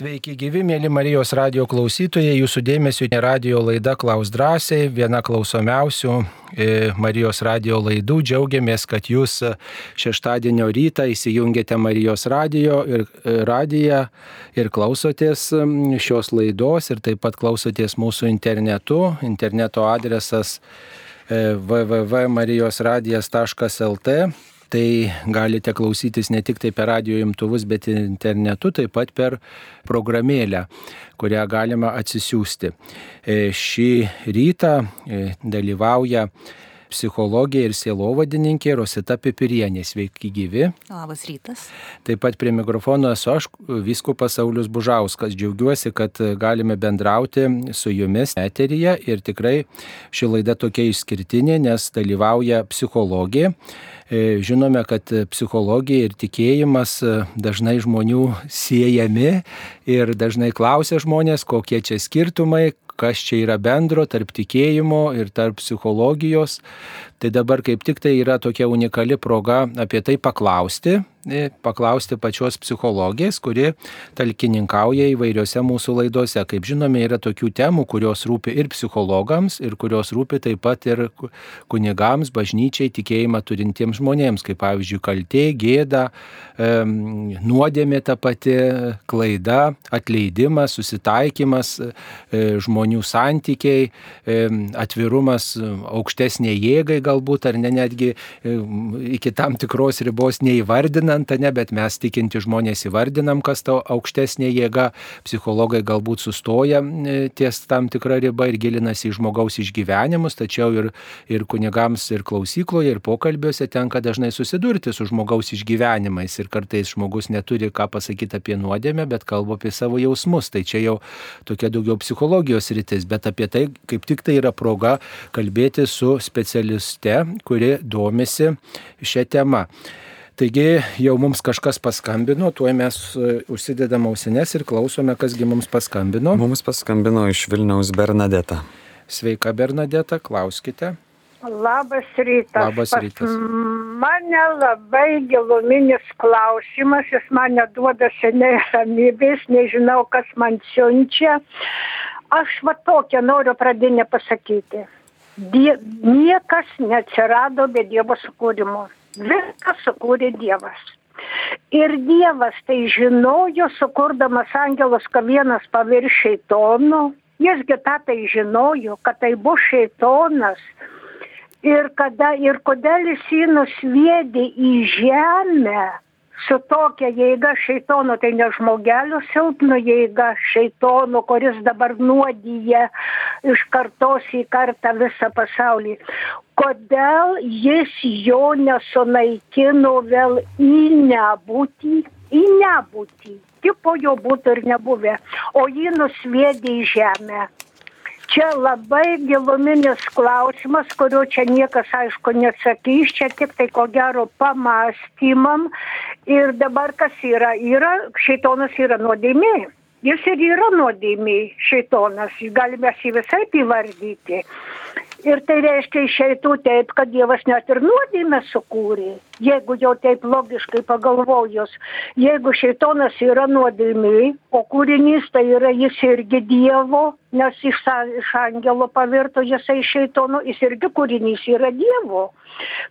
Sveiki gyvi, mėly Marijos radio klausytojai, jūsų dėmesio radio laida Klaus drąsiai, viena klausomiausių e, Marijos radio laidų. Džiaugiamės, kad jūs šeštadienio rytą įsijungėte Marijos radio ir, e, radiją ir klausotės šios laidos ir taip pat klausotės mūsų internetu. Interneto adresas e, www.marijosradijas.lt tai galite klausytis ne tik tai per radio imtuvus, bet ir internetu, taip pat per programėlę, kurią galima atsisiųsti. E, šį rytą e, dalyvauja psichologė ir sielovadininkė Rosita Pipirienė. Sveiki gyvi. Labas rytas. Taip pat prie mikrofono esu aš, viskupas Saulis Bužauskas. Džiaugiuosi, kad galime bendrauti su jumis eteryje ir tikrai ši laida tokia išskirtinė, nes dalyvauja psichologė. E, žinome, kad psichologija ir tikėjimas dažnai žmonių siejami ir dažnai klausia žmonės, kokie čia skirtumai, kas čia yra bendro tarp tikėjimo ir tarp psichologijos. Tai dabar kaip tik tai yra tokia unikali proga apie tai paklausti, e, paklausti pačios psichologės, kuri talkininkauja įvairiose mūsų laidose. Kaip žinome, yra tokių temų, kurios rūpi ir psichologams, ir kurios rūpi taip pat ir kunigams, bažnyčiai, tikėjimą turintiems žmonėms, kaip pavyzdžiui, kaltė, gėda, nuodėmė ta pati, klaida, atleidimas, susitaikymas, e, žmonių santykiai, atvirumas aukštesnė jėgai galbūt, ar ne netgi e, iki tam tikros ribos neįvardinant, ne, bet mes tikinti žmonės įvardinam, kas to aukštesnė jėga, psichologai galbūt sustoja e, ties tam tikrą ribą ir gilinasi į žmogaus išgyvenimus, tačiau ir, ir kunigams, ir klausykloje, ir pokalbiuose tenka dažnai susidurti su žmogaus išgyvenimais ir kartais žmogus neturi ką pasakyti apie nuodėmę, bet kalba apie savo jausmus. Tai čia jau tokia daugiau psichologijos rytis, bet apie tai kaip tik tai yra proga kalbėti su specialistu žurnaliste, kuri domisi šią temą. Taigi jau mums kažkas paskambino, tuoj mes e, užsidedam ausines ir klausome, kasgi mums paskambino. Mums paskambino iš Vilniaus Bernadeta. Sveika Bernadeta, klauskite. Labas rytas. Labas rytas. Pas mane labai giluminis klausimas, jis mane duoda seniai ramybės, nežinau, kas man siunčia. Aš va tokią noriu pradinę pasakyti die, niekas neatsirado be Dievo sukūrimo. Viską sukūrė Dievas. Ir Dievas tai žinojo, sukurdamas angelus, kad vienas pavirš šeitonu, jisgi tą tai žinojo, kad tai bus šeitonas. Ir, kada, ir kodėl jis jį nusviedė į žemę, su tokia jėga šeitono, tai ne žmogelio silpno jėga šeitono, kuris dabar nuodyje iš kartos į kartą visą pasaulį. Kodėl jis jo nesunaikino vėl į nebūtį, į nebūtį, tik po jo būtų ir nebuvę, o jį nusviedė į žemę čia labai giluminis klausimas kurio čia niekas aišku neatsakys čia tiktai ko gero pamąstymam ir dabar kas yra? Yra šėtonas yra nuodėmė. Jis ir yra nuodėmė šėtonas. Galim mes jį visaip įvardyti ir tai reiškia išeitų taip kad dievas net ir nuodėmę sukūrė. Jeigu jau taip logiškai pagalvojus jeigu šėtonas yra nuodėmėj o kūrinys tai yra jis irgi dievo nes iš iš angelo pavirto jisai šėtonu jis irgi kūrinys yra dievo.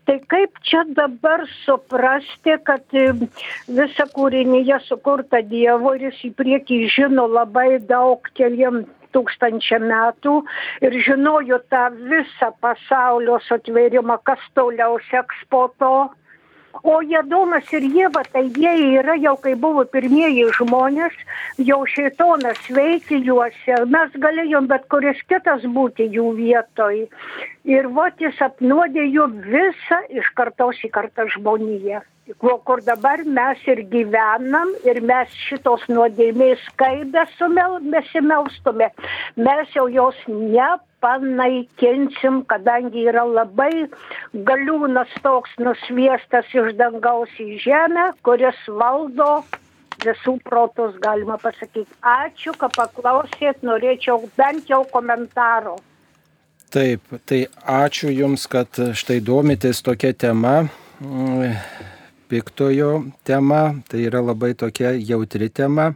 Tai kaip čia dabar suprasti kad e, visa kūrinija sukurta dievo ir jis į priekį žino labai daug keliem tūkstančiam metų ir žinojo tą visą pasaulio sutvėrimą, kas toliau seks po to. O Jadomas ir Jėva, tai jie yra jau, kai buvo pirmieji žmonės, jau šeitonas veikia juose, mes galėjom bet kuris kitas būti jų vietoj. Ir vot jis apnuodė jų visą iš kartos į kartą žmoniją kur dabar mes ir gyvenam ir mes šitos nuodėmės kaip besimelstumė, mes jau jos nepanaikinsim, kadangi yra labai galiūnas toks nusviestas iš dangaus į žemę, kuris valdo visų protus, galima pasakyti. Ačiū, kad paklausėt, norėčiau bent jau komentaro. Taip, tai ačiū Jums, kad štai domitės tokia tema piktojo tema, tai yra labai tokia jautri tema.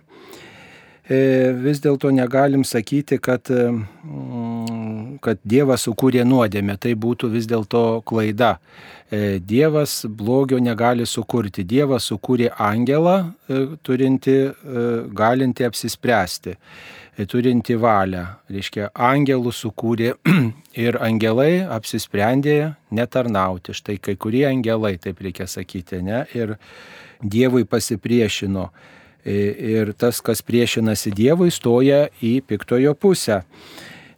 vis dėlto negalim sakyti, kad, kad Dievas sukūrė nuodėmę. Tai būtų vis dėlto klaida. Dievas blogio negali sukurti. Dievas sukūrė angelą, turinti, galinti apsispręsti turinti valią. Reiškia, angelų sukūrė ir angelai apsisprendė netarnauti. Štai kai kurie angelai, taip reikia sakyti, ne, ir Dievui pasipriešino. Ir tas, kas priešinasi Dievui, stoja į piktojo pusę.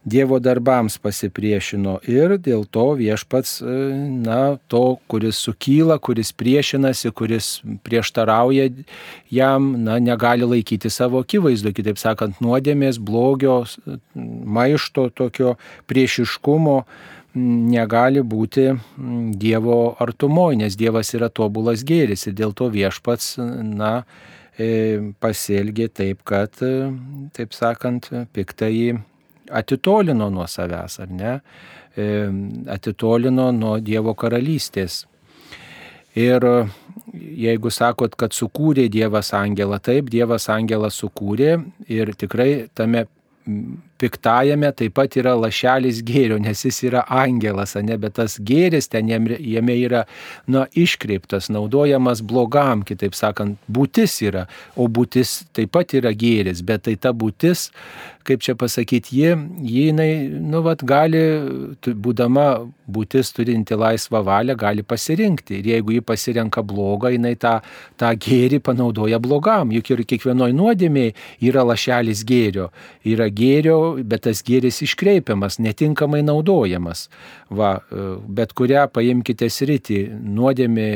Dievo darbams pasipriešino ir dėl to viešpats, e, na, to, kuris sukyla, kuris priešinasi, kuris prieštarauja jam, na, negali laikyti savo akivaizdu, kitaip sakant, nuodėmės, blogio, maišto, tokio priešiškumo negali būti Dievo artumoje, nes Dievas yra tobulas gėris ir dėl to viešpats, na, e, pasielgė taip, kad, e, taip sakant, piktai atitolino nuo savęs, ar ne, atitolino nuo Dievo karalystės. Ir jeigu sakot, kad sukūrė Dievas angelą, taip, Dievas angelą sukūrė ir tikrai tame piktajame taip pat yra lašelis gėrio, nes jis yra angelas, ne, bet tas gėris ten jame yra nu, iškreiptas, naudojamas blogam, kitaip sakant, būtis yra, o būtis taip pat yra gėris, bet tai ta būtis, kaip čia pasakyti, ji, jinai, nu, vat, gali, būdama būtis turinti laisvą valią, gali pasirinkti. Ir jeigu ji pasirenka blogą, jinai tą, tą gėrį panaudoja blogam. Juk ir kiekvienoje nuodėmėje yra lašelis gėrio. Yra gėrio bet tas gėris iškreipiamas, netinkamai naudojamas. Va, bet kurią paimkite sritį, nuodėmė,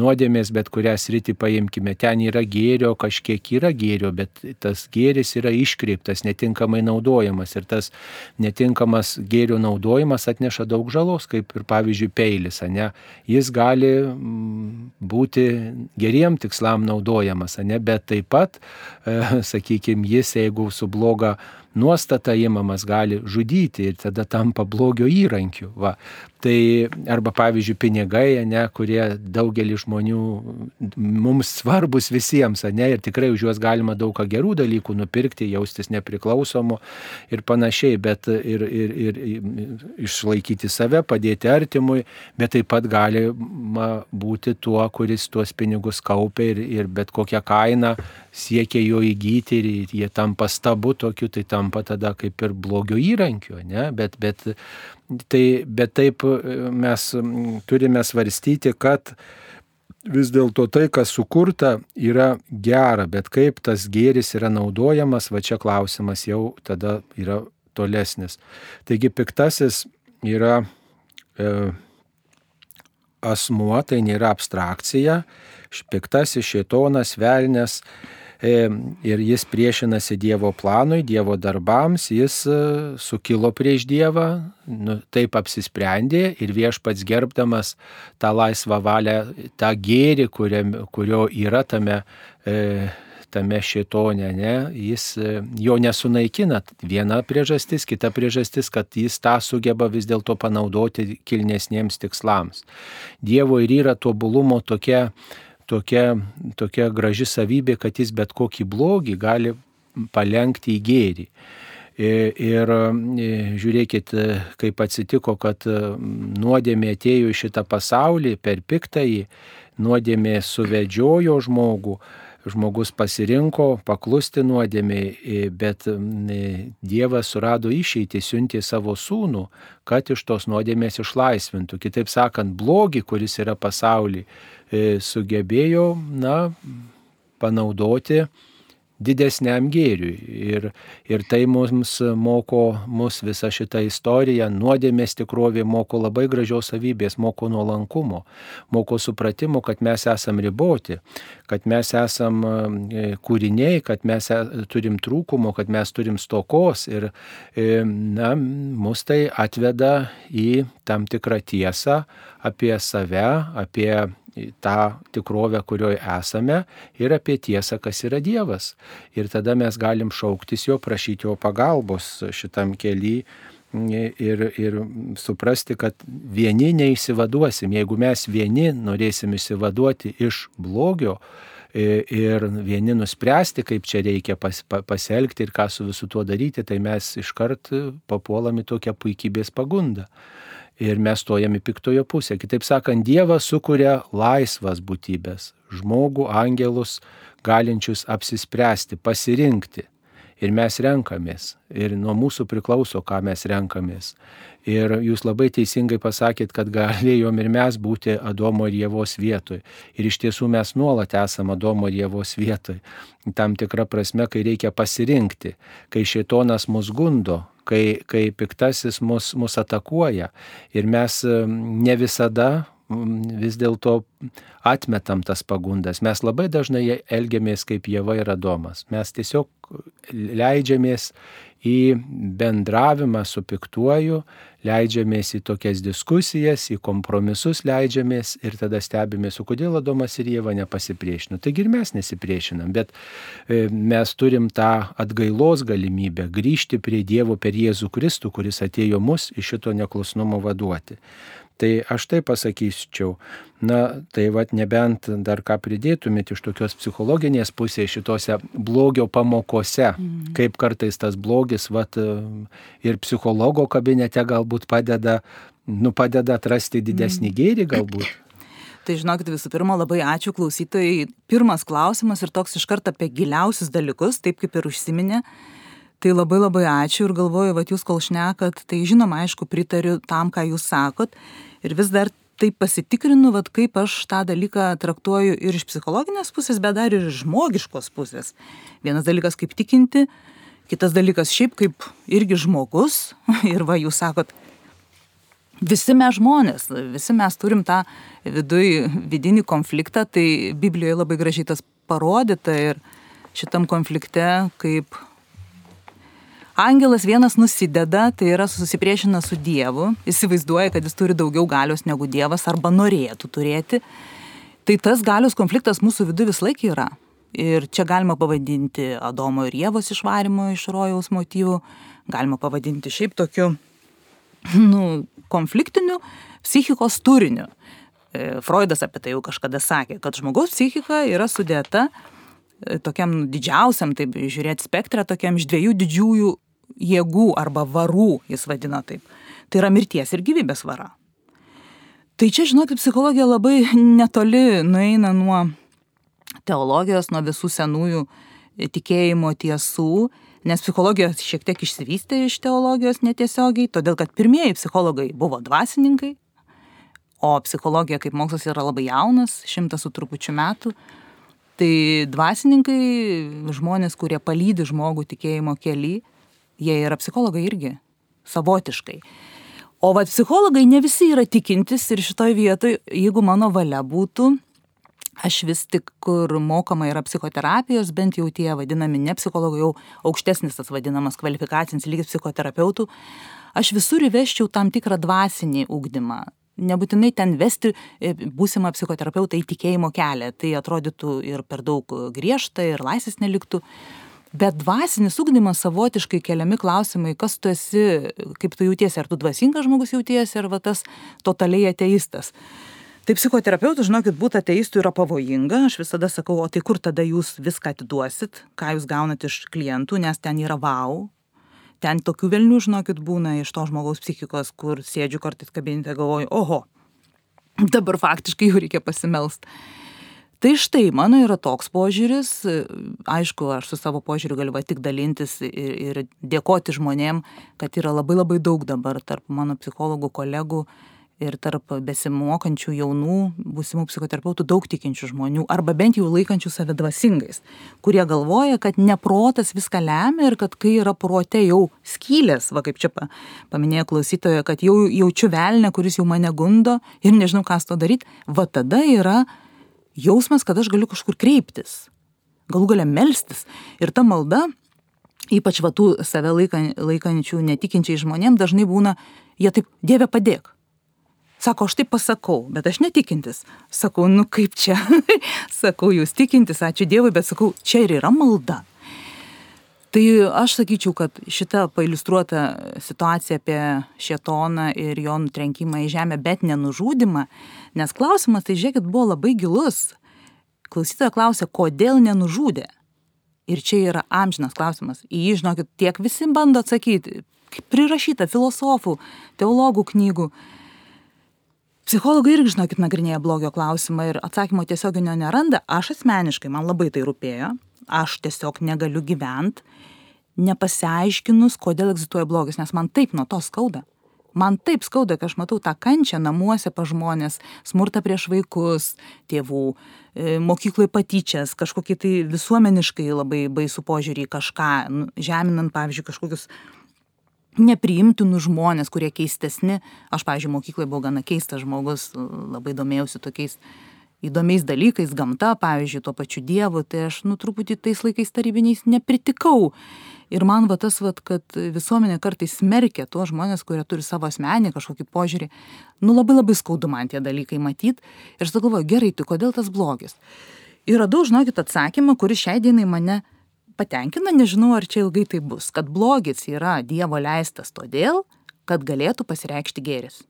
nuodėmės, bet kurią sritį paimkime, ten yra gėrio, kažkiek yra gėrio, bet tas gėris yra iškreiptas, netinkamai naudojamas ir tas netinkamas gėrio naudojimas atneša daug žalos, kaip ir pavyzdžiui peilis, ne? jis gali būti geriem tikslam naudojamas, ne? bet taip pat, e, sakykime, jis, jeigu su bloga nuostata įmamas gali žudyti ir tada tampa blogio įrankiu. Va. Tai arba pavyzdžiui pinigai, ne, kurie daugelį žmonių mums svarbus visiems, ne, ir tikrai už juos galima daug ką gerų dalykų nupirkti, jaustis nepriklausomu ir panašiai, bet ir, ir, ir išlaikyti save, padėti artimui, bet taip pat gali būti tuo, kuris tuos pinigus kaupia ir, ir bet kokią kainą siekia jo įgyti ir jie tampa stabu tokiu, tai tampa tada kaip ir blogio įrankiu, ne, bet, bet Tai, bet taip e, mes turime svarstyti, kad vis dėlto tai, kas sukurta, yra gera, bet kaip tas gėris yra naudojamas, va čia klausimas jau tada yra tolesnis. Taigi piktasis yra e, asmuo, tai nėra abstrakcija, piktasis šėtonas, velnės, ir jis priešinasi Dievo planui, Dievo darbams, jis e, sukilo prieš Dievą, nu, taip apsisprendė ir viešpats gerbdamas tą laisvą valią, tą gėrį, kuriam, kurio yra tame e, tame šitone, ne, jis e, jo nesunaikina. Viena priežastis, kita priežastis, kad jis tą sugeba vis dėlto panaudoti kilnesniems tikslams. Dievo ir yra tobulumo tokia tokia, tokia graži savybė, kad jis bet kokį blogį gali palengti į gėrį. E, ir e, žiūrėkit, e, kaip atsitiko, kad nuodėmė atėjo į šitą pasaulį per piktąjį, nuodėmė suvedžiojo žmogų, žmogus pasirinko paklusti nuodėmiai, bet Dievas surado išeitį, siuntė savo sūnų, kad iš tos nuodėmės išlaisvintų. Kitaip sakant, blogį, kuris yra pasaulyje, sugebėjo, na, panaudoti didesniam gėriui. Ir, ir tai mums moko, mus visa šita istorija, nuodėmės tikrovė moko labai gražios savybės, moko nuolankumo, moko supratimo, kad mes esam riboti, kad mes esam e, kūriniai, kad mes e, turim trūkumo, kad mes turim stokos ir na, mus tai atveda į tam tikrą tiesą apie save, apie tą tikrovę, kurioje esame ir apie tiesą, kas yra Dievas. Ir tada mes galim šauktis jo, prašyti jo pagalbos šitam keliui ir, ir suprasti, kad vieni neišsivaduosim. Jeigu mes vieni norėsim išsivaduoti iš blogio, ir vieni nuspręsti, kaip čia reikia pas, pa, pasielgti ir ką su visu tuo daryti, tai mes iškart papuolame tokią puikybės pagundą. Ir mes stojame piktojo pusę. Kitaip sakant, Dievas sukuria laisvas būtybės, žmogų, angelus, galinčius apsispręsti, pasirinkti. Ir mes renkamės. Ir nuo mūsų priklauso, ką mes renkamės. Ir jūs labai teisingai pasakėt, kad galėjom ir mes būti Adomo ir Jėvos vietoj. Ir iš tiesų mes nuolat esame Adomo ir Jėvos vietoj. Tam tikra prasme, kai reikia pasirinkti, kai šitonas mus gundo, kai, kai piktasis mus, mus atakuoja. Ir mes ne visada vis dėlto atmetam tas pagundas. Mes labai dažnai elgiamės kaip Jėva ir Adomas. Mes tiesiog leidžiamės į bendravimą su piktuoju, leidžiamės į tokias diskusijas, į kompromisus leidžiamės ir tada stebimės, o kodėl Adomas ir Jėva nepasipriešino. Taigi ir mes nesipriešinam, bet e, mes turim tą atgailos galimybę grįžti prie Dievo per Jėzų Kristų, kuris atėjo mus iš šito neklusnumo vaduoti. Tai aš tai pasakyčiau, na, tai vad nebent dar ką pridėtumėt iš tokios psichologinės pusės šitose blogio pamokose, mm. kaip kartais tas blogis, vad ir psichologo kabinete galbūt padeda, nu, padeda atrasti didesnį mm. gėrį galbūt. Tai žinokit, visų pirma, labai ačiū klausytojai. Pirmas klausimas ir toks iškart apie giliausius dalykus, taip kaip ir užsiminė. Tai labai labai ačiū ir galvoju, va jūs kol šnekat, tai žinoma, aišku, pritariu tam, ką jūs sakot ir vis dar taip pasitikrinu, vat, kaip aš tą dalyką traktuoju ir iš psichologinės pusės, bet dar ir iš žmogiškos pusės. Vienas dalykas kaip tikinti, kitas dalykas šiaip kaip irgi žmogus. Ir va, jūs sakot, visi mes žmonės, visi mes turim tą viduj, vidinį konfliktą, tai Biblijoje labai gražiai tas parodyta ir šitam konflikte kaip Angelas vienas nusideda, tai yra susipriešina su Dievu, įsivaizduoja, kad jis turi daugiau galios negu Dievas arba norėtų turėti. Tai tas galios konfliktas mūsų viduje vis laik yra. Ir čia galima pavadinti Adomo ir Jėvos išvarimo iš rojaus motyvų, galima pavadinti šiaip tokiu nu, konfliktiniu psichikos turiniu. E, Freudas apie tai jau kažkada sakė, kad žmogaus psichika yra sudėta e, tokiam didžiausiam, taip žiūrėti spektrą, tokiam iš dviejų didžiųjų jėgų arba varų, jis vadina taip. Tai yra mirties ir gyvybės vara. Tai čia, žinokit, psichologija labai netoli nueina nuo teologijos, nuo visų senųjų tikėjimo tiesų, nes psichologija šiek tiek išsivystė iš teologijos netiesiogiai, todėl kad pirmieji psichologai buvo dvasininkai, o psichologija kaip mokslas yra labai jaunas, šimtas su trupučiu metų. Tai dvasininkai, žmonės, kurie palydi žmogų tikėjimo keli, jie yra psichologai irgi, savotiškai. O vad psichologai ne visi yra tikintis ir šitoj vietoj, jeigu mano valia būtų, aš vis tik, kur mokama yra psichoterapijos, bent jau tie vadinami ne psichologai, jau aukštesnis tas vadinamas kvalifikacinis lygis psichoterapeutų, aš visur įveščiau tam tikrą dvasinį ūkdymą. Nebūtinai ten vesti e, būsimą psichoterapeutą į tikėjimo kelią, tai atrodytų ir per daug griežta, ir laisvės neliktų bet dvasinis ugdymas savotiškai keliami klausimai kas tu esi kaip tu jautiesi ar tu dvasingas žmogus jautiesi ar va tas totaliai ateistas. Tai psichoterapeutu žinokit būt ateistu yra pavojinga. Aš visada sakau o tai kur tada jūs viską atiduosit ką jūs gaunat iš klientų nes ten yra vau. Ten tokių velnių žinokit būna iš to žmogaus psichikos kur sėdžiu kartais kabinete galvoju oho dabar faktiškai jau reikia pasimelst tai štai mano yra toks požiūris aišku aš su savo požiūriu galiu va tik dalintis ir ir dėkoti žmonėm kad yra labai labai daug dabar tarp mano psichologų kolegų ir tarp besimokančių jaunų būsimų psichoterapeutų daug tikinčių žmonių arba bent jau laikančių save dvasingais kurie galvoja kad ne protas viską lemia ir kad kai yra prote jau skylės va kaip čia pa paminėjo klausytoja kad jau jaučiu velnią kuris jau mane gundo ir nežinau ką su tuo daryt va tada yra jausmas, kad aš galiu kažkur kreiptis, galų galę melstis. Ir ta malda, ypač va tų save laikan, laikančių netikinčiai žmonėm, dažnai būna, jie taip, Dieve padėk. Sako, aš taip pasakau, bet aš netikintis. Sakau, nu kaip čia? sakau, jūs tikintis, ačiū Dievui, bet sakau, čia ir yra malda tai aš sakyčiau kad šita pailiustruota situacija apie šėtoną ir jo nutrenkimą į žemę bet ne nužudymą nes klausimas tai žiūrėkit buvo labai gilus Klausytoja klausia, kodėl nenužudė. Ir čia yra amžinas klausimas. Į jį, žinokit, tiek visi bando atsakyti. Prirašyta filosofų, teologų knygų. Psichologai irgi, žinokit, nagrinėja blogio klausimą ir atsakymo tiesioginio neranda. Aš asmeniškai, man labai tai rūpėjo. Aš tiesiog negaliu gyventi, nepasiaiškinus, kodėl egzistuoja blogis, nes man taip nuo to skauda. Man taip skauda kai aš matau tą kančią namuose pas žmones smurtą prieš vaikus tėvų e, mokykloj patyčias kažkokį tai visuomeniškai labai baisų požiūrį į kažką nu, žeminant pavyzdžiui kažkokius nepriimtinus žmones kurie keistesni. Aš pavyzdžiui mokykloj buvau gana keistas žmogus labai domėjausi tokiais įdomiais dalykais gamta pavyzdžiui tuo pačiu dievu tai aš nu truputį tais laikais tarybiniais nepritikau. Ir man va tas vat kad visuomenė kartais smerkia tuos žmones kurie turi savo asmeninį kažkokį požiūrį nu labai labai skaudu man tie dalykai matyt. Ir aš galvoju gerai tai kodėl tas blogis? Ir radau žinokit atsakymą kuris šiai dienai mane patenkina nežinau ar čia ilgai taip bus kad blogis yra dievo leistas todėl kad galėtų pasireikšti gėris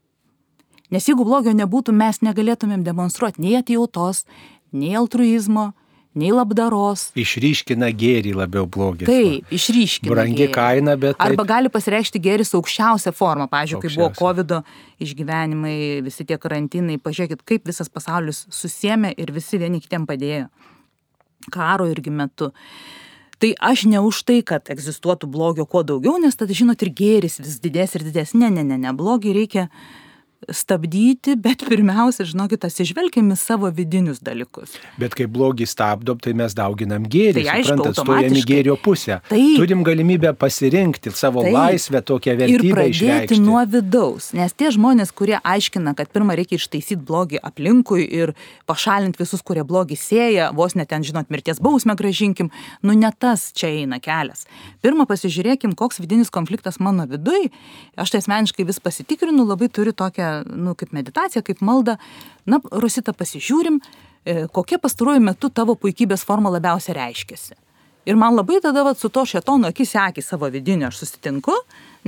nes jeigu blogio nebūtų mes negalėtumėm demonstruot nei atjautos nei altruizmo nei labdaros. Išryškina gėrį labiau blogis. Taip, išryškina. Brangi gėrį. kaina, bet. Taip... Arba gali pasireikšti gėris aukščiausią formą. Pavyzdžiui, kai buvo COVID išgyvenimai, visi tie karantinai, pažiūrėkit, kaip visas pasaulis susiemė ir visi vieni kitiem padėjo. Karo irgi metu. Tai aš ne už tai, kad egzistuotų blogio kuo daugiau, nes tada, žinot, ir gėris vis didės ir didės. Ne, ne, ne, ne, blogį reikia stabdyti, bet pirmiausia, žinokit, atsižvelgiam į savo vidinius dalykus. Bet kai blogį stabdom, tai mes dauginam gėrį, tai suprantat, stojam į gėrio pusę. Taip, Turim galimybę pasirinkti savo taip, laisvę, tokią vertybę. Ir pradėti išreikšti. nuo vidaus, nes tie žmonės, kurie aiškina, kad pirmą reikia ištaisyti blogį aplinkui ir pašalinti visus, kurie blogį sėja, vos net ten, žinot, mirties bausmę gražinkim, nu ne tas čia eina kelias. Pirmą pasižiūrėkim, koks vidinis konfliktas mano vidui. Aš tai asmeniškai vis pasitikrinu, labai turiu tokią nu, kaip meditacija, kaip malda. Na, Rusita, pasižiūrim, e, kokia pastaruoju metu tavo puikybės forma labiausiai reiškiasi. Ir man labai tada vat, su to šetonu akis akį savo vidinio aš susitinku,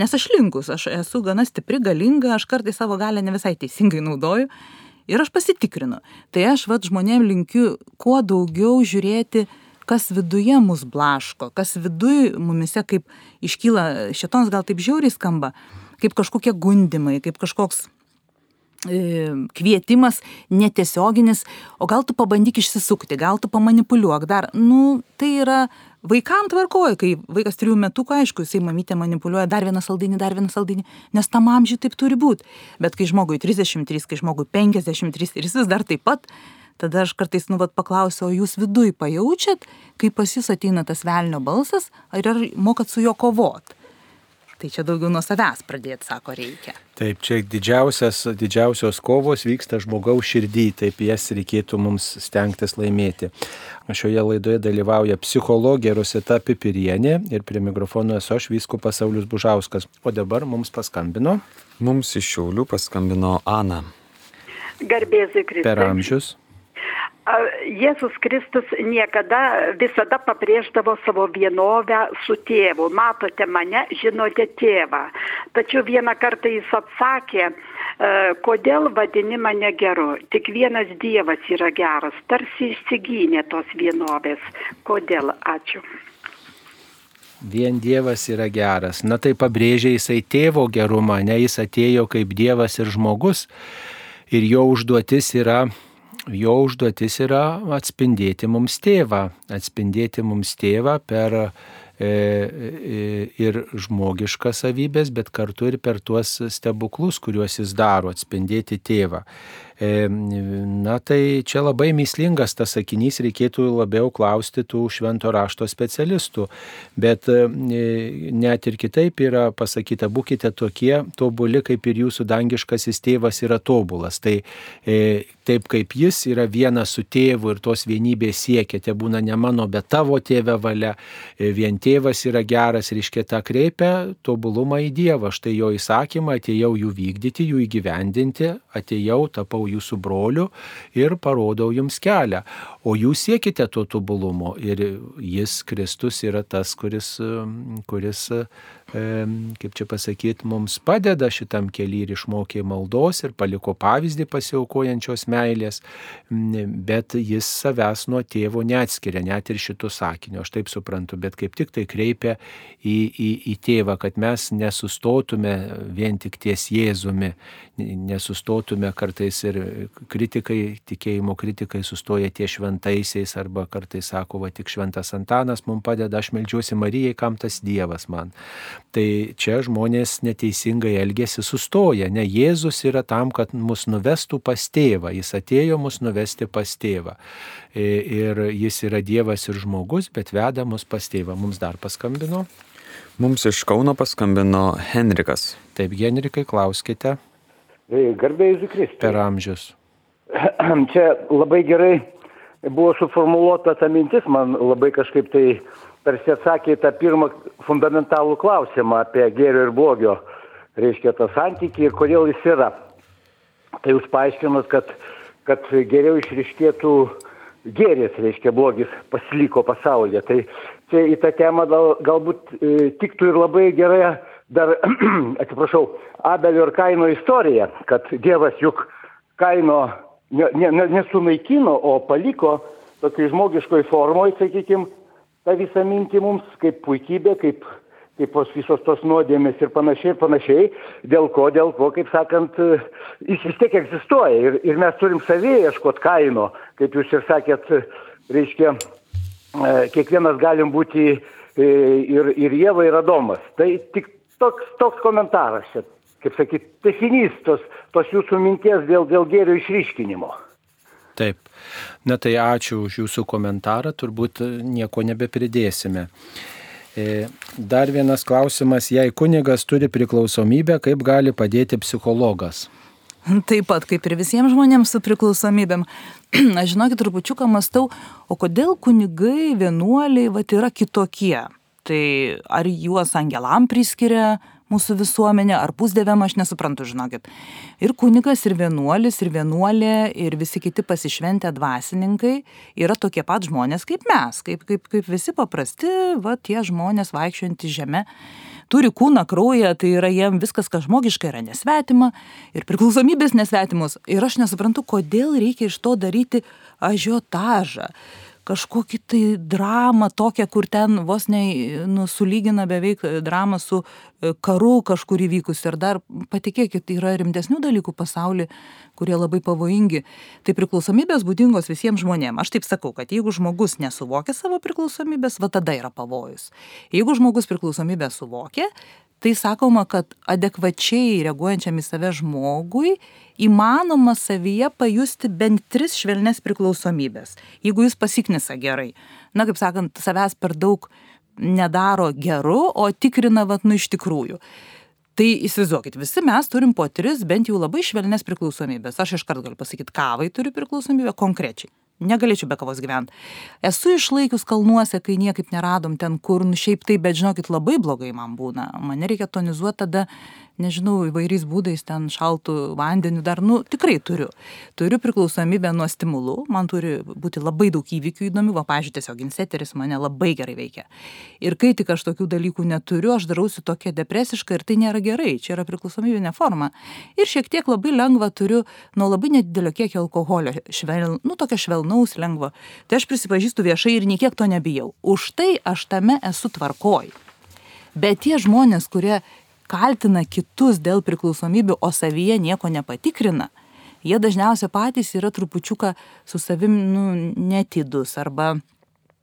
nes aš linkus, aš esu gana stipri, galinga, aš kartai savo galę ne visai teisingai naudoju. Ir aš pasitikrinu. Tai aš vat žmonėm linkiu kuo daugiau žiūrėti, kas viduje mus blaško, kas viduje mumise kaip iškyla, šetonas gal taip žiauriai skamba, kaip kažkokie gundimai, kaip kažkoks kvietimas netiesioginis, o gal tu pabandyk išsisukti, gal tu pamanipuliuok dar. Nu, tai yra vaikam tvarkoja, kai vaikas trijų metų, aišku, jisai mamytė manipuliuoja dar vieną saldinį, dar vieną saldinį, nes tam amžiui taip turi būti. Bet kai žmogui 33, kai žmogui 53 ir jis vis dar taip pat, tada aš kartais nu vat paklausiu, o jūs viduj pajaučiat, kai pas jūs ateina tas velnio balsas, ar, ar mokat su juo kovot? Tai čia daugiau nuo savęs pradėti, sako, reikia. Taip, čia didžiausios kovos vyksta žmogaus širdį, taip jas reikėtų mums stengtis laimėti. Šioje laidoje dalyvauja psichologė Rusita Pipirienė ir prie mikrofono esu aš Vyskupas Saulis Bužauskas. O dabar mums paskambino. Mums iš Šiaulių paskambino Ana. Garbėzai Kristus. Per amžius. Jėzus Kristus niekada visada pabrėždavo savo vienovę su tėvu. Matote mane, žinote tėvą. Tačiau vieną kartą jis atsakė, kodėl vadini mane geru. Tik vienas Dievas yra geras. Tarsi išsigynė tos vienovės. Kodėl? Ačiū. Vien Dievas yra geras. Na tai pabrėžia jisai tėvo gerumą, ne jis atėjo kaip Dievas ir žmogus. Ir jo užduotis yra jo užduotis yra atspindėti mums tėvą, atspindėti mums tėvą per e, e, ir žmogiškas savybės, bet kartu ir per tuos stebuklus, kuriuos jis daro, atspindėti tėvą. E, na tai čia labai mislingas tas sakinys, reikėtų labiau klausti tų švento rašto specialistų. Bet e, net ir kitaip yra pasakyta, būkite tokie tobuli, kaip ir jūsų dangiškasis tėvas yra tobulas. Tai e, taip kaip jis yra vienas su tėvu ir tos vienybės siekite, būna ne mano, bet tavo tėve valia, vien tėvas yra geras, reiškia tą kreipia tobulumą į Dievą. Štai jo įsakymą atėjau jų vykdyti, jų įgyvendinti, atėjau, tapau jūsų broliu ir parodau jums kelią. o jūs siekite to tobulumo ir jis, Kristus, yra tas, kuris, kuris kaip čia pasakyti, mums padeda šitam keliui ir išmokė maldos ir paliko pavyzdį pasiaukojančios meilės, bet jis savęs nuo tėvo neatskiria, net ir šitų sakinių, aš taip suprantu, bet kaip tik tai kreipia į, į, į tėvą, kad mes nesustotume vien tik ties Jėzumi, nesustotume kartais ir kritikai, tikėjimo kritikai sustoja ties šventaisiais arba kartais sako, va tik šventas Antanas mums padeda, aš melžiuosi Marijai, kam tas Dievas man. Tai čia žmonės neteisingai elgesi sustoja, ne Jėzus yra tam, kad mus nuvestų pas tėvą, jis atėjo mus nuvesti pas tėvą. E, ir jis yra Dievas ir žmogus, bet veda mus pas tėvą. Mums dar paskambino. Mums iš Kauno paskambino Henrikas. Taip, Henrikai, klauskite. Garbėjai Zikristai. Per amžius. Čia labai gerai buvo suformuoluota ta mintis, man labai kažkaip tai tarsi atsakė tą pirmą fundamentalų klausimą apie gėrio ir blogio, reiškia tą santykį ir kodėl jis yra. Tai jūs paaiškinat, kad, kad geriau išriškėtų gėris, reiškia blogis pasiliko pasaulyje. Tai čia į tą temą gal, galbūt e, tiktų ir labai gerai dar, atsiprašau, Abelio ir Kaino istorija, kad Dievas juk Kaino ne, ne, nesunaikino, o paliko tokiai žmogiškoj formoje, sakykime, tą visą mintį mums kaip puikybė, kaip, kaip visos tos nuodėmės ir panašiai, ir panašiai, dėl ko, dėl ko, kaip sakant, jis vis tiek egzistuoja ir, ir mes turim savyje ieškoti kaino, kaip jūs ir sakėt, reiškia, e, kiekvienas galim būti e, ir, ir Jėva, ir Adomas. Tai tik toks, toks komentaras čia, kaip sakyt, tesinys tos, tos jūsų minties dėl, dėl gėrio išryškinimo. Taip. Na tai ačiū už jūsų komentarą, turbūt nieko nebepridėsime. E, dar vienas klausimas, jei kunigas turi priklausomybę, kaip gali padėti psichologas? Taip pat kaip ir visiems žmonėms su priklausomybėm. Aš žinokit, trupučiuką mastau, o kodėl kunigai, vienuoliai, va, yra kitokie? Tai ar juos angelam priskiria, mūsų visuomenė, ar pusdėviam, aš nesuprantu, žinokit. Ir kunigas, ir vienuolis, ir vienuolė, ir visi kiti pasišventę dvasininkai yra tokie pat žmonės kaip mes, kaip, kaip, kaip visi paprasti, va tie žmonės vaikščiojantys žemė turi kūną, kraują, tai yra jiem viskas, kas žmogiška, yra nesvetima ir priklausomybės nesvetimos. Ir aš nesuprantu, kodėl reikia iš to daryti ažiotažą kažkokį tai dramą tokią, kur ten vos ne nu, sulygina beveik dramą su e, karu kažkur įvykus. Ir dar patikėkit, yra rimtesnių dalykų pasaulyje, kurie labai pavojingi. Tai priklausomybės būdingos visiems žmonėms. Aš taip sakau, kad jeigu žmogus nesuvokia savo priklausomybės, va tada yra pavojus. Jeigu žmogus priklausomybę suvokia, tai sakoma, kad adekvačiai reaguojančiam į save žmogui įmanoma savyje pajusti bent tris švelnes priklausomybės, jeigu jis pasiknisa gerai. Na, kaip sakant, savęs per daug nedaro geru, o tikrina, vad, nu iš tikrųjų. Tai įsivaizduokit, visi mes turim po tris bent jau labai švelnes priklausomybės. Aš iškart galiu pasakyti, kavai turi priklausomybę konkrečiai negalėčiau be kavos gyvent. Esu išlaikius kalnuose, kai niekaip neradom ten, kur, nu šiaip tai, bet žinokit, labai blogai man būna. Mane reikia tonizuoti tada nežinau, įvairiais būdais ten šaltų vandeniu dar, nu, tikrai turiu. Turiu priklausomybę nuo stimulų, man turi būti labai daug įvykių įdomių, va, pažiūrėjau, tiesiog inseteris mane labai gerai veikia. Ir kai tik aš tokių dalykų neturiu, aš darausi tokia depresiška ir tai nėra gerai, čia yra priklausomybinė forma. Ir šiek tiek labai lengva turiu nuo labai nedidelio kiekio alkoholio, švel, nu, tokio švelnaus, lengvo. Tai aš prisipažįstu viešai ir niekiek to nebijau. Už tai aš tame esu tvarkoj. Bet tie žmonės, kurie kaltina kitus dėl priklausomybių, o savyje nieko nepatikrina, jie dažniausiai patys yra trupučiuką su savim nu, netidus arba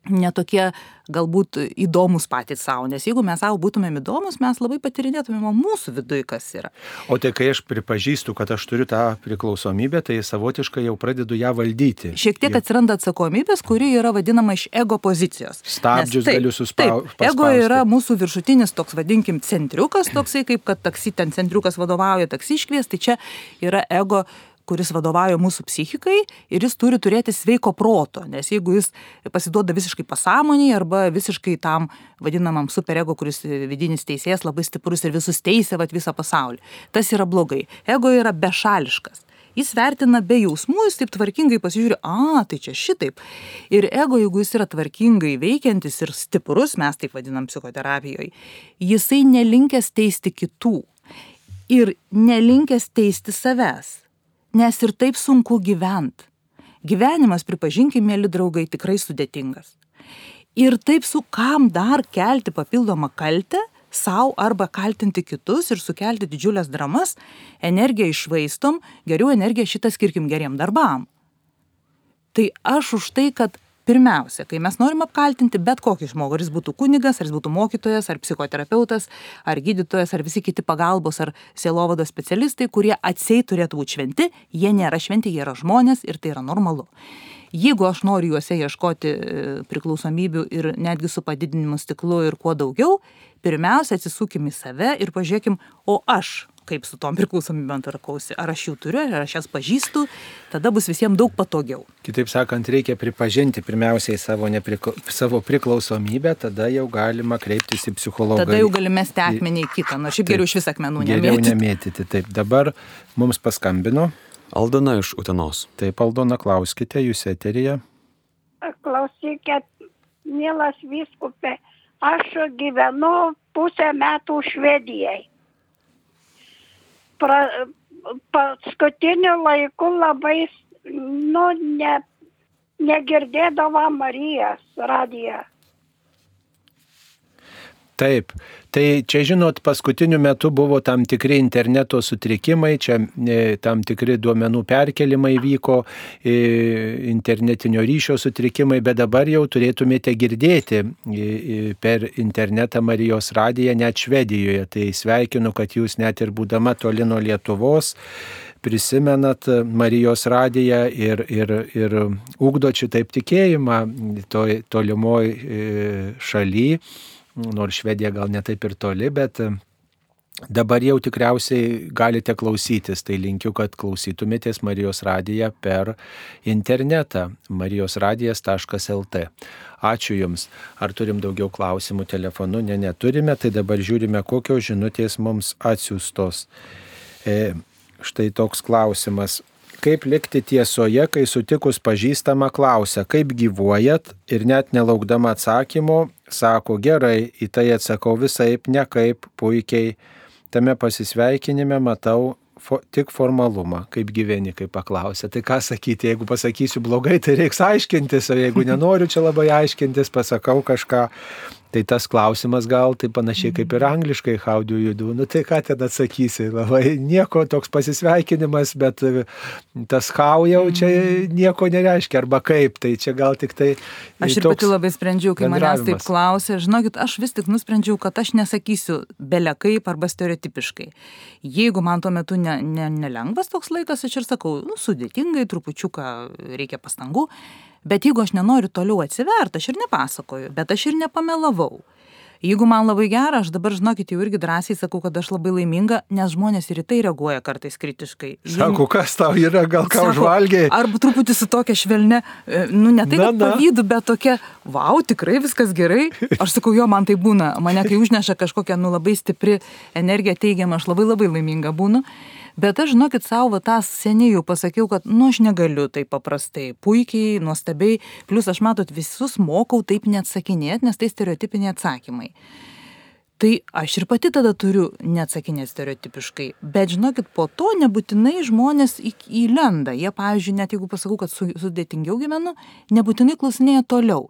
netokie galbūt įdomus patys savo, nes jeigu mes savo būtumėm įdomus, mes labai patirinėtumėm mūsų viduje, kas yra. O tai kai aš pripažįstu, kad aš turiu tą priklausomybę, tai savotiškai jau pradedu ją valdyti. Šiek tiek atsiranda atsakomybės, kuri yra vadinama iš ego pozicijos. Stabdžius nes, taip, galiu suspausti. Ego yra mūsų viršutinis toks, vadinkim, centriukas, toksai kaip kad taksi ten centriukas vadovauja taksi iškvies, tai čia yra ego kuris vadovauja mūsų psichikai ir jis turi turėti sveiko proto, nes jeigu jis pasiduoda visiškai pasąmoniai arba visiškai tam vadinamam superego, kuris vidinis teisėjas labai stiprus ir visus teisė vat, visą pasaulį, tas yra blogai. Ego yra bešališkas. Jis vertina be jausmų, jis taip tvarkingai pasižiūri, a, tai čia šitaip. Ir ego, jeigu jis yra tvarkingai veikiantis ir stiprus, mes taip vadinam psichoterapijoje, jisai nelinkęs teisti kitų ir nelinkęs teisti savęs, nes ir taip sunku gyventi. Gyvenimas, pripažinkim, mėly draugai, tikrai sudėtingas. Ir taip su kam dar kelti papildomą kaltę, savo arba kaltinti kitus ir sukelti didžiulės dramas, energiją išvaistom, geriau energiją šitą skirkim geriem darbam. Tai aš už tai, kad pirmiausia, kai mes norim apkaltinti bet kokį žmogų, ar jis būtų kunigas, ar jis būtų mokytojas, ar psichoterapeutas, ar gydytojas, ar visi kiti pagalbos, ar sielovados specialistai, kurie atsiai turėtų būti šventi, jie nėra šventi, jie yra žmonės ir tai yra normalu. Jeigu aš noriu juose ieškoti e, priklausomybių ir netgi su padidinimu stiklu ir kuo daugiau, pirmiausia atsisukim į save ir pažiūrėkim, o aš kaip su tom priklausomybėm tvarkausi. Ar aš jų turiu, ar aš jas pažįstu, tada bus visiems daug patogiau. Kitaip sakant, reikia pripažinti pirmiausiai savo, neprikla... savo priklausomybę, tada jau galima kreiptis į psichologą. Tada jau galime stekmenį į kitą, nors šiaip geriau iš vis akmenų Geriau nemėtyti. nemėtyti. Taip, dabar mums paskambino. Aldona iš Utenos. Taip, Aldona, klauskite, jūs eterija. Klausykit, mielas viskupė, aš gyvenu pusę metų Švedijai. Pra, paskutiniu laiku labai, nu, ne, negirdėdavo Marijos radiją. Taip, tai čia žinot, paskutiniu metu buvo tam tikri interneto sutrikimai, čia e, tam tikri duomenų perkelimai vyko, e, internetinio ryšio sutrikimai, bet dabar jau turėtumėte girdėti e, per internetą Marijos radiją net Švedijoje. Tai sveikinu, kad jūs net ir būdama toli nuo Lietuvos prisimenat Marijos radiją ir, ir, ir ugdot šitaip tikėjimą toj tolimoj šalyje nors Švedija gal netaip ir toli, bet e, dabar jau tikriausiai galite klausytis, tai linkiu, kad klausytumėtės Marijos radiją per internetą marijosradijas.lt. Ačiū Jums. Ar turim daugiau klausimų telefonu? Ne, neturime, tai dabar žiūrime, kokios žinutės mums atsiustos. E, štai toks klausimas. Kaip likti tiesoje, kai sutikus pažįstamą klausia, kaip gyvuojat ir net nelaukdama atsakymo, sako gerai, į tai atsakau visai, ne kaip, puikiai. Tame pasisveikinime matau fo, tik formalumą, kaip gyveni, kaip paklausė. Tai ką sakyti, jeigu pasakysiu blogai, tai reiks aiškintis, o jeigu nenoriu čia labai aiškintis, pasakau kažką. Tai tas klausimas gal tai panašiai kaip ir angliškai how do you do. Nu tai ką ten atsakysi, labai nieko toks pasisveikinimas, bet tas how jau čia nieko nereiškia, arba kaip, tai čia gal tik tai... Aš ir pati labai sprendžiau, kai manęs taip klausė, žinokit, aš vis tik nusprendžiau, kad aš nesakysiu belekaip arba stereotipiškai. Jeigu man tuo metu ne, ne, nelengvas toks laikas, aš ir sakau, nu, sudėtingai, trupučiuką reikia pastangų, Bet jeigu aš nenoriu toliau atsiverti, aš ir nepasakoju, bet aš ir nepamelavau. Jeigu man labai gera, aš dabar, žinokit, jau irgi drąsiai sakau, kad aš labai laiminga, nes žmonės ir į tai reaguoja kartais kritiškai. Sako, kas tau yra, gal ką užvalgiai? Arba truputį su tokia švelne, nu ne tai, kad pavydu, bet tokia, wow, tikrai viskas gerai. Aš sakau, jo, man tai būna, mane kai užneša kažkokia, nu labai stipri energija teigiama, aš labai labai laiminga būnu. Bet aš, žinokit, savo tą seniai jau pasakiau, kad, nu, aš negaliu taip paprastai, puikiai, nuostabiai, plus aš matot, visus mokau taip neatsakinėti, nes tai stereotipiniai atsakymai. Tai aš ir pati tada turiu neatsakinėti stereotipiškai. Bet žinokit, po to nebūtinai žmonės įlenda. Jie, pavyzdžiui, net jeigu pasakau, kad su, sudėtingiau gyvenu, nebūtinai klausinėja toliau.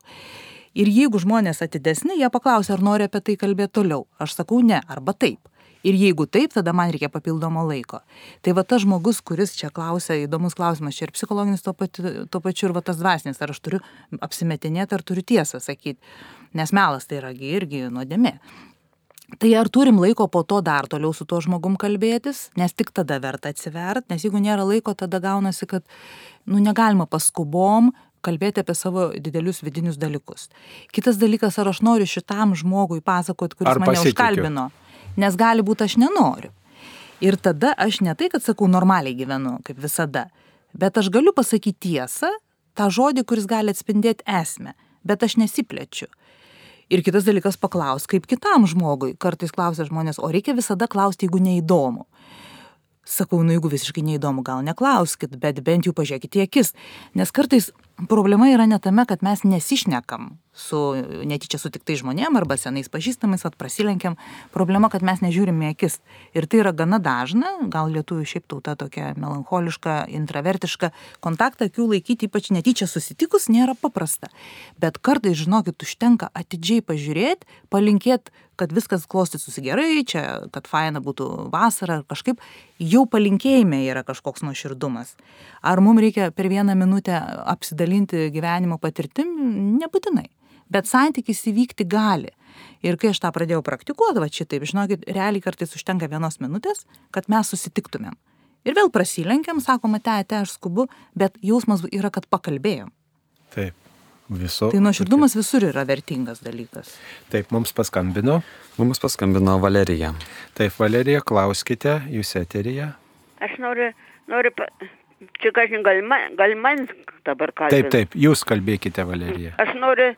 Ir jeigu žmonės atidesni, jie paklausia, ar nori apie tai kalbėti toliau. Aš sakau ne, arba taip. Ir jeigu taip, tada man reikia papildomo laiko. Tai va tas žmogus, kuris čia klausia, įdomus klausimas, čia ir psichologinis tuo, pati, tuo pačiu ir va tas dvasinis, ar aš turiu apsimetinėti, ar turiu tiesą sakyti. Nes melas tai yra irgi nuodėmė. Tai ar turim laiko po to dar toliau su tuo žmogum kalbėtis, nes tik tada verta atsivert, nes jeigu nėra laiko, tada gaunasi, kad nu, negalima paskubom kalbėti apie savo didelius vidinius dalykus. Kitas dalykas, ar aš noriu šitam žmogui pasakoti, kuris mane užkalbino nes gali būti aš nenoriu. Ir tada aš ne tai, kad sakau, normaliai gyvenu, kaip visada, bet aš galiu pasakyti tiesą, tą žodį, kuris gali atspindėti esmę, bet aš nesiplečiu. Ir kitas dalykas paklaus, kaip kitam žmogui. Kartais klausia žmonės, o reikia visada klausti, jeigu neįdomu. Sakau, nu jeigu visiškai neįdomu, gal neklauskit, bet bent jau pažiūrėkite į akis. Nes kartais problema yra ne tame, kad mes nesišnekam su netyčia sutiktai žmonėm arba senais pažįstamais, at prasilenkiam. Problema, kad mes nežiūrime akis. Ir tai yra gana dažna, gal lietuvių šiaip tauta tokia melancholiška, intravertiška, kontaktą akių laikyti, ypač netyčia susitikus, nėra paprasta. Bet kartais, žinokit, užtenka atidžiai pažiūrėti, palinkėti kad viskas klostytųsi gerai, čia, kad faina būtų vasara ar kažkaip, jau palinkėjime yra kažkoks nuoširdumas. Ar mums reikia per vieną minutę apsidalinti gyvenimo patirtim? Nebūtinai. Bet santykis įvykti gali. Ir kai aš tą pradėjau praktikuoti, va šitaip, žinokit, realiai kartais užtenka vienos minutės, kad mes susitiktumėm. Ir vėl prasilenkiam, sakoma, te, te, aš skubu, bet jausmas yra, kad pakalbėjom. Taip. Viso. Tai nuoširdumas visur yra vertingas dalykas. Taip, mums paskambino. Mums paskambino Valerija. Taip, Valerija, klauskite, jūs eterija. Aš noriu, noriu. Čia kažin gal man, gal man dabar kalbėti. Taip, taip, jūs kalbėkite, Valerija. Aš noriu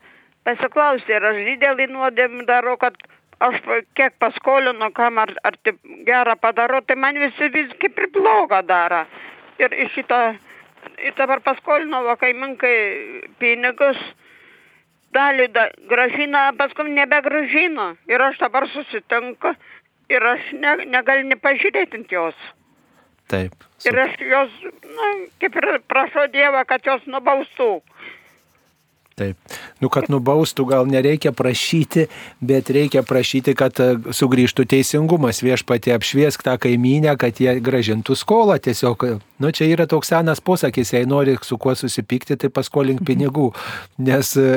pasiklausti, ar aš didelį nuodėmį darau, kad aš kiek paskolinu, kam ar, ar taip gerą padarau, tai man visi vis kaip ir blogą daro. Ir iš šito ir dabar paskolino va kaimynkai pinigus, dalį da, gražina, paskui nebegražino. Ir aš dabar susitinku ir aš ne, negaliu nepažiūrėti jos. Taip. Ir aš jos, na, kaip ir prašau Dievą, kad jos nubaustų. Taip. Nu, kad nubaustų gal nereikia prašyti, bet reikia prašyti, kad e, sugrįžtų teisingumas. Viešpatė apšviesk tą kaimynę, kad jie gražintų skolą. Tiesiog, nu, čia yra toks senas posakis, jei nori su kuo susipykti, tai paskolink pinigų. Nes e,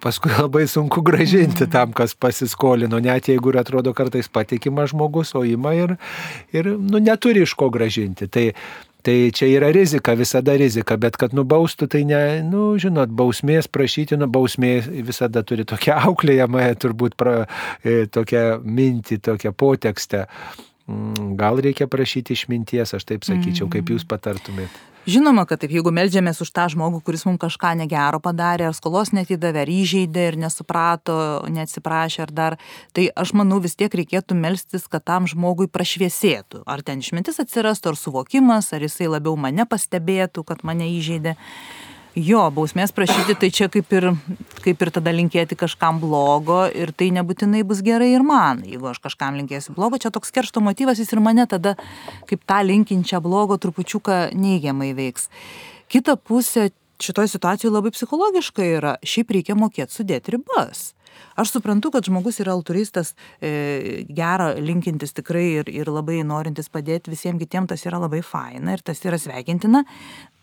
paskui labai sunku gražinti tam, kas pasiskolino, net jeigu ir atrodo kartais patikimas žmogus, o ima ir, ir nu, neturi iš ko gražinti. Tai, Tai čia yra rizika, visada rizika, bet kad nubaustų, tai ne, nu, žinot, bausmės prašyti, nu, bausmė visada turi tokią auklėjamąją, turbūt pra, e, tokią mintį, tokią potekstę. Mm, gal reikia prašyti išminties, aš taip sakyčiau, kaip jūs patartumėt. Žinoma, kad taip, jeigu melžiamės už tą žmogų, kuris mums kažką negero padarė, ar skolos netidavė, ar įžeidė, ir nesuprato, neatsiprašė, ar dar, tai aš manau vis tiek reikėtų melstis, kad tam žmogui prašviesėtų. Ar ten išmintis atsirastų, ar suvokimas, ar jisai labiau mane pastebėtų, kad mane įžeidė. Jo, bausmės prašyti, tai čia kaip ir, kaip ir tada linkėti kažkam blogo ir tai nebūtinai bus gerai ir man. Jeigu aš kažkam linkėsiu blogo, čia toks keršto motyvas, jis ir mane tada kaip tą linkinčią blogo trupučiuką neigiamai veiks. Kita pusė šitoje situacijoje labai psichologiškai yra, šiaip reikia mokėti sudėti ribas. Aš suprantu, kad žmogus yra altruistas, e, gerą linkintis tikrai ir, ir labai norintis padėti visiems kitiems, tas yra labai faina ir tas yra sveikintina,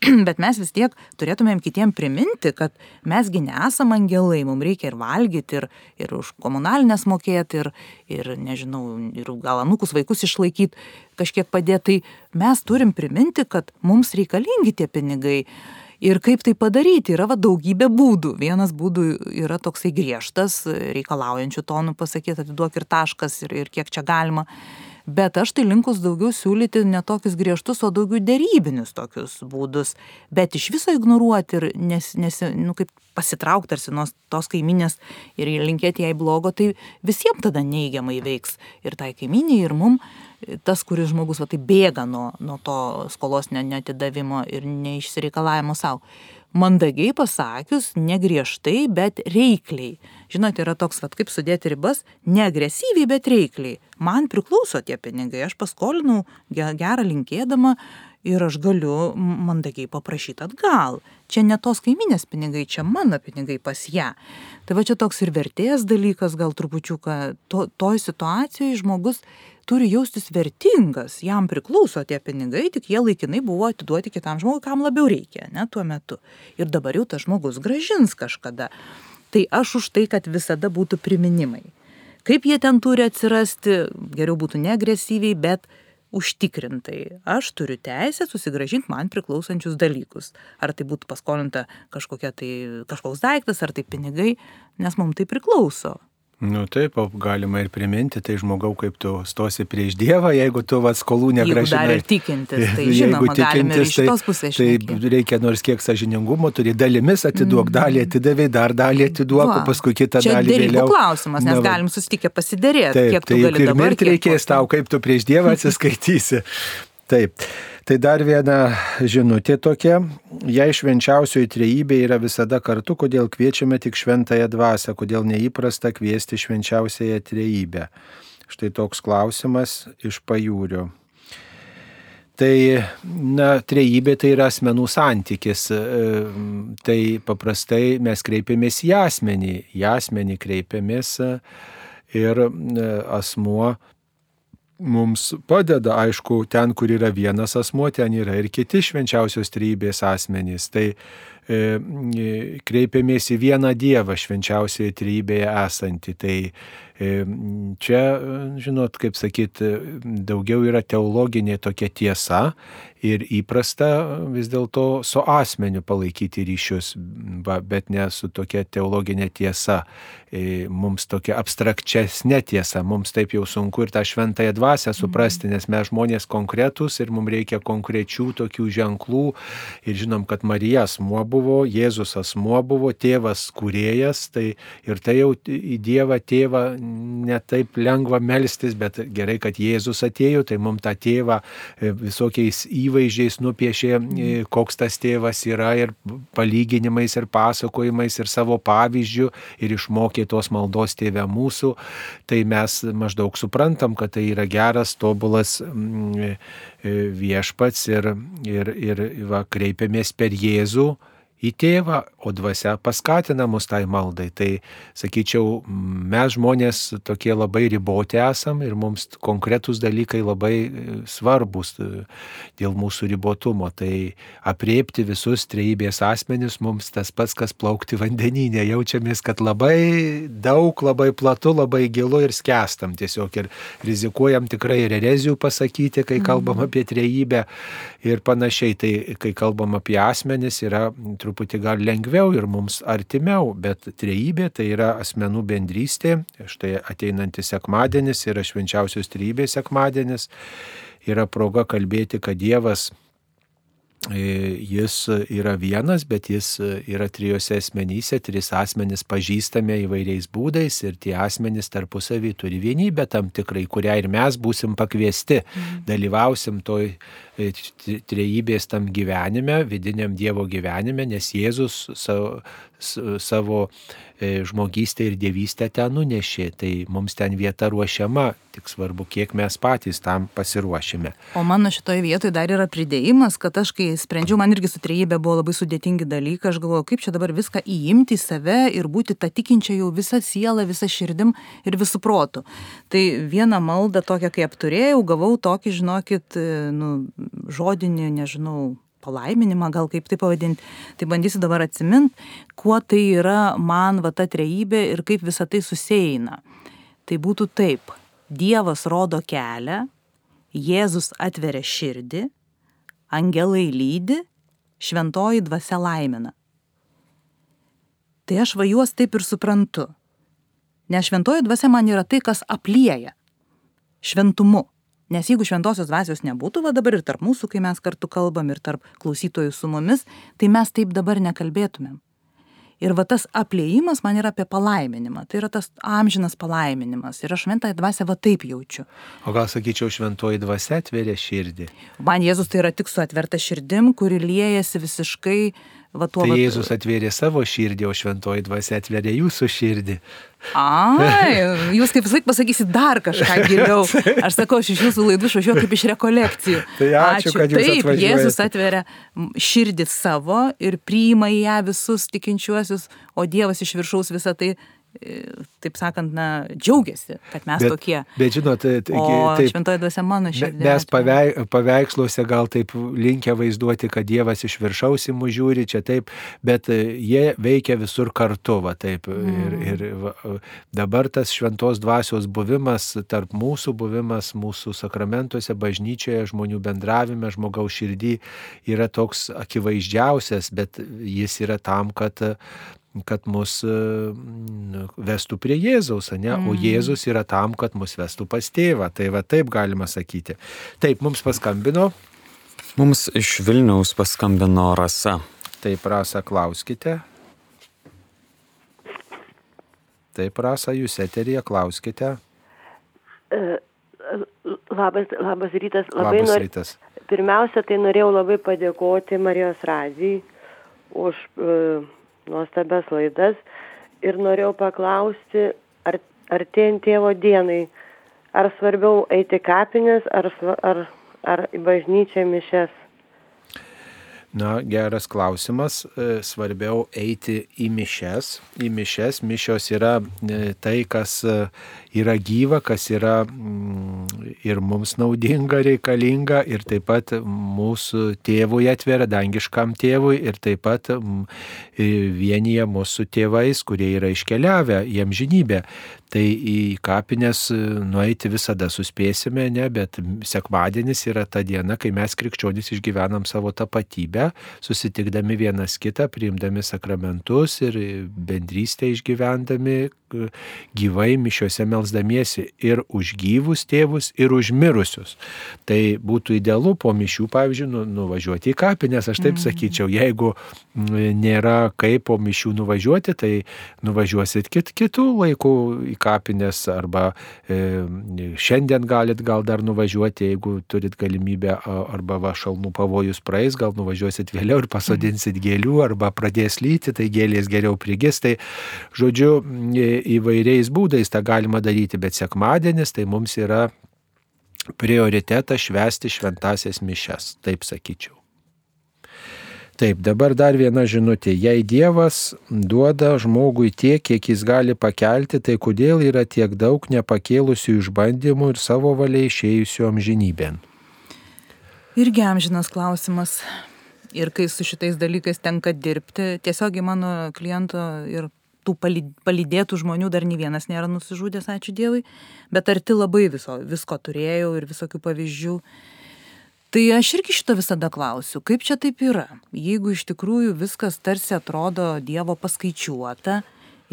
bet mes vis tiek turėtumėm kitiem priminti, kad mesgi nesam angelai, mums reikia ir valgyti, ir, ir už komunalinės mokėti, ir, ir, nežinau, ir gal anukus vaikus išlaikyti, kažkiek padėti. Tai mes turim priminti, kad mums reikalingi tie pinigai. Ir kaip tai padaryti, yra va, daugybė būdų. Vienas būdų yra toksai griežtas, reikalaujančių tonų pasakyti, atiduok ir taškas, ir, ir kiek čia galima. Bet aš tai linkus daugiau siūlyti ne tokius griežtus, o daugiau dėrybinius tokius būdus. Bet iš viso ignoruoti ir nes, nes, nu, kaip pasitraukti tarsi nuo tos kaiminės ir linkėti jai blogo, tai visiems tada neigiamai veiks. Ir tai kaiminiai, ir mum tas, kuris žmogus va, tai bėga nuo, nuo to skolos netidavimo ir neišsireikalavimo savo. Mandagiai pasakius, negriežtai, bet reikliai. Žinote, yra toks, va, kaip sudėti ribas, neagresyviai, bet reikliai. Man priklauso tie pinigai, aš paskolinau gerą linkėdama ir aš galiu mandagiai paprašyti atgal. Čia ne tos kaiminės pinigai, čia mano pinigai pas ją. Tai va čia toks ir vertės dalykas, gal trupučiuką, to, toj situacijoje žmogus turi jaustis vertingas, jam priklauso tie pinigai, tik jie laikinai buvo atiduoti kitam žmogui, kam labiau reikia, ne tuo metu. Ir dabar jau tas žmogus gražins kažkada. Tai aš už tai, kad visada būtų priminimai. Kaip jie ten turi atsirasti, geriau būtų neagresyviai, bet užtikrintai. Aš turiu teisę susigražinti man priklausančius dalykus. Ar tai būtų paskolinta kažkokia tai, kažkoks daiktas, ar tai pinigai, nes mums tai priklauso. Nu taip, galima ir priminti, tai žmogau, kaip tu stosi prieš Dievą, jeigu tu vas skolų negražinai. Dar ir tikintis, tai žinoma, ir iš šitos pusės. Tai, tai reikia nors kiek sažiningumo, turi dalimis atiduok, mm. dalį atidavai, dar dalį atiduok, o paskui kitą Čia dalį vėliau. Tai klausimas, nes Na, galim susitikę pasidarėti, taip, kiek tu tai gali ir dabar. Ir reikės tau, kaip tu prieš Dievą atsiskaitysi. Taip, tai dar viena žinutė tokia. Jei švenčiausioji trejybė yra visada kartu, kodėl kviečiame tik šventąją dvasę, kodėl neįprasta kviesti švenčiausiąją trejybę. Štai toks klausimas iš pajūrio. Tai, na, trejybė tai yra asmenų santykis. Tai paprastai mes kreipiamės į asmenį, į asmenį kreipiamės ir asmuo mums padeda, aišku, ten, kur yra vienas asmuo, ten yra ir kiti švenčiausios trybės asmenys. Tai e, kreipiamės į vieną Dievą švenčiausioje trybėje esantį. Tai e, čia, žinot, kaip sakyt, daugiau yra teologinė tokia tiesa ir įprasta vis dėlto su asmeniu palaikyti ryšius, bet ne su tokia teologinė tiesa. E, mums tokia abstrakčesnė tiesa, mums taip jau sunku ir tą šventąją dvasę suprasti, nes mes žmonės konkretus ir mums reikia konkrečių tokių ženklų. Ir žinom, kad Marija asmuo buvo, Jėzus asmuo buvo, tėvas kūrėjas, tai ir tai jau į Dievą tėvą netaip lengva melstis, bet gerai, kad Jėzus atėjo, tai mums tą tėvą e, visokiais įvaizdžiais nupiešė, e, koks tas tėvas yra ir palyginimais ir pasakojimais ir savo pavyzdžių ir išmokė tos maldos tėvę mūsų, tai mes maždaug suprantam, kad tai yra geras, tobulas mm, e, viešpats ir, ir, ir va, kreipiamės per Jėzų į tėvą, o dvasia paskatina mus tai maldai. Tai, sakyčiau, mes žmonės tokie labai riboti esam ir mums konkretūs dalykai labai e, svarbus e, dėl mūsų ribotumo. Tai apriepti visus trejybės asmenis mums tas pats, kas plaukti vandeninė. Jaučiamės, kad labai daug, labai platu, labai gilu ir skęstam tiesiog ir rizikuojam tikrai ir erezijų pasakyti, kai kalbam mhm. apie trejybę ir panašiai. Tai kai kalbam apie asmenis yra truputį truputį gal lengviau ir mums artimiau, bet trejybė tai yra asmenų bendrystė. Štai ateinantis sekmadienis yra švenčiausios trejybės sekmadienis. Yra proga kalbėti, kad Dievas jis yra vienas, bet jis yra trijose asmenyse, trys asmenys pažįstame įvairiais būdais ir tie asmenys tarpusavį turi vienybę tam tikrai, kurią ir mes būsim pakviesti, mhm. dalyvausim toj e, trejybės tam gyvenime, vidiniam Dievo gyvenime, nes Jėzus savo, savo E, žmogystę ir dievystę ten nunešė, tai mums ten vieta ruošiama, tik svarbu, kiek mes patys tam pasiruošime. O mano šitoje vietoje dar yra pridėjimas, kad aš kai sprendžiau, man irgi su trejybė buvo labai sudėtingi dalykai, aš galvoju, kaip čia dabar viską įimti į save ir būti tą tikinčią jau visą sielą, visą širdim ir visų protų. Tai vieną maldą tokią, kai apturėjau, gavau tokį, žinokit, e, nu, žodinį, nežinau, palaiminimą, gal kaip tai pavadinti, tai bandysiu dabar atsimint, kuo tai yra man va ta trejybė ir kaip visa tai susieina. Tai būtų taip, Dievas rodo kelią, Jėzus atveria širdį, angelai lydi, šventoji dvasia laimina. Tai aš va juos taip ir suprantu. Nes šventoji dvasia man yra tai, kas aplieja šventumu. Nes jeigu šventosios dvasios nebūtų, va dabar ir tarp mūsų, kai mes kartu kalbam, ir tarp klausytojų su mumis, tai mes taip dabar nekalbėtumėm. Ir va tas apliejimas man yra apie palaiminimą. Tai yra tas amžinas palaiminimas. Ir aš šventąją dvasę va taip jaučiu. O gal sakyčiau, šventoji dvasia atveria širdį? Man Jėzus tai yra tik su atverta širdim, kuri liejasi visiškai va tuo. Tai va... Jėzus atvėrė savo širdį, o šventoji dvasia atveria jūsų širdį. Ai, jūs kaip vis laik pasakysit dar kažką giliau. Aš sakau, aš iš jūsų laidų išvažiuoju kaip iš rekolekcijų. Tai ačiū, ačiū. kad jūs Taip, Jėzus atveria širdį savo ir priima į ją visus tikinčiuosius, o Dievas iš viršaus visą tai taip sakant, na, džiaugiasi, kad mes bet, tokie. Bet žinot, tai, taip, šventoji dvasia mano širdį. Mes paveik, paveiksluose gal taip linkę vaizduoti, kad Dievas iš viršaus į mus žiūri čia taip, bet e, jie veikia visur kartu, va taip. Mm. Ir, ir va, dabar tas šventos dvasios buvimas, tarp mūsų buvimas, mūsų sakramentuose, bažnyčioje, žmonių bendravime, žmogaus širdį yra toks akivaizdžiausias, bet jis yra tam, kad kad mus e, vestų prie Jėzaus, ne? o mm. Jėzus yra tam, kad mus vestų pas tėvą. Tai va taip galima sakyti. Taip, mums paskambino. Mums iš Vilniaus paskambino Rasa. Taip, Rasa, klauskite. Taip, Rasa, jūs eterija, klauskite. E, Labas, labas rytas. Labai Labas nor... rytas. Pirmiausia, tai norėjau labai padėkoti Marijos Razijai už uh, nuostabias laidas ir norėjau paklausti, ar artėjant tėvo dienai, ar svarbiau eiti kapinės, ar, ar, ar į bažnyčią mišes. Na, geras klausimas. E, Svarbiau eiti į mišes. Į mišes. Mišios yra e, tai, kas e, yra gyva, kas yra mm, ir mums naudinga, reikalinga, ir taip pat mūsų tėvui atveria, dangiškam tėvui, ir taip pat mm, vienyje mūsų tėvais, kurie yra iškeliavę į amžinybę. Tai į kapines nueiti visada suspėsime, ne, bet sekmadienis yra ta diena, kai mes krikščionys išgyvenam savo tapatybę, susitikdami vienas kitą, priimdami sakramentus ir bendrystę išgyvendami, gyvai mišiuose melzdamiesi ir už gyvus tėvus, ir už mirusius. Tai būtų idealu po mišių, pavyzdžiui, nu, nuvažiuoti į kapines, aš taip sakyčiau, jeigu nėra kaip po mišių nuvažiuoti, tai nuvažiuosit kit, kitų laikų į kapines arba e, šiandien galit gal dar nuvažiuoti, jeigu turit galimybę, arba va šalmų pavojus praeis, gal nuvažiuosit vėliau ir pasodinsit gėlių arba pradės lyti, tai gėlės geriau prigis. Tai žodžiu, į- įvairiais būdais tą galima daryti, bet sekmadienis tai mums yra prioritetas švęsti šventasias mišes, taip sakyčiau. Taip, dabar dar viena žinutė. Jei Dievas duoda žmogui tiek, kiek jis gali pakelti, tai kodėl yra tiek daug nepakėlusių išbandymų ir savo valia išėjusių amžinybėn? Irgi amžinas klausimas. Ir kai su šitais dalykais tenka dirbti, tiesiogiai mano kliento ir tų paly- palydėtų žmonių dar nei vienas nėra nusižudęs, ačiū Dievui, bet arti labai viso, visko turėjau ir visokių pavyzdžių. Tai aš irgi šito visada klausiu, kaip čia taip yra. Jeigu iš tikrųjų viskas tarsi atrodo Dievo paskaičiuota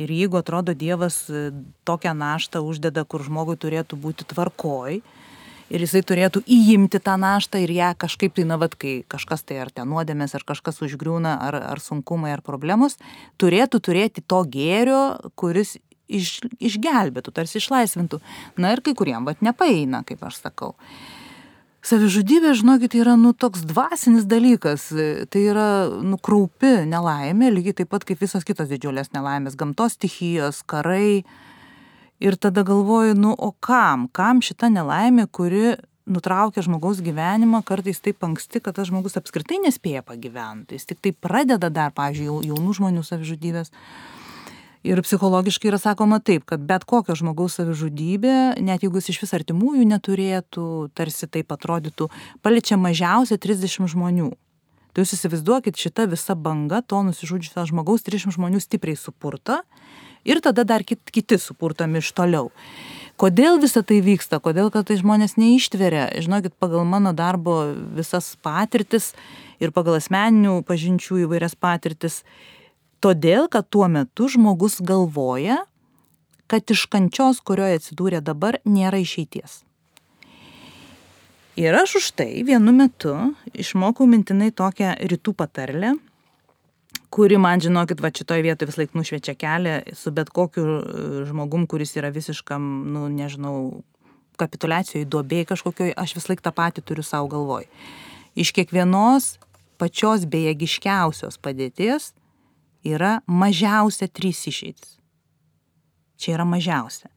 ir jeigu atrodo Dievas e, tokią naštą uždeda, kur žmogui turėtų būti tvarkoj, ir jisai turėtų įimti tą naštą ir ją kažkaip tai, na, vad, kai kažkas tai ar ten nuodėmės, ar kažkas užgriūna, ar, ar sunkumai, ar problemos, turėtų turėti to gėrio, kuris iš, išgelbėtų, tarsi išlaisvintų. Na ir kai kuriem, vad, nepaeina, kaip aš sakau. Savižudybė, žinokit, yra, nu, toks dvasinis dalykas. Tai yra, nu, kraupi nelaimė, lygiai taip pat kaip visos kitos didžiulės nelaimės, gamtos stichijos, karai. Ir tada galvoju, nu, o kam? Kam šita nelaimė, kuri nutraukia žmogaus gyvenimą kartais taip anksti, kad tas žmogus apskritai nespėja pagyventi. Jis tik tai pradeda dar, pavyzdžiui, jau- jaunų žmonių savižudybės. Ir psichologiškai yra sakoma taip, kad bet kokio žmogaus savižudybė, net jeigu jis iš vis artimųjų neturėtų, tarsi taip atrodytų, paliečia mažiausiai 30 žmonių. Tai jūs įsivaizduokit, šita visa banga to nusižudžiusio žmogaus 30 žmonių stipriai supurta ir tada dar kit, kiti supurtami iš toliau. Kodėl visa tai vyksta, kodėl kad tai žmonės neištveria, žinokit, pagal mano darbo visas patirtis ir pagal asmeninių pažinčių įvairias patirtis, todėl kad tuo metu žmogus galvoja, kad iš kančios, kurioje atsidūrė dabar, nėra išeities. Ir aš už tai vienu metu išmokau mintinai tokią rytų patarlę, kuri man, žinokit, va šitoje vietoje vis laik nušviečia kelią su bet kokiu e, žmogum, kuris yra visiškam, nu, nežinau, kapitulacijoje, duobėje kažkokioj, aš vis laik tą patį turiu savo galvoj. Iš kiekvienos pačios bejėgiškiausios padėties yra mažiausia trys išeitis. Čia yra mažiausia.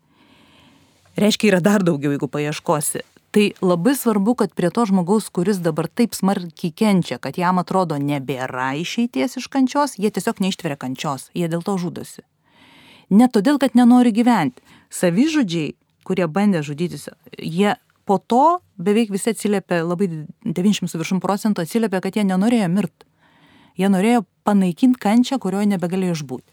Reiškia, yra dar daugiau, jeigu paieškosi. Tai labai svarbu, kad prie to žmogaus, kuris dabar taip smarkiai kenčia, kad jam atrodo nebėra išeities iš kančios, jie tiesiog neištveria kančios, jie dėl to žudosi. Ne todėl, kad nenori gyventi. Savižudžiai, kurie bandė žudytis, jie po to beveik visi atsiliepia, labai 90 su viršum procentų atsiliepia, kad jie nenorėjo mirti. Jie norėjo panaikinti kančią, kurioje nebegalėjo išbūti.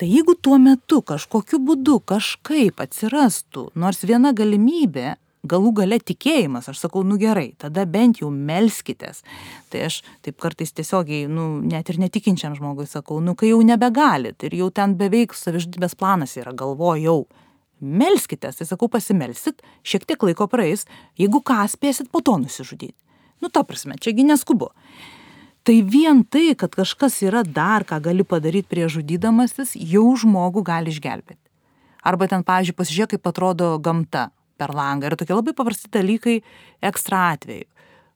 Tai jeigu tuo metu kažkokiu būdu kažkaip atsirastų nors viena galimybė, galų gale tikėjimas, aš sakau, nu gerai, tada bent jau melskitės. Tai aš taip kartais tiesiogiai, nu, net ir netikinčiam žmogui sakau, nu kai jau nebegalit ir jau ten beveik savižudybės planas yra galvo jau. Melskitės, tai sakau, pasimelsit, šiek tiek laiko praeis, jeigu ką spėsit po to nusižudyti. Nu, ta prasme, čiagi neskubu. Tai vien tai, kad kažkas yra dar, ką gali padaryti prie žudydamasis, jau žmogų gali išgelbėti. Arba ten, pavyzdžiui, pasižiūrėk, kaip atrodo gamta. Per langą. Yra tokie labai paprasti dalykai ekstra atveju.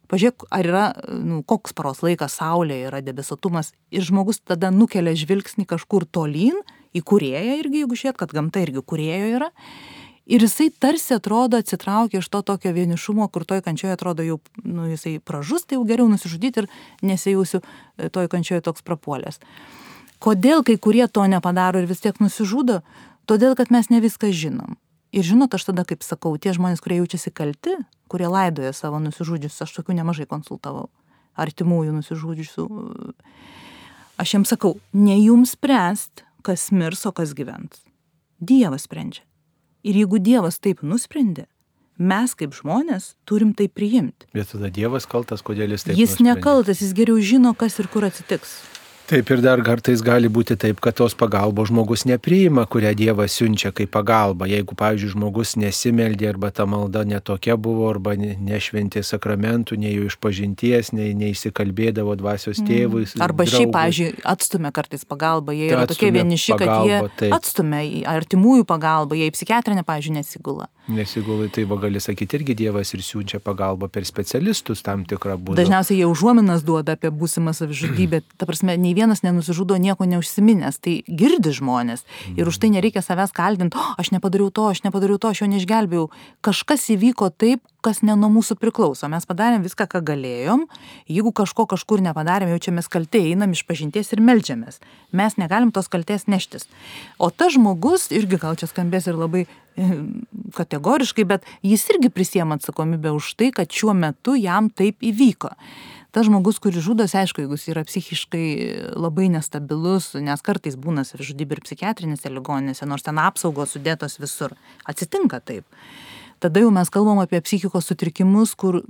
Pažiūrėk, ar yra, nu, koks paros laikas, saulė yra debesuotumas ir žmogus tada nukelia žvilgsnį kažkur tolyn, į kurėją irgi, jeigu žiūrėt, kad gamta irgi kurėjo yra. Ir jisai tarsi atrodo atsitraukia iš to tokio vienišumo, kur toj kančioje atrodo jau, nu, jisai pražus, tai jau geriau nusižudyti ir nesijausiu e, toj kančioje toks prapuolės. Kodėl kai kurie to nepadaro ir vis tiek nusižudo? Todėl, kad mes ne viską žinom. Ir žinot, aš tada, kaip sakau, tie žmonės, kurie jaučiasi kalti, kurie laidoja savo nusižudžius, aš tokių nemažai konsultavau, artimųjų nusižudžiusių. Aš jiems sakau, ne jums spręst, kas mirs, o kas gyvens. Dievas sprendžia. Ir jeigu Dievas taip nusprendė, mes kaip žmonės turim tai priimti. Bet tada Dievas kaltas, kodėl jis taip Jis nusprendė? nekaltas, jis geriau žino, kas ir kur atsitiks. Taip ir dar kartais gali būti taip, kad tos pagalbos žmogus nepriima, kurią Dievas siunčia kaip pagalba. Jeigu, pavyzdžiui, žmogus nesimeldė arba ta malda netokia buvo, arba ne- nešventė sakramentų, nei jų išpažinties, nei neįsikalbėdavo dvasios tėvui. Mm. Arba šiaip, draugui. pavyzdžiui, atstumia kartais pagalbą, jie Tai yra tokie vieniši, kad jie taip. atstumia į artimųjų pagalbą, jie į psichiatrinę, pavyzdžiui, nesigula. Nesigulai, tai va gali sakyti, irgi Dievas ir siunčia pagalbą per specialistus tam tikrą būdą. Dažniausiai jie užuominas duoda apie būsimą savižudybę. Ta prasme, nei vienas nenusižudo nieko neužsiminęs. Tai girdi žmonės. Ir už tai nereikia savęs kaltinti, oh, aš nepadariau to, aš nepadariau to, aš jo neišgelbėjau. Kažkas įvyko taip, kas ne nuo mūsų priklauso. Mes padarėm viską, ką galėjom. Jeigu kažko kažkur nepadarėm, jaučiamės kaltė, einam iš pažinties ir melžiamės. Mes negalim tos kaltės neštis. O tas žmogus, irgi gal čia skambės ir labai e, kategoriškai, bet jis irgi prisiema atsakomybę už tai, kad šiuo metu jam taip įvyko. Tas žmogus, kuris žudosi, aišku, jeigu jis yra psichiškai labai nestabilus, nes kartais būna savižudybė ir psichiatrinėse ligoninėse, nors ten apsaugos sudėtos visur. Atsitinka taip. Tada jau mes kalbam apie psichikos sutrikimus, kur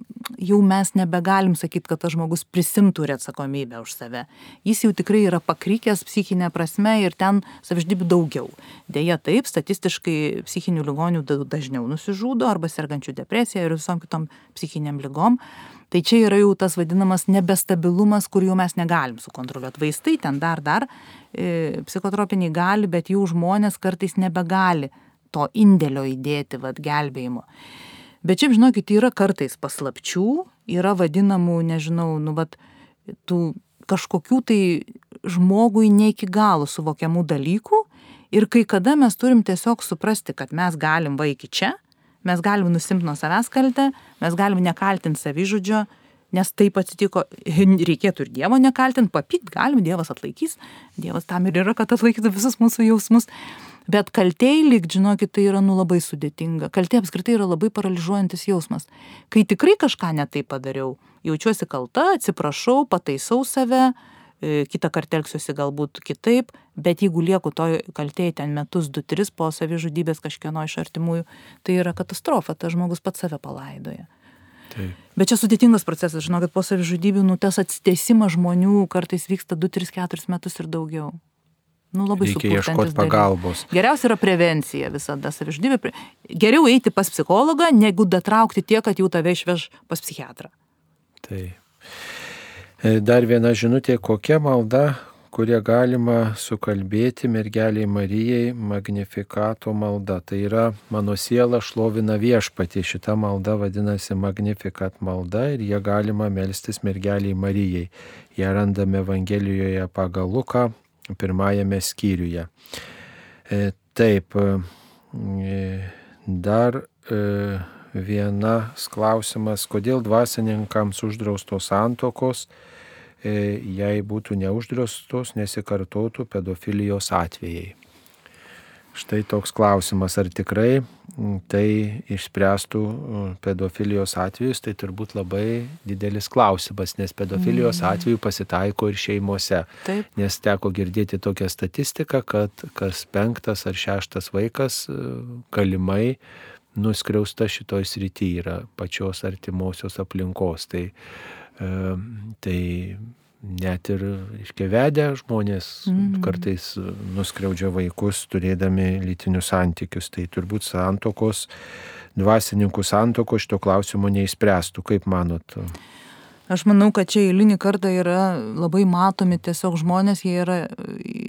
jau mes nebegalim sakyti, kad tas žmogus prisimtų atsakomybę už save. Jis jau tikrai yra pakrykęs psichinė prasme ir ten savižudybių daugiau. Deja, taip, statistiškai psichinių ligonių da- dažniau nusižudo arba sergančių depresija ir visom kitom psichiniam lygom. Tai čia yra jau tas vadinamas nebestabilumas, kur jau mes negalim sukontroliuoti. Vaistai ten dar, dar, e, psichotropiniai gali, bet jau žmonės kartais nebegali to indėlio įdėti, vad, gelbėjimo. Bet šiaip, žinokit, yra kartais paslapčių, yra vadinamų, nežinau, nu, vad, tų kažkokių tai žmogui ne iki galo suvokiamų dalykų. Ir kai kada mes turim tiesiog suprasti, kad mes galim va iki čia, mes galim nusimti nuo savęs kaltę, mes galim nekaltinti savižudžio, nes taip atsitiko, reikėtų ir Dievo nekaltinti, papykt galim, Dievas atlaikys, Dievas tam ir yra, kad atlaikytų visus mūsų jausmus. Bet kaltėjai lyg, žinokit, tai yra nu labai sudėtinga. Kaltė apskritai yra labai paralyžiuojantis jausmas. Kai tikrai kažką netai padariau, jaučiuosi kalta, atsiprašau, pataisau save, e, kitą kartą elgsiuosi galbūt kitaip, bet jeigu lieku toj kaltėjai ten metus, du, tris po savižudybės kažkieno iš artimųjų, tai yra katastrofa, tas žmogus pats save palaidoja. Taip. Bet čia sudėtingas procesas, žinokit, po savižudybių, nu tas atsitesimas žmonių kartais vyksta 2, 3, 4 metus ir daugiau. Nu, labai Reikia supurtantis ieškoti pagalbos. Geriausia yra prevencija visada savižudybė. Geriau eiti pas psichologą, negu datraukti tiek, kad jau tave išveš pas psichiatrą. Tai. Dar viena žinutė, kokia malda, kurią galima sukalbėti mergeliai Marijai, Magnifikato malda. Tai yra mano siela šlovina viešpatį. Šita malda vadinasi Magnifikat malda ir ją galima melstis mergeliai Marijai. Ją randame Evangelijoje pagal Luką, pirmajame skyriuje. E, Taip, e, dar e, vienas klausimas, kodėl dvasininkams uždraustos santokos, jei būtų neuždraustos, nesikartotų pedofilijos atvejai. Štai toks klausimas, ar tikrai tai išspręstų mm, pedofilijos atvejus, tai turbūt labai didelis klausimas, nes pedofilijos atveju pasitaiko ir šeimose. Taip. Nes teko girdėti tokią statistiką, kad kas penktas ar šeštas vaikas e, galimai nuskriausta šitoj srity yra pačios artimosios aplinkos. Tai, e, tai net ir iškevedę žmonės mm. kartais nuskriaudžia vaikus turėdami lytinius santykius. Tai turbūt santokos, dvasininkų santokos šito klausimo neįspręstų. Kaip manot? Aš manau, kad čia eilinį kartą yra labai matomi tiesiog žmonės, jie yra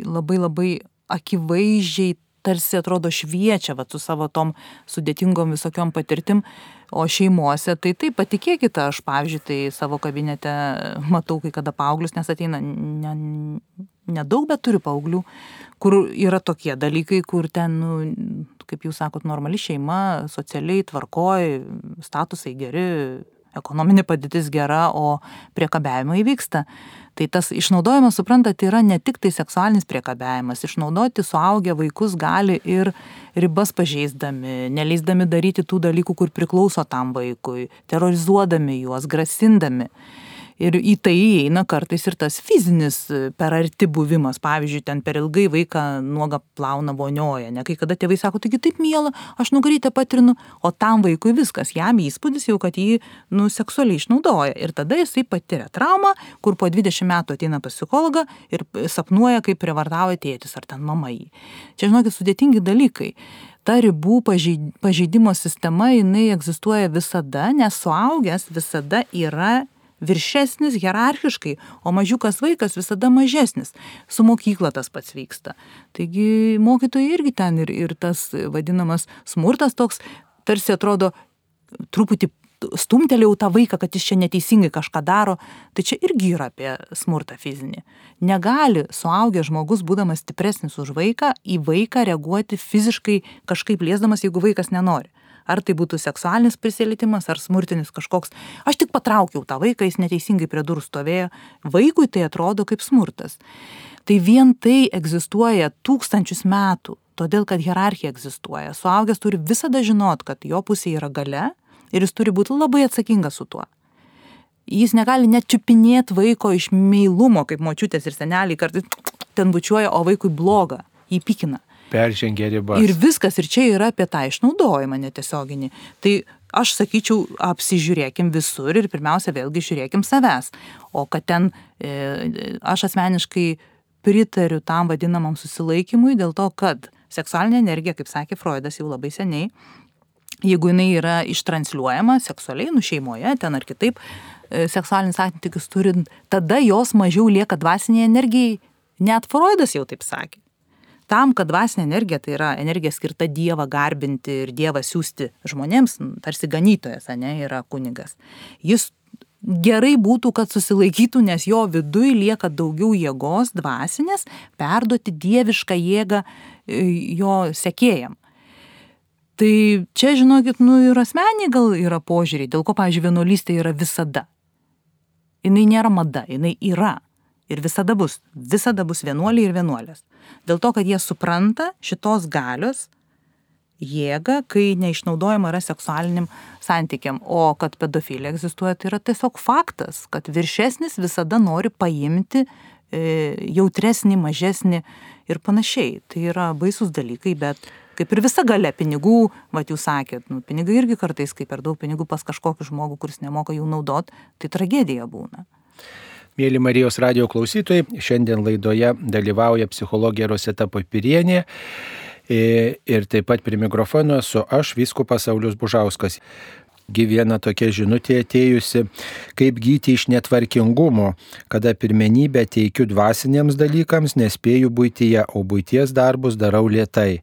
labai labai akivaizdžiai tarsi atrodo šviečia vat, su savo tom sudėtingom visokiom patirtim, o šeimose tai taip, patikėkite, aš, pavyzdžiui, tai savo kabinete matau, kai kada paauglius, nes ateina nedaug, ne bet turiu paauglių, kur yra tokie dalykai, kur ten, nu, kaip jūs sakot, normali šeima, socialiai tvarkoj, statusai geri, ekonominė padėtis gera, o priekabiavimai vyksta. Tai tas išnaudojimas, suprantat, yra ne tik tai seksualinis priekabiavimas. Išnaudoti suaugę vaikus gali ir ribas pažeisdami, neleisdami daryti tų dalykų, kur priklauso tam vaikui, terrorizuodami juos, grasindami ir į tai įeina kartais ir tas fizinis e, per arti buvimas. Pavyzdžiui ten per ilgai vaiką nuogą plauna vonioja ne? Kai kada tėvai sako taigi taip miela aš nugarytę patrinu. O tam vaikui viskas. Jam įspūdis jau kad jį nu seksualiai išnaudoja. Ir tada jisai patiria traumą kur po dvidešim metų ateina pas psichologą ir sapnuoja kaip prievartauja tėtis ar ten mama jį. Čia žinokit sudėtingi dalykai. Ta ribų pažeidimo sistema jinai egzistuoja visada nes suaugęs visada yra viršesnis hierarchiškai, o mažiukas vaikas visada mažesnis. Su mokykla tas pats vyksta. Taigi mokytojai irgi ten ir, ir tas vadinamas smurtas toks, tarsi atrodo truputį stumtelėjau tą vaiką, kad jis čia neteisingai kažką daro, tai čia irgi yra apie smurtą fizinį. Negali suaugęs žmogus, būdamas stipresnis už vaiką, į vaiką reaguoti fiziškai kažkaip liesdamas, jeigu vaikas nenori ar tai būtų seksualinis prisilietimas, ar smurtinis kažkoks. Aš tik patraukiau tą vaiką, jis neteisingai prie durų stovėjo. Vaikui tai atrodo kaip smurtas. Tai vien tai egzistuoja tūkstančius metų, todėl kad hierarchija egzistuoja. Suaugęs turi visada žinot, kad jo pusė yra gale ir jis turi būti labai atsakingas su tuo. Jis negali net čiupinėti vaiko iš meilumo, kaip močiutės ir seneliai kartais ten bučiuoja, o vaikui bloga, jį pikina peržengė ribas. Ir viskas, ir čia yra apie tą išnaudojimą netiesioginį. Tai aš sakyčiau, apsižiūrėkim visur ir pirmiausia vėlgi žiūrėkim savęs. O kad ten e, aš asmeniškai pritariu tam vadinamam susilaikymui dėl to, kad seksualinė energija, kaip sakė Freudas jau labai seniai, jeigu jinai yra ištransliuojama seksualiai, nu šeimoje, ten ar kitaip, e, seksualinis santykius turint, tada jos mažiau lieka dvasiniai energijai. Net Freudas jau taip sakė tam kad dvasinė energija tai yra energija skirta dievą garbinti ir dievą siųsti žmonėms tarsi ganytojas ane yra kunigas. Jis gerai būtų kad susilaikytų nes jo viduj lieka daugiau jėgos dvasinės perduoti dievišką jėgą e, jo sekėjam. Tai čia žinokit nu ir asmeniniai gal yra požiūriai dėl ko pavyzdžiui vienuolystė yra visada. Jinai nėra mada jinai yra. Ir visada bus. Visada bus vienuoliai ir vienuolės dėl to kad jie supranta šitos galios jėgą kai neišnaudojama yra seksualiniam santykiam. O kad pedofilija egzistuoja tai yra tiesiog faktas kad viršesnis visada nori paimti e, jautresnį mažesnį ir panašiai. Tai yra baisūs dalykai bet kaip ir visa galia pinigų vat jūs sakėt nu pinigai irgi kartais kai per daug pinigų pas kažkokį žmogų kuris nemoka jų naudot tai tragedija būna Mėly Marijos radio klausytojai, šiandien laidoje dalyvauja psichologija Roseta Papirienė ir taip pat prie mikrofono esu aš, Vyskupas Saulis Bužauskas. Gyviena tokia žinutė atėjusi, kaip gyti iš netvarkingumo, kada pirmenybę teikiu dvasiniams dalykams, nespėju būtyje, o būties darbus darau lietai.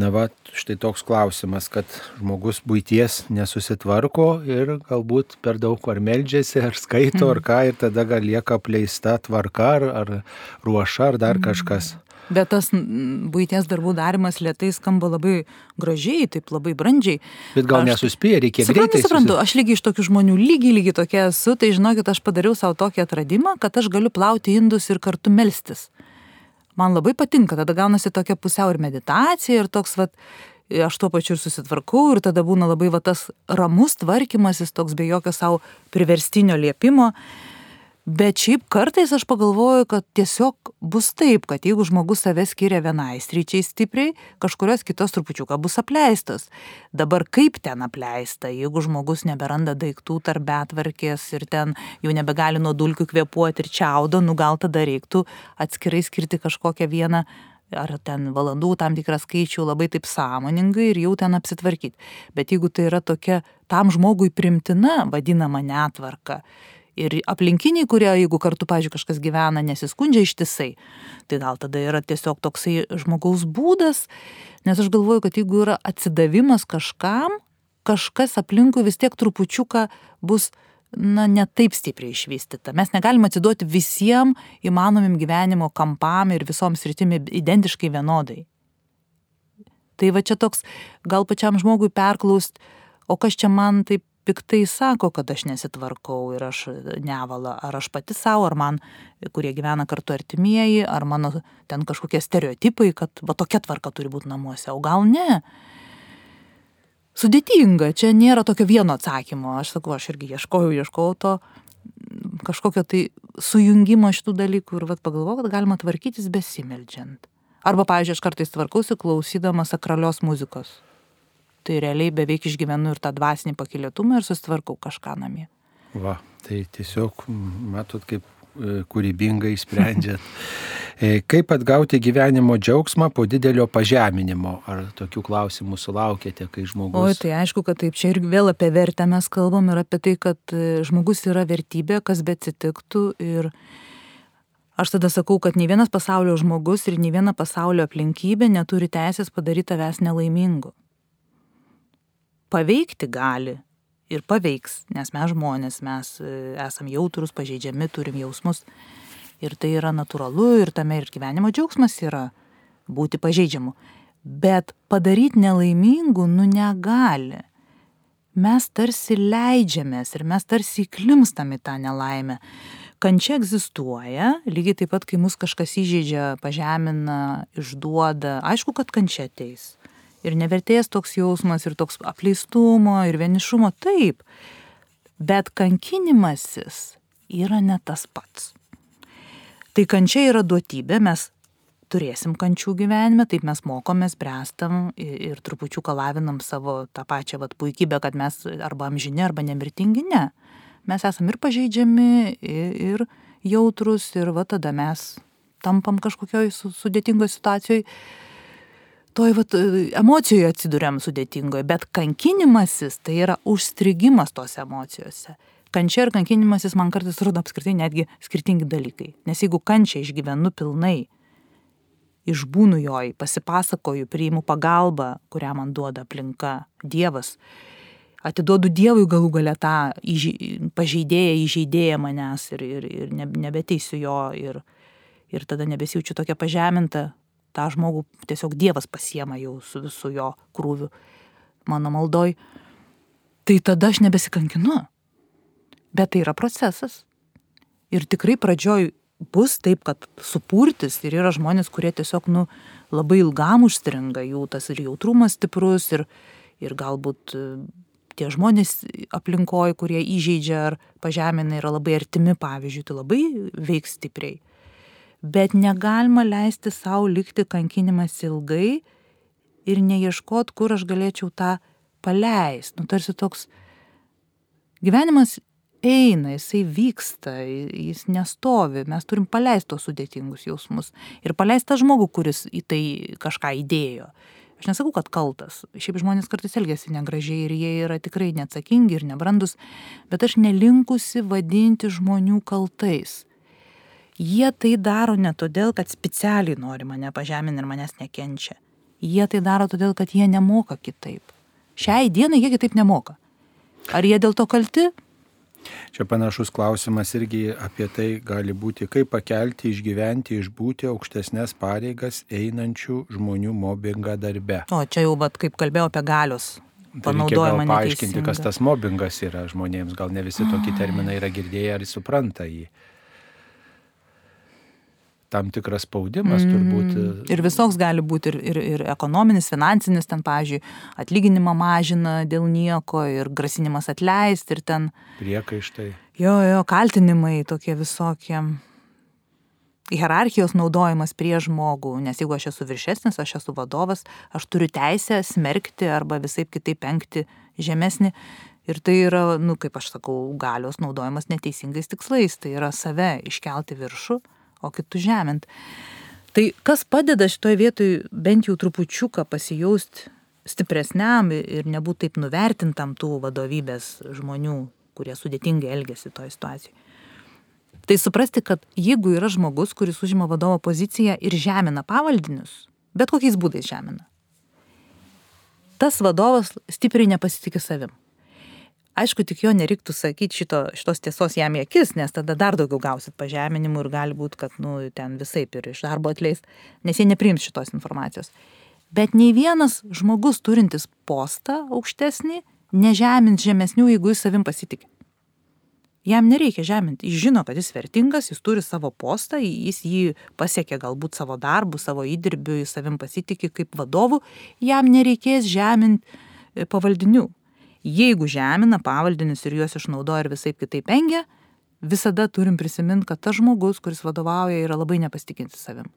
Na va, štai toks klausimas, kad žmogus būties nesusitvarko ir galbūt per daug ar meldžiasi, ar skaito, ar ką, ir tada gal lieka apleista tvarka, ar, ar ruoša, ar dar kažkas. Bet tas būties darbų darimas lietai skamba labai gražiai, taip labai brandžiai. Bet gal aš, nesuspėja, reikia suprantu, greitai. Suprantu, aš lygiai iš tokių žmonių, lygiai, lygiai tokia esu, tai žinokit, aš padariau savo tokį atradimą, kad aš galiu plauti indus ir kartu melstis. Man labai patinka, tada gaunasi tokia pusiau ir meditacija, ir toks, vat, aš tuo pačiu ir susitvarkau, ir tada būna labai va tas ramus tvarkymasis, toks be jokio savo priverstinio liepimo bet šiaip kartais aš pagalvoju kad tiesiog bus taip kad jeigu žmogus save skiria vienai sričiai stipriai kažkurios kitos trupučiuką bus apleistos dabar kaip ten apleista jeigu žmogus neberanda daiktų tarp betvarkės ir ten jau nebegali nuo dulkių kvėpuot ir čiaudo nu gal tada reiktų atskirai skirti kažkokią vieną ar ten valandų tam tikrą skaičių labai taip sąmoningai ir jau ten apsitvarkyt. Bet jeigu tai yra tokia tam žmogui primtina vadinama netvarka Ir aplinkiniai, kurie, jeigu kartu, pažiūrėjau, kažkas gyvena, nesiskundžia ištisai, tai gal tada yra tiesiog toksai žmogaus būdas, nes aš galvoju, kad jeigu yra atsidavimas kažkam, kažkas aplinkui vis tiek trupučiuką bus na, ne taip stipriai išvystyta. Mes negalime atsiduoti visiems įmanomim gyvenimo kampam ir visoms rytimi identiškai vienodai. Tai va čia toks, gal pačiam žmogui perklaust, o kas čia man taip piktai sako, kad aš nesitvarkau ir aš nevalą, ar aš pati savo, ar man, kurie gyvena kartu artimieji, ar mano ten kažkokie stereotipai, kad va tokia tvarka turi būti namuose, o gal ne. Sudėtinga, čia nėra tokio vieno atsakymo, aš sakau, aš irgi ieškojau, ieškojau to kažkokio tai sujungimo šitų dalykų ir vat pagalvojau, kad galima tvarkytis besimeldžiant. Arba, pavyzdžiui, aš kartais tvarkausi klausydama sakralios muzikos tai realiai beveik išgyvenu ir tą dvasinį pakilėtumą ir susitvarkau kažką namie. Va, tai tiesiog matot, kaip e, kūrybingai sprendžiat. E, kaip atgauti gyvenimo džiaugsmą po didelio pažeminimo? Ar tokių klausimų sulaukėte, kai žmogus... O tai aišku, kad taip, čia ir vėl apie vertę mes kalbam ir apie tai, kad e, žmogus yra vertybė, kas be atsitiktų. Ir aš tada sakau, kad nei vienas pasaulio žmogus ir nei viena pasaulio aplinkybė neturi teisės padaryti tavęs nelaimingu paveikti gali ir paveiks, nes mes žmonės, mes e, esam jautrus, pažeidžiami, turim jausmus. Ir tai yra natūralu ir tame ir gyvenimo džiaugsmas yra būti pažeidžiamu. Bet padaryti nelaimingų, nu negali. Mes tarsi leidžiamės ir mes tarsi įklimstam į tą nelaimę. Kančia egzistuoja, lygiai taip pat, kai mus kažkas įžeidžia, pažemina, išduoda, aišku, kad kančia ateis ir nevertės toks jausmas, ir toks apleistumo, ir vienišumo, taip. Bet kankinimasis yra ne tas pats. Tai kančia yra duotybė, mes turėsim kančių gyvenime, taip mes mokomės, brestam ir, ir trupučiuką lavinam savo tą pačią vat, puikybę, kad mes arba amžini, arba nemirtingi, ne. Mes esam ir pažeidžiami, ir, ir jautrus, ir va tada mes tampam kažkokioj sudėtingoje situacijoje toj vat emocijoj atsiduriam sudėtingoj, bet kankinimasis tai yra užstrigimas tos emocijose. Kančia ir kankinimasis man kartais rodo apskritai netgi skirtingi dalykai. Nes jeigu kančia išgyvenu pilnai, išbūnu joj, pasipasakoju, priimu pagalbą, kurią man duoda aplinka, Dievas, atiduodu Dievui galų galę tą pažeidėją, įžeidėją manęs ir, ir, ir nebeteisiu jo ir, ir tada nebesijaučiu tokia pažeminta, tą žmogų tiesiog Dievas pasiema jau su visu jo krūviu mano maldoj, tai tada aš nebesikankinu. Bet tai yra procesas. Ir tikrai pradžioj bus taip, kad supurtis ir yra žmonės, kurie tiesiog, nu, labai ilgam užstringa jų tas ir jautrumas stiprus ir, ir galbūt e, tie žmonės aplinkoje, kurie įžeidžia ar pažemina, yra labai artimi, pavyzdžiui, tai labai veiks stipriai bet negalima leisti sau likti kankinimas ilgai ir neieškot, kur aš galėčiau tą paleist. Nu, tarsi toks gyvenimas eina, jisai vyksta, jis nestovi, mes turim paleisti tos sudėtingus jausmus ir paleisti tą žmogų, kuris į tai kažką įdėjo. Aš nesakau, kad kaltas. Šiaip žmonės kartais elgesi negražiai ir jie yra tikrai neatsakingi ir nebrandus, bet aš nelinkusi vadinti žmonių kaltais Jie tai daro ne todėl, kad specialiai nori mane pažeminti ir manęs nekenčia. Jie tai daro todėl, kad jie nemoka kitaip. Šiai dienai jie kitaip nemoka. Ar jie dėl to kalti? Čia panašus klausimas irgi apie tai gali būti, kaip pakelti, išgyventi, išbūti aukštesnės pareigas einančių žmonių mobbingą darbe. O čia jau, bet kaip kalbėjau apie galios panaudojimą. Paaiškinti, kas tas mobbingas yra žmonėms, gal ne visi tokį terminą yra girdėję ar supranta jį tam tikras spaudimas mm. turbūt. Ir visoks gali būti ir, ir, ir ekonominis, finansinis, ten, pavyzdžiui, atlyginimą mažina dėl nieko ir grasinimas atleisti ir ten. Priekaištai. Jo, jo, kaltinimai tokie visokie. Hierarchijos naudojimas prie žmogų, nes jeigu aš esu viršesnis, aš esu vadovas, aš turiu teisę smerkti arba visai kitaip penkti žemesnį. Ir tai yra, nu, kaip aš sakau, galios naudojimas neteisingais tikslais, tai yra save iškelti viršų o kitus žemint. Tai kas padeda šitoje vietoje bent jau trupučiuką pasijausti stipresniam ir nebūti taip nuvertintam tų vadovybės žmonių, kurie sudėtingai elgesi toje situacijoje. Tai suprasti, kad jeigu yra žmogus, kuris užima vadovo poziciją ir žemina pavaldinius, bet kokiais būdais žemina, tas vadovas stipriai nepasitikė savim. Aišku, tik jo nereiktų sakyti šito, šitos tiesos jam į akis, nes tada dar daugiau gausit pažeminimų ir gali būti, kad nu, ten visai ir iš darbo atleis, nes jie nepriims šitos informacijos. Bet nei vienas žmogus turintis postą aukštesnį nežemins žemesnių, jeigu jis savim pasitikė. Jam nereikia žeminti, jis žino, kad jis vertingas, jis turi savo postą, jis jį pasiekė galbūt savo darbu, savo įdirbiu, jis savim pasitikė kaip vadovu, jam nereikės žeminti e, pavaldinių jeigu žemina pavaldinius ir juos išnaudoja ir visaip kitaip engia, visada turim prisiminti, kad tas žmogus, kuris vadovauja, yra labai nepasitikinti savim.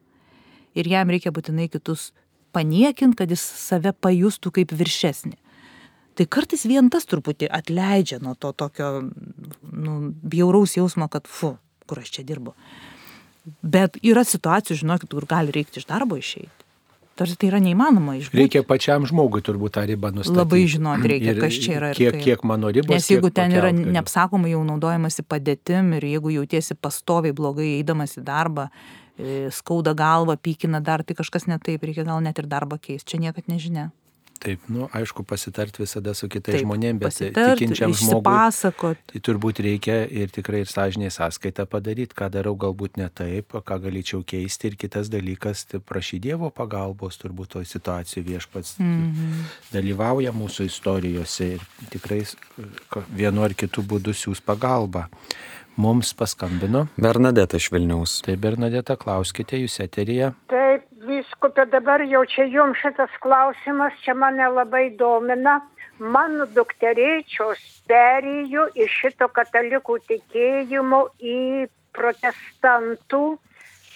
Ir jam reikia būtinai kitus paniekinti, kad jis save pajustų kaip viršesnį. Tai kartais vien tas truputį atleidžia nuo to tokio nu, bjauraus jausmo, kad fu, kur aš čia dirbu. Bet yra situacijų, žinokit, kur gali reikti iš darbo išeiti. Tarsi tai yra neįmanoma išbūti. Reikia pačiam žmogui turbūt tą ribą nustatyti. Labai žinoti reikia, Ir kas čia yra. ir Kiek, kaip. kiek mano ribos. Nes jeigu ten yra galiu. neapsakomai jau naudojamasi padėtim ir jeigu jautiesi pastoviai blogai eidamas į darbą, e, skauda galva, pykina dar, tai kažkas ne taip, reikia gal net ir darbą keisti. Čia niekad nežinia. Taip, nu, aišku, pasitart visada su kitais žmonėmis, bet pasitart, tikinčiam žmogui. Tai turbūt reikia ir tikrai ir sąžiniai sąskaitą padaryti, ką darau galbūt ne taip, o ką galėčiau keisti. Ir kitas dalykas, tai prašy Dievo pagalbos, turbūt toj situacijoje viešpats Mhm. dalyvauja mūsų istorijose ir tikrai vienu ar kitu būdu siūs pagalbą. Mums paskambino. Bernadeta iš Vilniaus. Tai Bernadeta, klauskite, jūs eterija. Taip, viskupė, dabar jau čia jums šitas klausimas, čia mane labai domina. Mano dukterėčios perėjo iš šito katalikų tikėjimo į protestantų,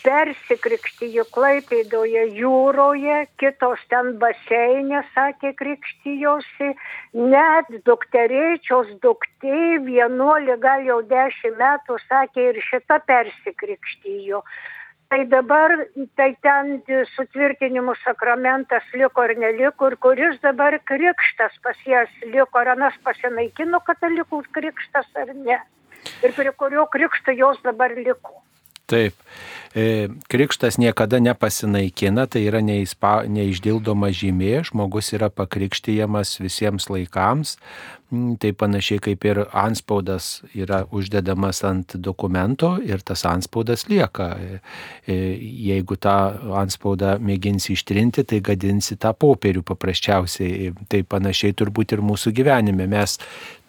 persikrikštijo Klaipėdoje jūroje, kitos ten baseinė, sakė, krikštijosi, net dukterėčios duktė, vienuolė gal jau dešimt metų, sakė, ir šita persikrikštijo. Tai dabar, tai ten sutvirtinimų sakramentas liko ir neliko, ir kuris dabar krikštas pas jas liko, ar anas pasinaikino katalikų krikštas ar ne. Ir prie kurio krikšto jos dabar liko. Taip. E, Krikštas niekada nepasinaikina, tai yra neišdildoma žymė, žmogus yra pakrikštyjamas visiems laikams. Mm, Tai panašiai kaip ir anspaudas yra uždedamas ant dokumento ir tas anspaudas lieka. E, e, Jeigu tą anspaudą mėginsi ištrinti, tai gadinsi tą popierių paprasčiausiai. Tai panašiai turbūt ir mūsų gyvenime. Mes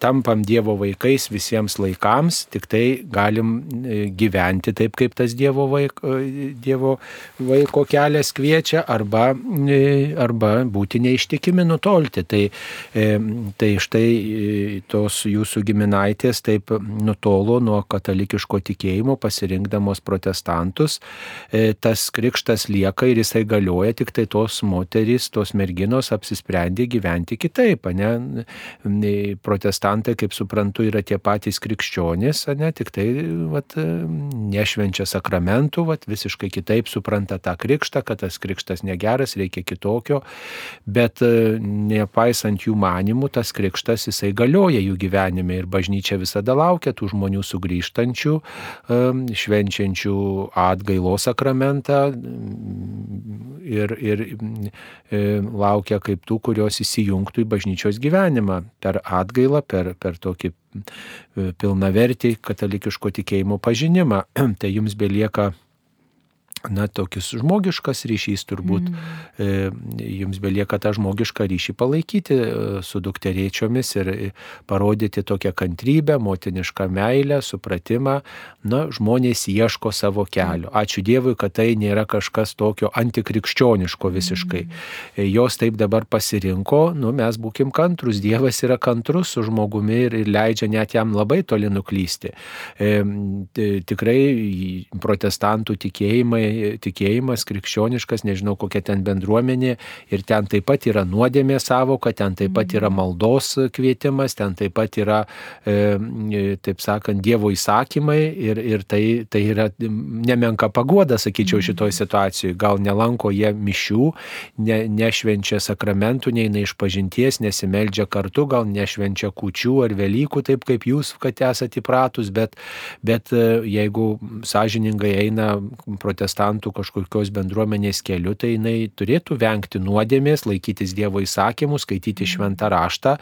tampam Dievo vaikais visiems laikams, tik tai galim e, gyventi taip, kaip tas Dievo vaiko, dievo vaiko kelias kviečia, arba, e, arba būti neištikimi nutolti. Tai, e, tai štai e, tos jūsų giminaitės taip nutolo nuo katalikiško tikėjimo, pasirinkdamos protestantus. E, Tas krikštas lieka ir jisai galioja, tik tai tos moterys, tos merginos apsisprendė gyventi kitaip. Ne? Protestantai, kaip suprantu, yra tie patys krikščionys, ne? tik tai vat, nešvenčia sakramentų, vat, visiškai kitaip supranta tą krikštą, kad tas krikštas negeras, reikia kitokio, bet e, nepaisant jų manimų, tas krikštas jisai galioja jų gyvenime ir bažnyčia visada laukia tų žmonių sugrįžtančių, švenčiančių atgailo sakramentą ir, ir e, laukia kaip tų, kurios įsijungtų į bažnyčios gyvenimą per atgailą, per, per tokį e, pilnavertį katalikiško tikėjimo pažinimą. tai jums belieka na, tokis žmogiškas ryšys turbūt. Mm. Jums belieka tą žmogišką ryšį palaikyti e, su dukterėčiomis ir e, parodyti tokią kantrybę, motinišką meilę, supratimą. Na, žmonės ieško savo kelio. Ačiū Dievui, kad tai nėra kažkas tokio antikrikščioniško visiškai. Mm. Jos taip dabar pasirinko, nu, mes būkim kantrus. Dievas yra kantrus su žmogumi ir, ir leidžia net jam labai toli nuklysti. E, tikrai protestantų tikėjimai tikėjimas krikščioniškas, nežinau kokia ten bendruomenė ir ten taip pat yra nuodėmė savoka, ten taip pat yra maldos kvietimas, ten taip pat yra, e, taip sakant, Dievo įsakymai ir, ir tai, tai yra nemenka pagoda, sakyčiau, šitoje situacijoje. Gal nelanko jie mišių, ne, nešvenčia sakramentų, neina iš pažinties, nesimeldžia kartu, gal nešvenčia kučių ar Velykų, taip kaip jūs, kad esate įpratus, bet, bet e, jeigu sąžiningai eina protestantų kažkokios bendruomenės keliu, tai jinai turėtų vengti nuodėmės, laikytis Dievo įsakymų, skaityti šventą raštą,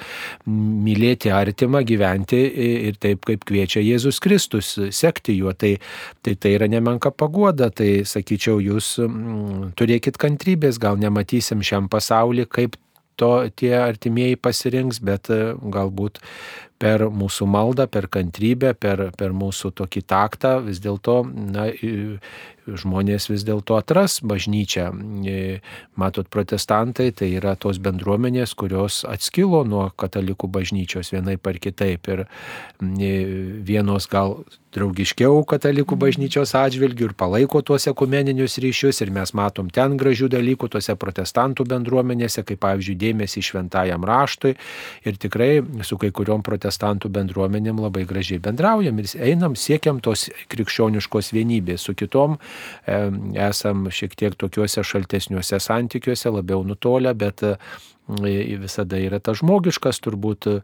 mylėti artimą, gyventi ir taip, kaip kviečia Jėzus Kristus, sekti juo. Tai, tai tai yra nemenka pagoda, tai sakyčiau, jūs turėkit kantrybės, gal nematysim šiam pasauliu, kaip to tie artimieji pasirinks, bet galbūt per mūsų maldą, per kantrybę, per, per mūsų tokį taktą vis dėlto žmonės vis dėlto atras bažnyčią. E, matot, protestantai tai yra tos bendruomenės, kurios atskilo nuo katalikų bažnyčios vienai par kitaip. Ir e, vienos gal draugiškiau katalikų bažnyčios atžvilgių ir palaiko tuos ekumeninius ryšius ir mes matom ten gražių dalykų tuose protestantų bendruomenėse, kaip pavyzdžiui dėmesį šventajam raštui ir tikrai su kai kuriuom protestantų bendruomenėm labai gražiai bendraujam ir einam, siekiam tos krikščioniškos vienybės su kitom esam šiek tiek tokiuose šaltesniuose santykiuose, labiau nutolę, bet e, visada yra tas žmogiškas turbūt e,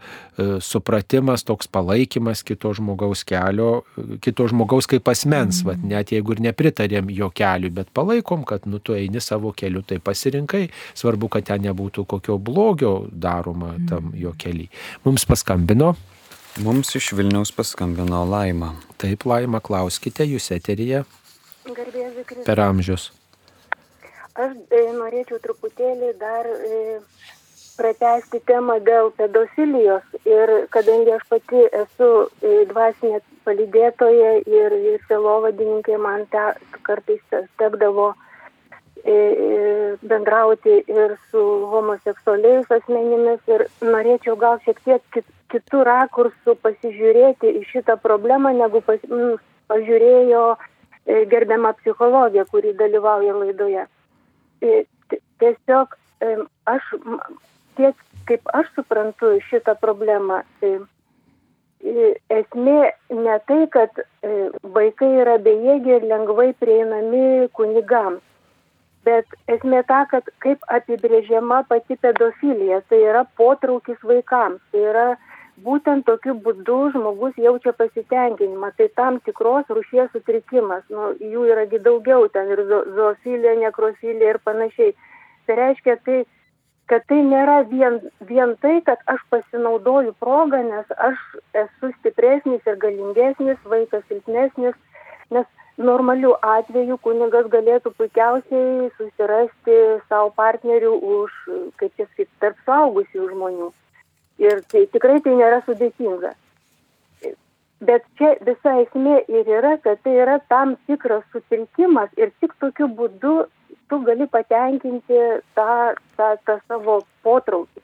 supratimas, toks palaikymas kito žmogaus kelio, kito žmogaus kaip asmens, mm. vat, net jeigu ir nepritarėm jo keliu, bet palaikom, kad nu tu eini savo keliu, tai pasirinkai, svarbu, kad ten nebūtų kokio blogio daroma mm. tam jo keliui. Mums paskambino. Mums iš Vilniaus paskambino Laima. Taip, Laima, klauskite, jūs eterija. Per amžius. Aš e, norėčiau truputėlį dar e, pratesti temą dėl pedofilijos ir kadangi aš pati esu e, dvasinė palydėtoja ir, ir selovadininkė man te, kartais tekdavo e, e, bendrauti ir su homoseksualiais asmenimis ir norėčiau gal šiek tiek kit, kitų rakursų pasižiūrėti į šitą problemą, negu pas, m, pažiūrėjo E, gerbiama psichologė, kuri dalyvauja laidoje. E, tiesiog e, aš, tiek kaip aš suprantu šitą problemą, esmė ne tai, kad vaikai yra bejėgiai ir lengvai prieinami kunigams, bet esmė ta, kad kaip apibrėžiama pati pedofilija, tai yra potraukis vaikams, tai yra būtent tokiu būdu žmogus jaučia pasitenkinimą. Tai tam tikros rūšies sutrikimas nu jų yra gi daugiau ten ir zo zoofilija nekrofilija ir panašiai. Tai reiškia tai kad tai nėra vien vien tai kad aš pasinaudoju proga nes aš esu stipresnis ir galingesnis vaikas silpnesnis nes normaliu atveju kunigas galėtų puikiausiai susirasti sau partnerių už kaip čia sakyt tarp suaugusiųjų žmonių Ir tai tikrai tai nėra sudėtinga. Bet čia visa esmė ir yra, kad tai yra tam tikras sutrikimas ir tik tokiu būdu tu gali patenkinti tą, tą, tą savo potraukį.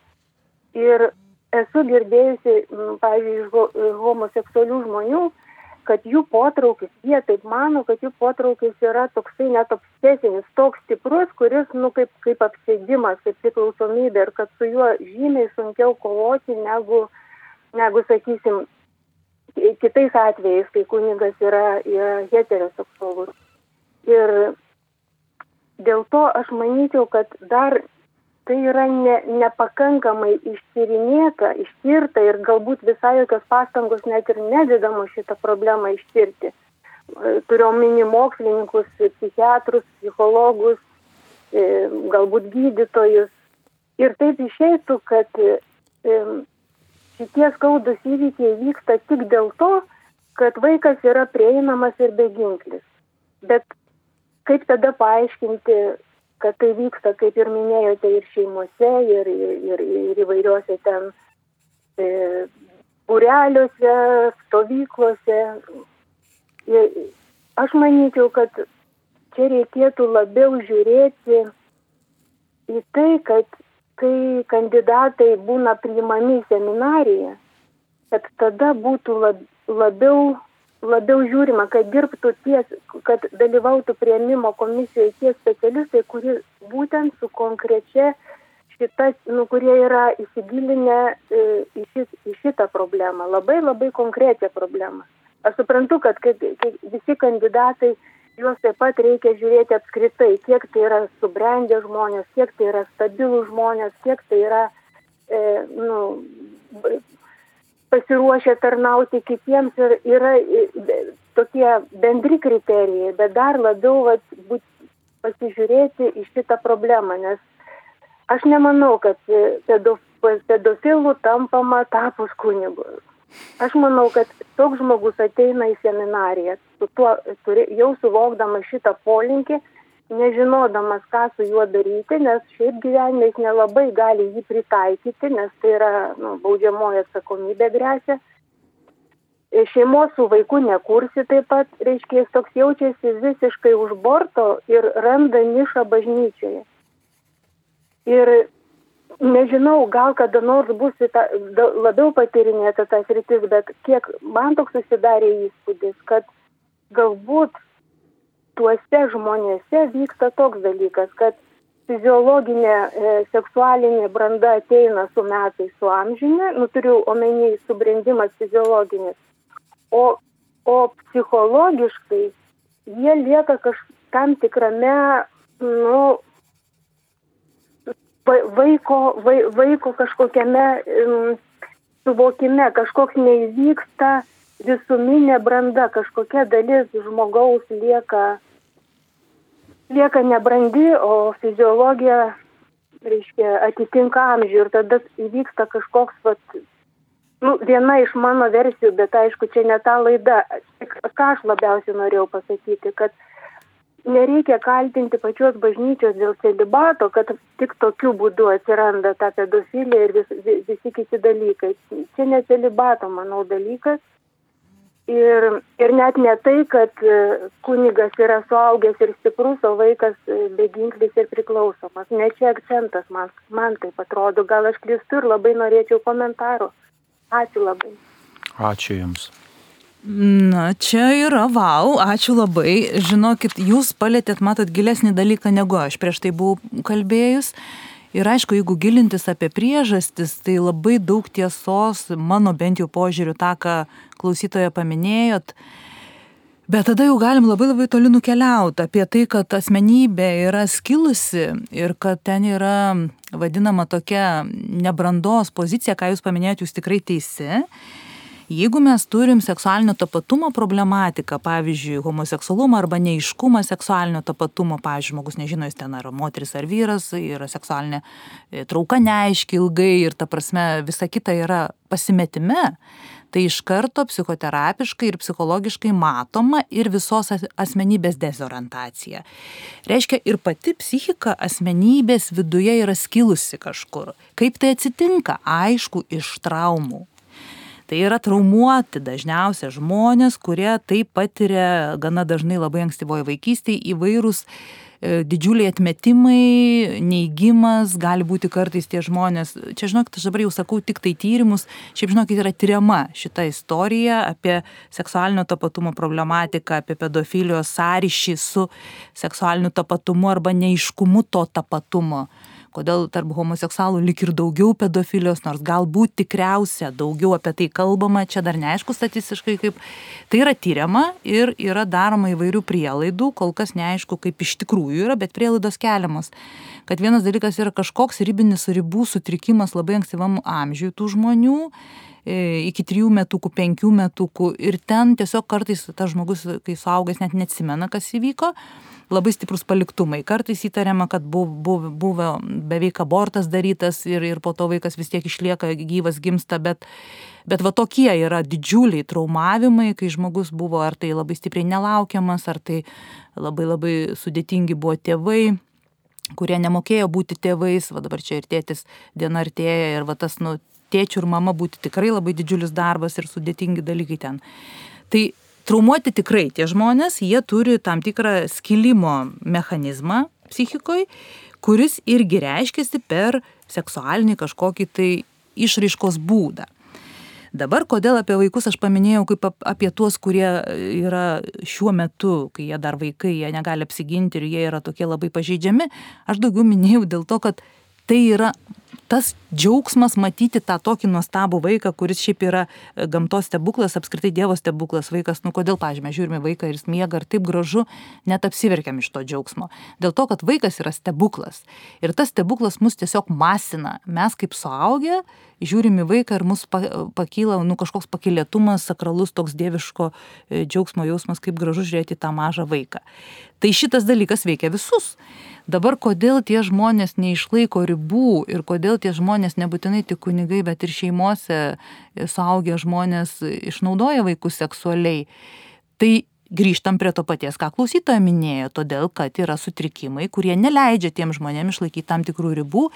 Ir esu girdėjusi, pavyzdžiui, iš homoseksualių žmonių, kad jų potraukis, jie taip mano, kad jų potraukis yra toksai net obsesinis, toks stiprus, kuris, nu, kaip, kaip apsėdimas, kaip priklausomybė ir kad su juo žymiai sunkiau kovoti negu, negu sakysim, kitais atvejais, kai kunigas yra, yra heteroseksualus. Ir dėl to aš manyčiau, kad dar tai yra ne, nepakankamai ištyrinėta, ištirta ir galbūt visai jokios pastangos net ir nededamos šitą problemą ištirti. Turiu omeny mokslininkus, psichiatrus, psichologus, e, galbūt gydytojus. Ir taip išeitų, kad e, šitie skaudus įvykiai vyksta tik dėl to, kad vaikas yra prieinamas ir beginklis. Bet kaip tada paaiškinti kad tai vyksta, kaip ir minėjote, ir šeimose, ir, ir, ir, ir įvairiuose ten e, būreliuose, stovyklose. Ir aš manyčiau, kad čia reikėtų labiau žiūrėti į tai, kad kai kandidatai būna priimami į seminariją, kad tada būtų lab, labiau labiau žiūrima, kad dirbtų ties, kad dalyvautų prieimimo komisijoje tie specialistai, kurie būtent su konkrečia šita, nu, kurie yra įsigilinę e, į, šit, į šitą problemą, labai labai konkrečią problemą. Aš suprantu, kad kai, kai visi kandidatai, juos taip pat reikia žiūrėti apskritai, kiek tai yra subrendę žmonės, kiek tai yra stabilų žmonės, kiek tai yra e, nu, pasiruošę tarnauti kitiems ir yra tokie bendri kriterijai, bet dar labiau vat, būt, pasižiūrėti į šitą problemą, nes aš nemanau, kad pedofilų tampama tapus kunigu. Aš manau, kad toks žmogus ateina į seminariją, su tuo, jau suvokdamas šitą polinkį, nežinodamas, ką su juo daryti, nes šiaip gyvenime jis nelabai gali jį pritaikyti, nes tai yra nu, baudžiamoji atsakomybė grėsia. Šeimos su vaiku nekursi taip pat, reiškia, jis toks jaučiasi visiškai už borto ir randa nišą bažnyčioje. Ir nežinau, gal kada nors bus ta, labiau patyrinėta tas rytis, bet kiek man toks susidarė įspūdis, kad galbūt tuose žmonėse vyksta toks dalykas, kad fiziologinė e, seksualinė branda ateina su metais, su amžinė, nu turiu omeny subrendimas fiziologinis, o, o psichologiškai jie lieka kaž, tam tikrame, nu, vaiko, vai, vaiko kažkokiame um, suvokime, kažkoks neįvyksta visuminė branda, kažkokia dalis žmogaus lieka, lieka nebrandi, o fiziologija, reiškia, atitinka amžių ir tada įvyksta kažkoks, vat, nu, viena iš mano versijų, bet aišku, čia ne ta laida. Ką aš labiausiai norėjau pasakyti, kad nereikia kaltinti pačios bažnyčios dėl celibato, kad tik tokiu būdu atsiranda ta pedofilija ir vis, vis, visi kiti dalykai. Čia ne celibato, manau, dalykas Ir, ir net ne tai, kad e, kunigas yra suaugęs ir stiprus, o vaikas e, beginklis ir priklausomas. Ne čia akcentas, man, man taip atrodo. Gal aš klystu ir labai norėčiau komentarų. Ačiū labai. Ačiū Jums. Na, čia yra wow, ačiū labai. Žinokit, jūs palėtėt, matot, gilesnį dalyką negu aš prieš tai buvau kalbėjus. Ir aišku, jeigu gilintis apie priežastis, tai labai daug tiesos, mano bent jau požiūriu, tą, ką klausytoje paminėjot. Bet tada jau galim labai labai toli nukeliauti apie tai, kad asmenybė yra skilusi ir kad ten yra vadinama tokia nebrandos pozicija, ką jūs paminėjote, jūs tikrai teisi. Jeigu mes turim seksualinio tapatumo problematiką, pavyzdžiui, homoseksualumą arba neiškumą seksualinio tapatumo, pavyzdžiui, žmogus nežino, jis ten ar moteris ar vyras, yra seksualinė e, trauka neaiški ilgai ir ta prasme visa kita yra pasimetime, tai iš karto psichoterapiškai ir psichologiškai matoma ir visos asmenybės dezorientacija. Reiškia, ir pati psichika asmenybės viduje yra skilusi kažkur. Kaip tai atsitinka? Aišku, iš traumų Tai yra traumuoti dažniausiai žmonės, kurie taip patiria gana dažnai labai ankstyvoje vaikystėje įvairūs e, didžiuliai atmetimai, neigimas, gali būti kartais tie žmonės, čia žinokit, aš dabar jau sakau tik tai tyrimus, šiaip žinokit, yra tyriama šita istorija apie seksualinio tapatumo problematiką, apie pedofilijos sąryšį su seksualiniu tapatumu arba neiškumu to tapatumo kodėl tarp homoseksualų lik ir daugiau pedofilijos, nors galbūt tikriausia daugiau apie tai kalbama, čia dar neaišku statistiškai kaip. Tai yra tyriama ir yra daroma įvairių prielaidų, kol kas neaišku, kaip iš tikrųjų yra, bet prielaidos keliamos. Kad vienas dalykas yra kažkoks ribinis ribų sutrikimas labai ankstyvam amžiui tų žmonių iki trijų metukų, penkių metukų ir ten tiesiog kartais tas žmogus, kai suaugęs, net neatsimena, kas įvyko labai stiprus paliktumai. Kartais įtariama, kad buvo, buvo beveik abortas darytas ir, ir po to vaikas vis tiek išlieka gyvas, gimsta, bet, bet va tokie yra didžiuliai traumavimai, kai žmogus buvo ar tai labai stipriai nelaukiamas, ar tai labai labai sudėtingi buvo tėvai kurie nemokėjo būti tėvais, va dabar čia ir tėtis diena artėja ir va tas, nu, tėčių ir mama būti tikrai labai didžiulis darbas ir sudėtingi dalykai ten. Tai traumuoti tikrai tie žmonės, jie turi tam tikrą skilimo mechanizmą psichikoje, kuris irgi reiškiasi per seksualinį kažkokį tai išraiškos būdą. Dabar kodėl apie vaikus aš paminėjau kaip apie tuos, kurie yra šiuo metu, kai jie dar vaikai, jie negali apsiginti ir jie yra tokie labai pažeidžiami, aš daugiau minėjau dėl to, kad tai yra tas džiaugsmas matyti tą tokį nuostabų vaiką, kuris šiaip yra e, gamtos stebuklas, apskritai Dievo stebuklas vaikas. Nu kodėl, pažiūrėjau, žiūrime vaiką ir jis miega ir taip gražu, net apsiverkiam iš to džiaugsmo. Dėl to, kad vaikas yra stebuklas. Ir tas stebuklas mus tiesiog masina. Mes kaip suaugę žiūrim į vaiką ir mus pakyla nu, kažkoks pakilėtumas, sakralus toks dieviško e, džiaugsmo jausmas, kaip gražu žiūrėti tą mažą vaiką. Tai šitas dalykas veikia visus. Dabar kodėl tie žmonės neišlaiko ribų ir kodėl tie žmonės nebūtinai tik kunigai, bet ir šeimose suaugę žmonės išnaudoja vaikus seksualiai. Tai grįžtam prie to paties, ką klausytoja minėjo, todėl kad yra sutrikimai, kurie neleidžia tiem žmonėms išlaikyti tam tikrų ribų,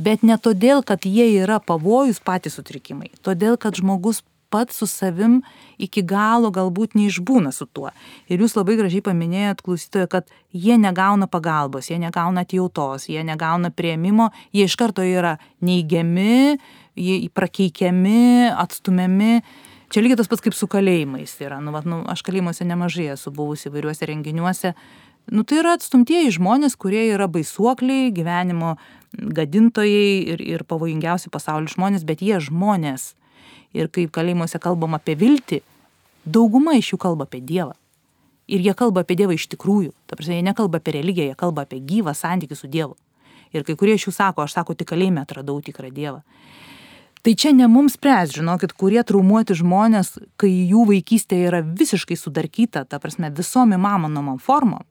bet ne todėl, kad jie yra pavojus patys sutrikimai, todėl kad žmogus pats su savim iki galo galbūt neišbūna su tuo. Ir jūs labai gražiai paminėjot klausytoje, kad jie negauna pagalbos, jie negauna atjautos, jie negauna prieimimo, jie iš karto yra neigiami, jie prakeikiami, atstumiami. Čia lygiai tas pats kaip su kalėjimais yra. Nu, vat, nu, aš kalėjimuose nemažai esu buvusi įvairiuose renginiuose. Nu, tai yra atstumtieji žmonės, kurie yra baisuokliai, gyvenimo gadintojai ir, ir pavojingiausi pasaulio žmonės, bet jie žmonės ir kai kalėjimuose kalbam apie viltį, dauguma iš jų kalba apie Dievą. Ir jie kalba apie Dievą iš tikrųjų. Ta prasme, jie nekalba apie religiją, jie kalba apie gyvą santykių su Dievu. Ir kai kurie iš jų sako, aš sako, tik kalėjime atradau tikrą Dievą. Tai čia ne mums spręs, žinokit, kurie traumuoti žmonės, kai jų vaikystė yra visiškai sudarkyta, ta prasme, visom įmanomom formom.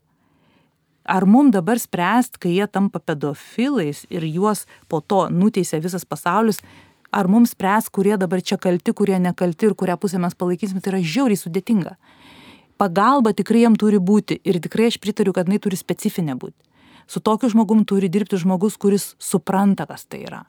Ar mums dabar spręst, kai jie tampa pedofilais ir juos po to nuteisia visas pasaulis, ar mums spręs, kurie dabar čia kalti, kurie nekalti ir kurią pusę mes palaikysime, tai yra žiauriai sudėtinga. Pagalba tikrai jam turi būti ir tikrai aš pritariu, kad jinai turi specifinė būti. Su tokiu žmogum turi dirbti žmogus, kuris supranta, kas tai yra.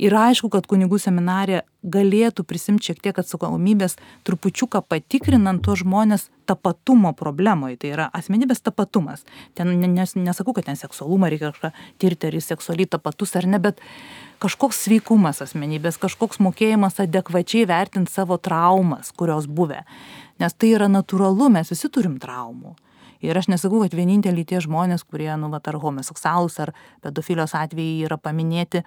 Ir aišku, kad kunigų seminarė galėtų prisimti šiek tiek atsakomybės, trupučiuką patikrinant tuos žmonės tapatumo problemoje. Tai yra asmenybės tapatumas. Ten nes, nesakau, kad ten seksualumą reikia kažką tirti, ar jis seksualiai tapatus ar ne, bet kažkoks sveikumas asmenybės, kažkoks mokėjimas adekvačiai vertinti savo traumas, kurios buvę. Nes tai yra natūralu, mes visi turim traumų. Ir aš nesakau, kad vieninteliai tie žmonės, kurie, nu, va, ar homoseksualus, ar pedofilijos atvejai yra paminėti,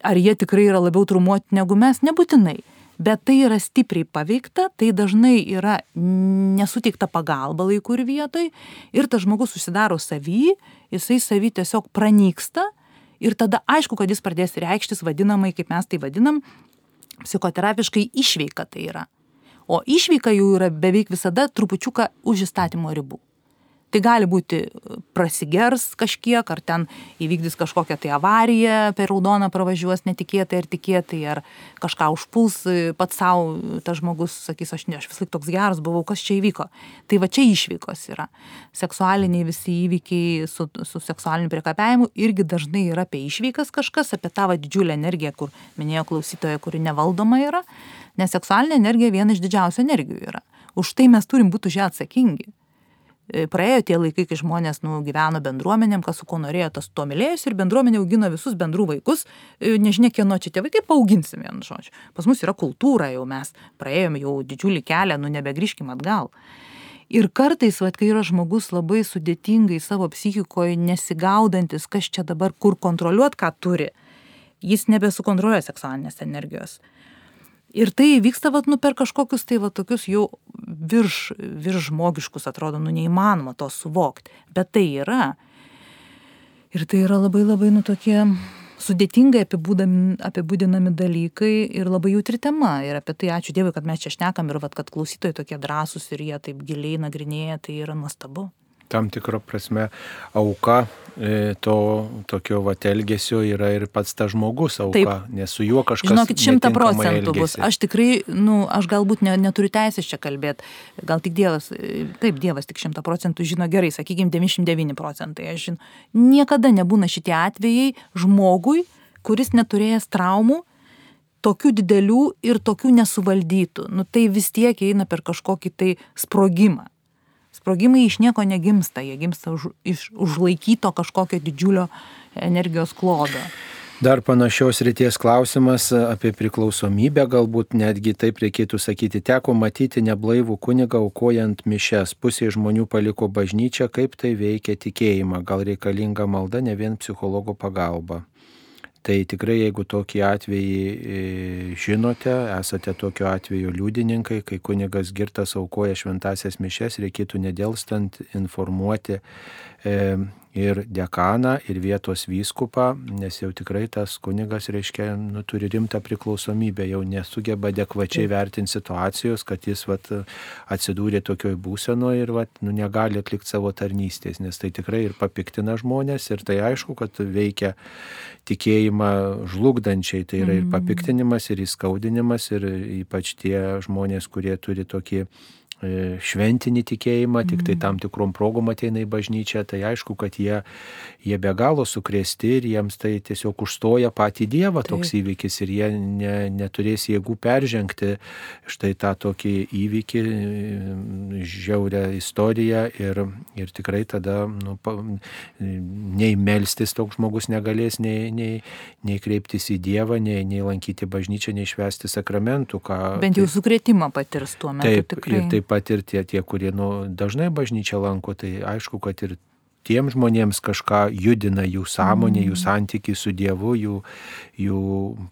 ar jie tikrai yra labiau traumuoti negu mes, nebūtinai. Bet tai yra stipriai paveikta, tai dažnai yra nesuteikta pagalba laiku ir vietoj ir tas žmogus susidaro savy, jisai savy tiesiog pranyksta ir tada aišku, kad jis pradės reikštis vadinamai, kaip mes tai vadinam, psichoterapiškai išveika tai yra. O išveika jų yra beveik visada trupučiuką už įstatymo ribų tai gali būti prasigers kažkiek, ar ten įvykdys kažkokią tai avariją, per raudoną pravažiuos netikėtai ar tikėtai, ar kažką užpuls pats savo, tas žmogus sakys, aš ne, aš vis laik toks geras buvau, kas čia įvyko. Tai va čia išvykos yra. Seksualiniai visi įvykiai su, su seksualiniu priekapiavimu irgi dažnai yra apie išvykas kažkas, apie tavo didžiulę energiją, kur minėjo klausytoja, kuri nevaldoma yra, nes seksualinė energija viena iš didžiausių energijų yra. Už tai mes turim būti už ją atsakingi. E, praėjo tie laikai, kai žmonės nu, gyveno bendruomenėm, kas su kuo norėjo, tas tuo mylėjosi ir bendruomenė augino visus bendrų vaikus, e, nežinia, kieno čia tėvai, kaip paauginsim vienu žodžiu. Pas mus yra kultūra, jau mes praėjom jau didžiulį kelią, nu nebegrįžkim atgal. Ir kartais, va, kai yra žmogus labai sudėtingai savo psichikoje nesigaudantis, kas čia dabar kur kontroliuot, ką turi, jis nebesukontroliuoja seksualinės energijos ir tai vyksta vat nu per kažkokius tai va tokius jau virš virš žmogiškus atrodo nu neįmanoma to suvokt. Bet tai yra. Ir tai yra labai labai nu tokie sudėtingai apibūdinami dalykai ir labai jautri tema. Ir apie tai ačiū dievui kad mes čia šnekam ir vat kad klausytojai tokie drąsūs ir jie taip giliai nagrinėja tai yra nuostabu tam tikro prasme auka e, to tokio vat elgesio yra ir pats tas žmogus auka, Taip. nes su juo kažkas. Žinokit, šimta procentų bus. Aš tikrai, nu, aš galbūt ne, neturiu teisės čia kalbėti, gal tik Dievas, e, taip, Dievas tik šimta procentų žino gerai, sakykime, 99 procentai. Aš žinau, niekada nebūna šitie atvejai žmogui, kuris neturėjęs traumų, tokių didelių ir tokių nesuvaldytų. Nu, tai vis tiek eina per kažkokį tai sprogimą sprogimai iš nieko negimsta, jie gimsta už, iš užlaikyto kažkokio didžiulio energijos klodo. Dar panašios ryties klausimas apie priklausomybę, galbūt netgi taip reikėtų sakyti, teko matyti neblaivų kunigą aukojant mišes. Pusė žmonių paliko bažnyčią, kaip tai veikia tikėjimą, gal reikalinga malda, ne vien psichologo pagalba. Tai tikrai, jeigu tokį atvejį e, žinote, esate tokio atveju liudininkai, kai kunigas girtas aukoja šventasias mišes, reikėtų nedėlstant informuoti e, ir dekaną, ir vietos vyskupą, nes jau tikrai tas kunigas, reiškia, nu, turi rimtą priklausomybę, jau nesugeba adekvačiai vertinti situacijos, kad jis vat, atsidūrė tokioj būsenoje ir vat, nu, negali atlikti savo tarnystės, nes tai tikrai ir papiktina žmonės ir tai aišku, kad veikia tikėjimą žlugdančiai, tai yra ir mm. papiktinimas, ir įskaudinimas, ir ypač tie žmonės, kurie turi tokį šventinį tikėjimą, tik tai mhm. tam tikrom progom ateina į bažnyčią, tai aišku, kad jie, jie be galo sukrėsti ir jiems tai tiesiog užstoja patį Dievą Taip. toks įvykis ir jie ne, neturės jėgų peržengti štai tą tokį įvykį, žiaurę istoriją ir, ir tikrai tada nu, pa, nei melstis toks žmogus negalės, nei, nei, nei kreiptis į Dievą, nei, nei lankyti bažnyčią, nei švesti sakramentų. Ką, Bent jau tai, sukrėtimą patirs tuo metu. Taip, tikrai. ir taip pat ir tie, tie kurie nu, dažnai bažnyčią lanko, tai aišku, kad ir tiem žmonėms kažką judina jų sąmonė, jų mm. santykiai su Dievu, jų, jų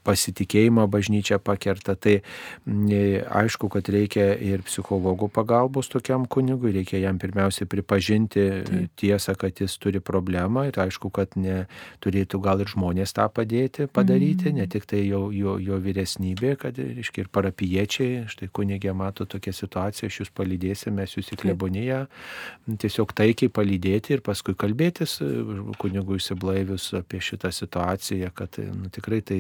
pasitikėjimą bažnyčia pakerta. Tai mm, aišku, kad reikia ir psichologų pagalbos tokiam kunigui, reikia jam pirmiausia pripažinti Taip. tiesą, kad jis turi problemą ir aišku, kad ne, turėtų gal ir žmonės tą padėti, padaryti, mm. ne tik tai jo, jo, jo vyresnybė, kad reiškia, ir parapiečiai, štai kunigė mato tokią situaciją, aš jūs palydėsime, mes jūs į kleboniją, tiesiog taikiai palydėti ir paskui paskui kalbėtis e, kunigui įsiblaivius apie šitą situaciją, kad nu, tikrai tai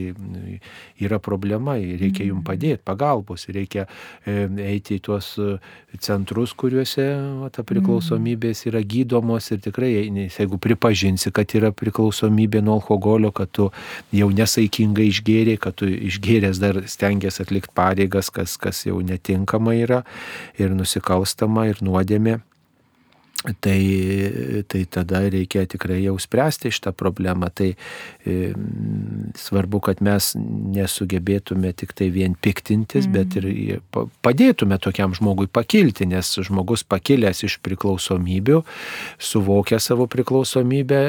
yra problema, reikia jums mhm. padėti, pagalbos, reikia e, eiti į tuos e, centrus, kuriuose va, ta priklausomybės yra gydomos ir tikrai, jeigu pripažinsi, kad yra priklausomybė nuo alkoholio, kad tu jau nesaikingai išgėrė, kad tu išgėręs dar stengiasi atlikti pareigas, kas, kas jau netinkama yra ir nusikalstama ir nuodėmė tai, tai tada reikia tikrai jau spręsti šitą problemą. Tai e, svarbu, kad mes nesugebėtume tik tai vien piktintis, mm. bet ir padėtume tokiam žmogui pakilti, nes žmogus pakilęs iš priklausomybių, suvokia savo priklausomybę,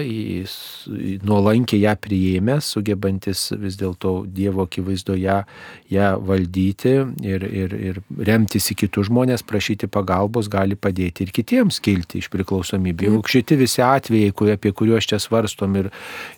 nuolankiai ją priėmęs, sugebantis vis dėlto Dievo akivaizdoje ją valdyti ir, ir, ir remtis į kitus žmonės, prašyti pagalbos, gali padėti ir kitiems kilti iš priklausomybių. Juk šitie visi atvejai, apie kuriuos čia svarstom ir,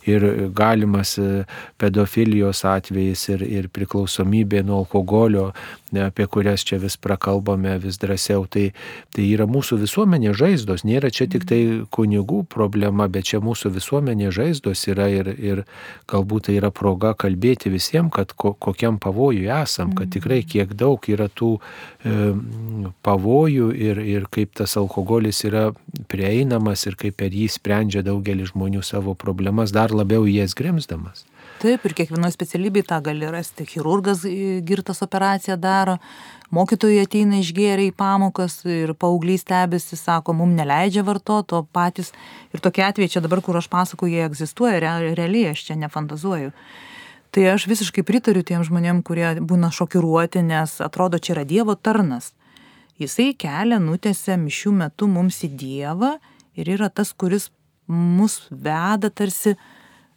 ir galimas e, pedofilijos atvejais ir, ir priklausomybė nuo alkoholio, apie kurias čia vis prakalbame vis drąsiau, tai, tai yra mūsų visuomenė žaizdos, nėra čia tik tai kunigų problema, bet čia mūsų visuomenė žaizdos yra ir, ir galbūt tai yra proga kalbėti visiems, kad ko, kokiam pavojui esam, kad tikrai kiek daug yra tų e, pavojų ir, ir kaip tas alkoholis yra prieinamas ir kaip per jį sprendžia daugelis žmonių savo problemas, dar labiau jas grimsdamas. Taip, ir kiekvienoje specialybėje tą gali rasti. Chirurgas e, girtas operaciją daro, mokytojai ateina išgėrę į pamokas ir paaugliai stebisi, sako, mums neleidžia vartoti, o patys. Ir tokie atvejai čia dabar, kur aš pasakoju, jie egzistuoja, realiai aš čia nefantazuoju. Tai aš visiškai pritariu tiem žmonėm, kurie būna šokiruoti, nes atrodo, čia yra Dievo tarnas. Jisai kelią nutėse mišių metu mums į Dievą ir yra tas, kuris mus veda tarsi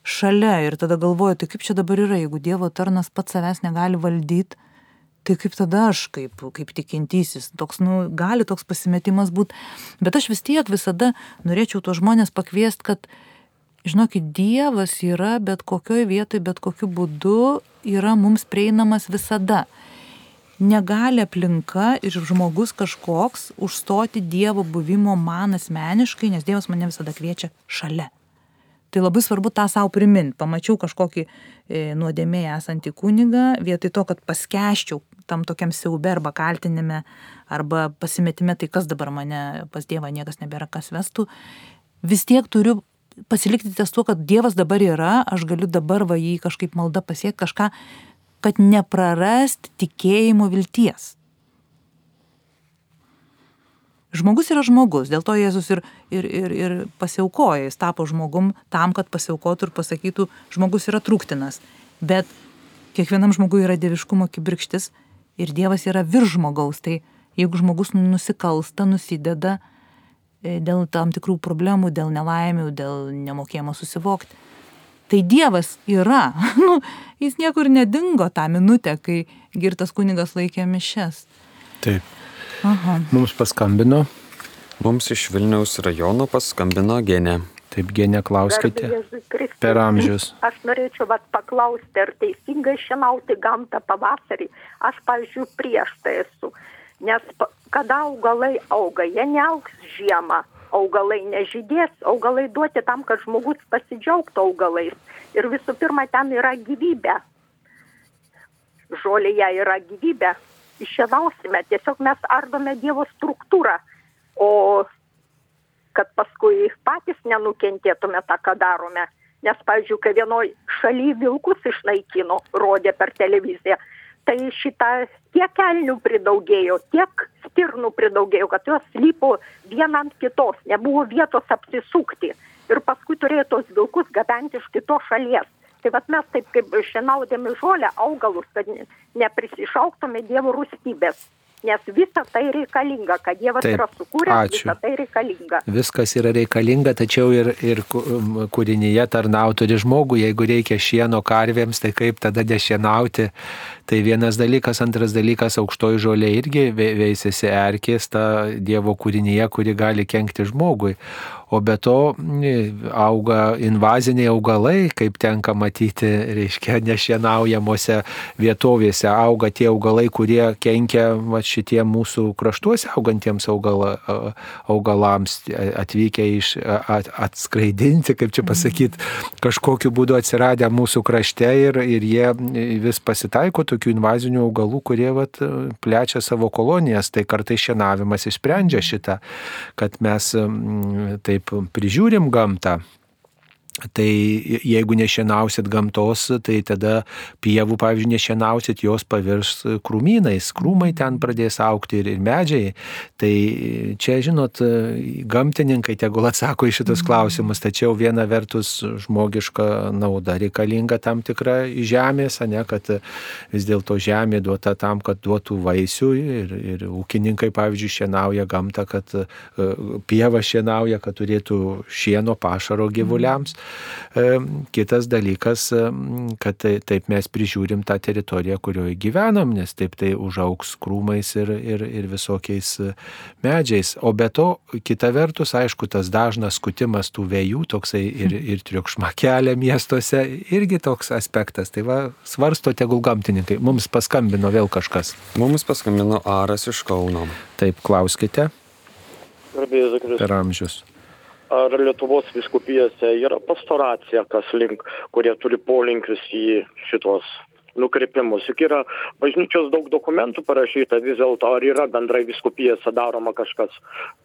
šalia. Ir tada galvoju, tai kaip čia dabar yra, jeigu Dievo tarnas pats savęs negali valdyti, tai kaip tada aš, kaip, kaip tikintysis, toks, nu, gali toks pasimetimas būti. Bet aš vis tiek visada norėčiau to žmonės pakviesti, kad, žinokit, Dievas yra bet kokioj vietoj, bet kokiu būdu yra mums prieinamas visada negali aplinka ir žmogus kažkoks užstoti Dievo buvimo man asmeniškai, nes Dievas mane visada kviečia šalia. Tai labai svarbu tą savo priminti. Pamačiau kažkokį e, nuodėmėje esantį kunigą, vietoj to, kad paskeščiau tam tokiam siaube arba kaltinime, arba pasimetime, tai kas dabar mane pas Dievą niekas nebėra kas vestų, vis tiek turiu pasilikti ties tuo, kad Dievas dabar yra, aš galiu dabar va jį kažkaip malda pasiekti, kažką kad neprarast tikėjimo vilties. Žmogus yra žmogus, dėl to Jėzus ir, ir, ir, ir pasiaukoja, jis tapo žmogum tam, kad pasiaukotų ir pasakytų, žmogus yra trūktinas. Bet kiekvienam žmogui yra dieviškumo kibirkštis ir Dievas yra virš žmogaus. Tai jeigu žmogus nusikalsta, nusideda e, dėl tam tikrų problemų, dėl nelaimių, dėl nemokėjimo susivokti, tai Dievas yra. nu, jis niekur nedingo tą minutę, kai girtas kunigas laikė mišes. Taip. Aha. Mums paskambino. Mums iš Vilniaus rajono paskambino Genė. Taip, Genė, klauskite. Per amžius. Aš norėčiau vat, paklausti, ar teisingai šienauti gamtą pavasarį. Aš, pavyzdžiui, prieš tai esu. Nes kada augalai auga, jie neaugs žiemą. Augalai nežydės, augalai duoti tam, kad žmogus pasidžiaugtų augalais. Ir visų pirma, ten yra gyvybė. Žolėje yra gyvybė iššienausime, tiesiog mes ardome Dievo struktūrą, o kad paskui patys nenukentėtume tą, ką darome. Nes, pavyzdžiui, kai vienoj šaly vilkus išnaikino, rodė per televiziją, tai šitą tiek kelnių pridaugėjo, tiek stirnų pridaugėjo, kad jos lypo vieną ant kitos, nebuvo vietos apsisukti. Ir paskui turėjo tos vilkus gabenti iš kitos šalies tai vat mes taip kaip šienaudami žolę augalus kad neprisišauktume dievo rūstybės. Nes visa tai reikalinga, kad Dievas Taip, yra sukūręs, visa tai reikalinga. Viskas yra reikalinga, tačiau ir, ir kūrinyje tarnauti ir žmogų, jeigu reikia šieno karvėms, tai kaip tada nešienauti. Tai vienas dalykas, antras dalykas, aukštoji žolė irgi veisėsi erkės, ta Dievo kūrinyje, kuri gali kenkti žmogui o be to auga invaziniai augalai, kaip tenka matyti, reiškia, nešienaujamuose vietovėse. Auga tie augalai, kurie kenkia va, šitie mūsų kraštuose augantiems augala, augalams, atvykę iš at, atskraidinti, kaip čia pasakyti, kažkokiu būdu atsiradę mūsų krašte ir, ir jie vis pasitaiko tokių invazinių augalų, kurie vat, plečia savo kolonijas, tai kartai šienavimas išsprendžia šitą, kad mes taip kaip prižiūrim gamtą, Tai jeigu nešienausit gamtos, tai tada pievų, pavyzdžiui, nešienausit, jos pavirs krūmynais, krūmai ten pradės aukti ir, ir medžiai. Tai čia, žinot, gamtininkai tegul atsako į šitus klausimus, tačiau viena vertus žmogiška nauda reikalinga tam tikra žemės, ne, kad vis dėlto žemė duota tam, kad duotų vaisių ir, ir ūkininkai, pavyzdžiui, šienauja gamtą, kad e, pieva šienauja, kad turėtų šieno pašaro gyvuliams. Kitas dalykas, kad tai, taip mes prižiūrim tą teritoriją, kurioje gyvenam, nes taip tai užauks krūmais ir, ir, ir visokiais e, medžiais. O be to, kita vertus, aišku, tas dažnas skutimas tų vėjų, toksai ir, ir triukšma kelia miestuose, irgi toks aspektas. Tai va, svarsto tegul gamtininkai. Mums paskambino vėl kažkas. Mums paskambino Aras iš Kauno. Taip, klauskite. Per amžius ar lietuvos vyskupijose yra pastoracija kas link kurie turi polinkius į šituos nukrypimus. Juk yra bažnyčios daug dokumentų parašyta vis dėlto ar yra bendrai vyskupijose daroma kažkas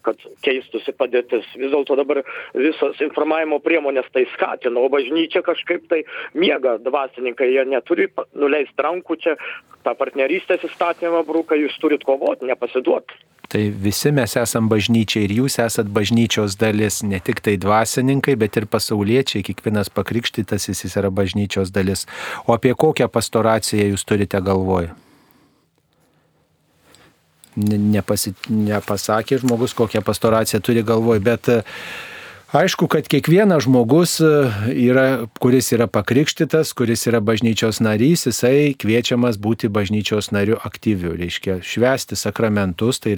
kad keistųsi padėtis. Vis dėlto dabar visos informavimo priemonės tai skatina o bažnyčia kažkaip tai miega dvasininkai jie neturi nuleist rankų čia tą partnerystės įstatymą bruka jūs turit kovot nepasiduot. Tai visi mes esam bažnyčia ir jūs esat bažnyčios dalis, ne tik tai dvasininkai, bet ir pasauliečiai, kiekvienas pakrikštytas jis yra bažnyčios dalis. O apie kokią pastoraciją jūs turite galvoje? Nepasi, nepasakė žmogus, kokią pastoraciją turi galvoje, bet uh, Aišku, kad kiekvienas žmogus, e, yra, kuris yra pakrikštytas, kuris yra bažnyčios narys, jisai kviečiamas būti bažnyčios nariu aktyviu, reiškia švesti sakramentus, tai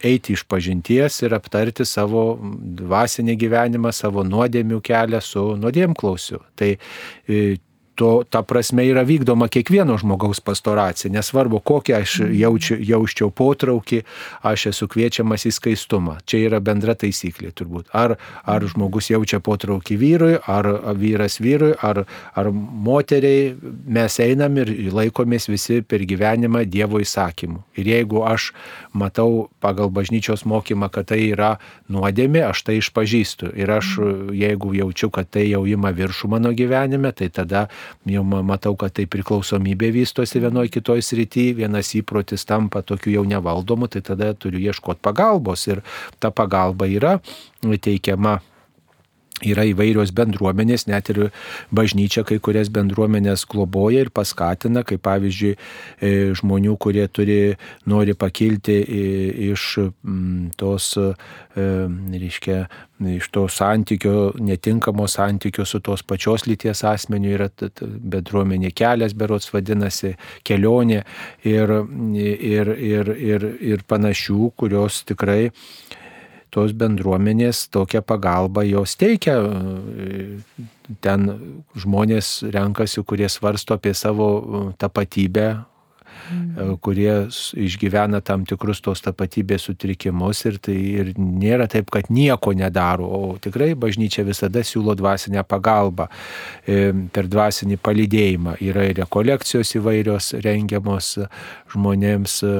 eiti iš pažinties ir aptarti savo dvasinį gyvenimą, savo nuodėmių kelią su nuodėmklausiu. Tai e, to, ta prasme yra vykdoma kiekvieno žmogaus pastoracija. Nesvarbu, kokią aš mhm. jaučiu, jausčiau potraukį, aš esu kviečiamas į skaistumą. Čia yra bendra taisyklė turbūt. Ar, ar žmogus jaučia potraukį vyrui, ar vyras vyrui, ar, ar moteriai, mes einam ir laikomės visi per gyvenimą Dievo įsakymų. Ir jeigu aš matau pagal bažnyčios mokymą, kad tai yra nuodėmė, aš tai išpažįstu. Ir aš, mhm. jeigu jaučiu, kad tai jau ima viršų mano gyvenime, tai tada jau matau, kad tai priklausomybė vystosi vienoje kitoje srityje, vienas įprotis tampa tokiu jau nevaldomu, tai tada turiu ieškoti pagalbos ir ta pagalba yra teikiama yra įvairios bendruomenės, net ir bažnyčia kai kurias bendruomenės globoja ir paskatina, kaip pavyzdžiui, e, žmonių, kurie turi, nori pakilti iš tos, e, reiškia, iš to santykio, netinkamo santykio su tos pačios lyties asmeniu yra bendruomenė kelias, berots vadinasi, kelionė ir, ir, ir, ir, ir panašių, kurios tikrai tos bendruomenės tokią pagalbą jos teikia. Ten žmonės renkasi, kurie svarsto apie savo tapatybę, mm. Kurie išgyvena tam tikrus tos tapatybės sutrikimus ir tai ir nėra taip, kad nieko nedaro, o tikrai bažnyčia visada siūlo dvasinę pagalbą e, per dvasinį palydėjimą. Yra ir rekolekcijos įvairios rengiamos žmonėms e,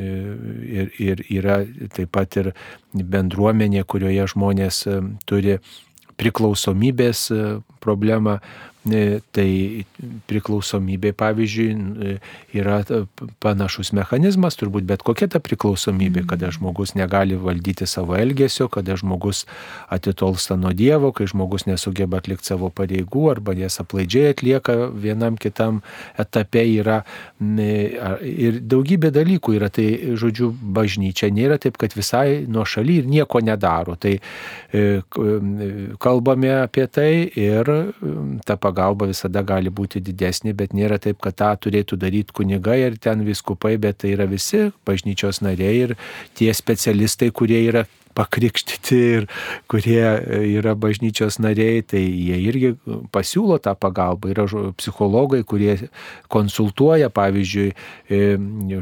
ir, ir yra taip pat ir bendruomenė, kurioje žmonės e, turi priklausomybės problemą, Tai priklausomybė, pavyzdžiui, yra panašus mechanizmas, turbūt bet kokia ta priklausomybė, mm. kada žmogus negali valdyti savo elgesio, kada žmogus atitolsta nuo Dievo, kai žmogus nesugeba atlikti savo pareigų arba jas aplaidžiai atlieka vienam kitam etape yra ir daugybė dalykų yra. Tai, žodžiu, bažnyčia nėra taip, kad visai nuo šaly ir nieko nedaro. Tai e, kalbame apie tai ir ta pagalba pagalba visada gali būti didesnė, bet nėra taip, kad tą turėtų daryti kunigai ir ten viskupai, bet tai yra visi bažnyčios nariai ir tie specialistai, kurie yra pakrikštyti ir kurie e, yra bažnyčios nariai, tai jie irgi pasiūlo tą pagalbą. Yra psichologai, kurie konsultuoja, pavyzdžiui, e,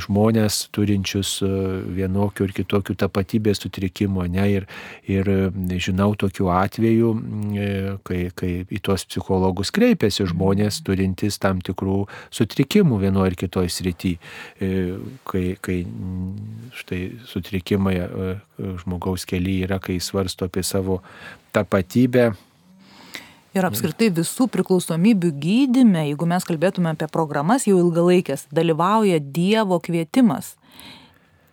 žmonės turinčius e, vienokių ir kitokių tapatybės sutrikimų. Ne? Ir, ir žinau tokių atvejų, kai, kai į tuos psichologus kreipiasi žmonės turintys tam tikrų sutrikimų vienoje ir kitoje srityje. Kai, kai štai sutrikimai žmogaus kelyje yra, kai svarsto apie savo tapatybę. Ir apskritai visų priklausomybių gydime, jeigu mes kalbėtume apie programas jau ilgalaikės, dalyvauja Dievo kvietimas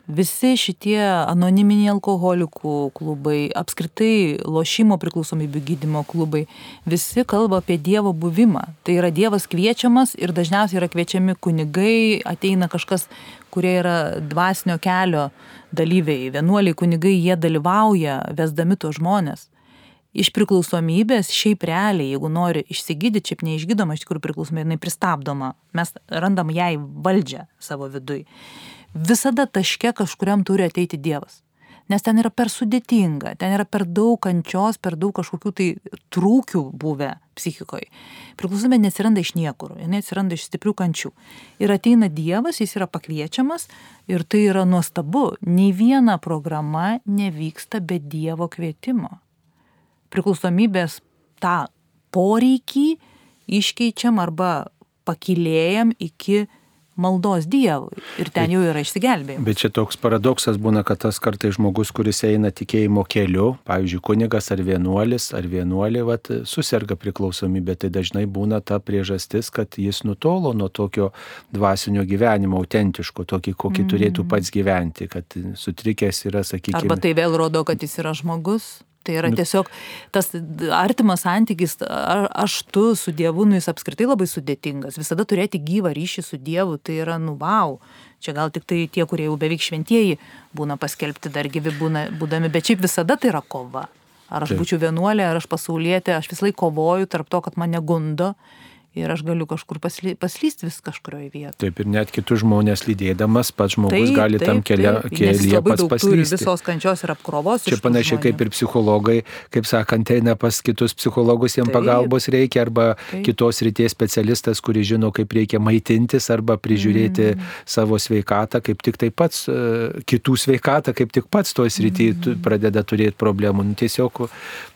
visi šitie anoniminiai alkoholikų klubai, apskritai lošimo priklausomybių gydimo klubai, visi kalba apie Dievo buvimą. Tai yra Dievas kviečiamas ir dažniausiai yra kviečiami kunigai, ateina kažkas, kurie yra dvasinio kelio dalyviai, vienuoliai kunigai, jie dalyvauja vesdami tuos žmonės. Iš priklausomybės šiaip realiai, jeigu nori išsigydyti, šiaip neišgydoma, iš tikrųjų priklausomybė, jinai pristabdoma. Mes randam jai valdžią savo vidui visada taške kažkuriam turi ateiti Dievas. Nes ten yra per sudėtinga, ten yra per daug kančios, per daug kažkokių tai trūkių buvę psichikoje. Priklausomybė nesiranda iš niekur, jinai atsiranda iš stiprių kančių. Ir ateina Dievas, jis yra pakviečiamas ir tai yra nuostabu. Nei viena programa nevyksta be Dievo kvietimo. Priklausomybės tą poreikį iškeičiam arba pakilėjam iki maldos Dievui ir ten jau yra išsigelbėjimas. Bet čia toks paradoksas būna, kad tas kartai žmogus, kuris eina tikėjimo keliu, pavyzdžiui, kunigas ar vienuolis ar vienuolė, vat, susirga priklausomybė, tai dažnai būna ta priežastis, kad jis nutolo nuo tokio dvasinio gyvenimo, autentiško, tokį, kokį mm. turėtų pats gyventi, kad sutrikęs yra, sakykime. Arba tai vėl rodo, kad jis yra žmogus. Tai yra nu. tiesiog tas artimas santykis, aš tu su Dievu, nu jis apskritai labai sudėtingas. Visada turėti gyvą ryšį su Dievu, tai yra, nu, wow. Čia gal tik tai tie, kurie jau beveik šventieji būna paskelbti dar gyvi būna, būdami, bet šiaip visada tai yra kova. Ar aš Taip. būčiau vienuolė, ar aš pasaulietė, aš vis laik kovoju tarp to, kad mane gundo ir aš galiu kažkur pasly, paslysti vis kažkurioje vietoje. Taip, ir net kitus žmonės lydėdamas, pats žmogus taip, gali taip, tam kelia, kelyje pats paslysti. Visos kančios ir apkrovos. Čia panašiai kaip ir psichologai, kaip sakant, eina pas kitus psichologus, jiems pagalbos reikia, arba taip. kitos ryties specialistas, kuris žino, kaip reikia maitintis, arba prižiūrėti mm. savo sveikatą, kaip tik taip pats, e, kitų sveikatą, kaip tik pats toj srity mm. pradeda turėti problemų. Nu, tiesiog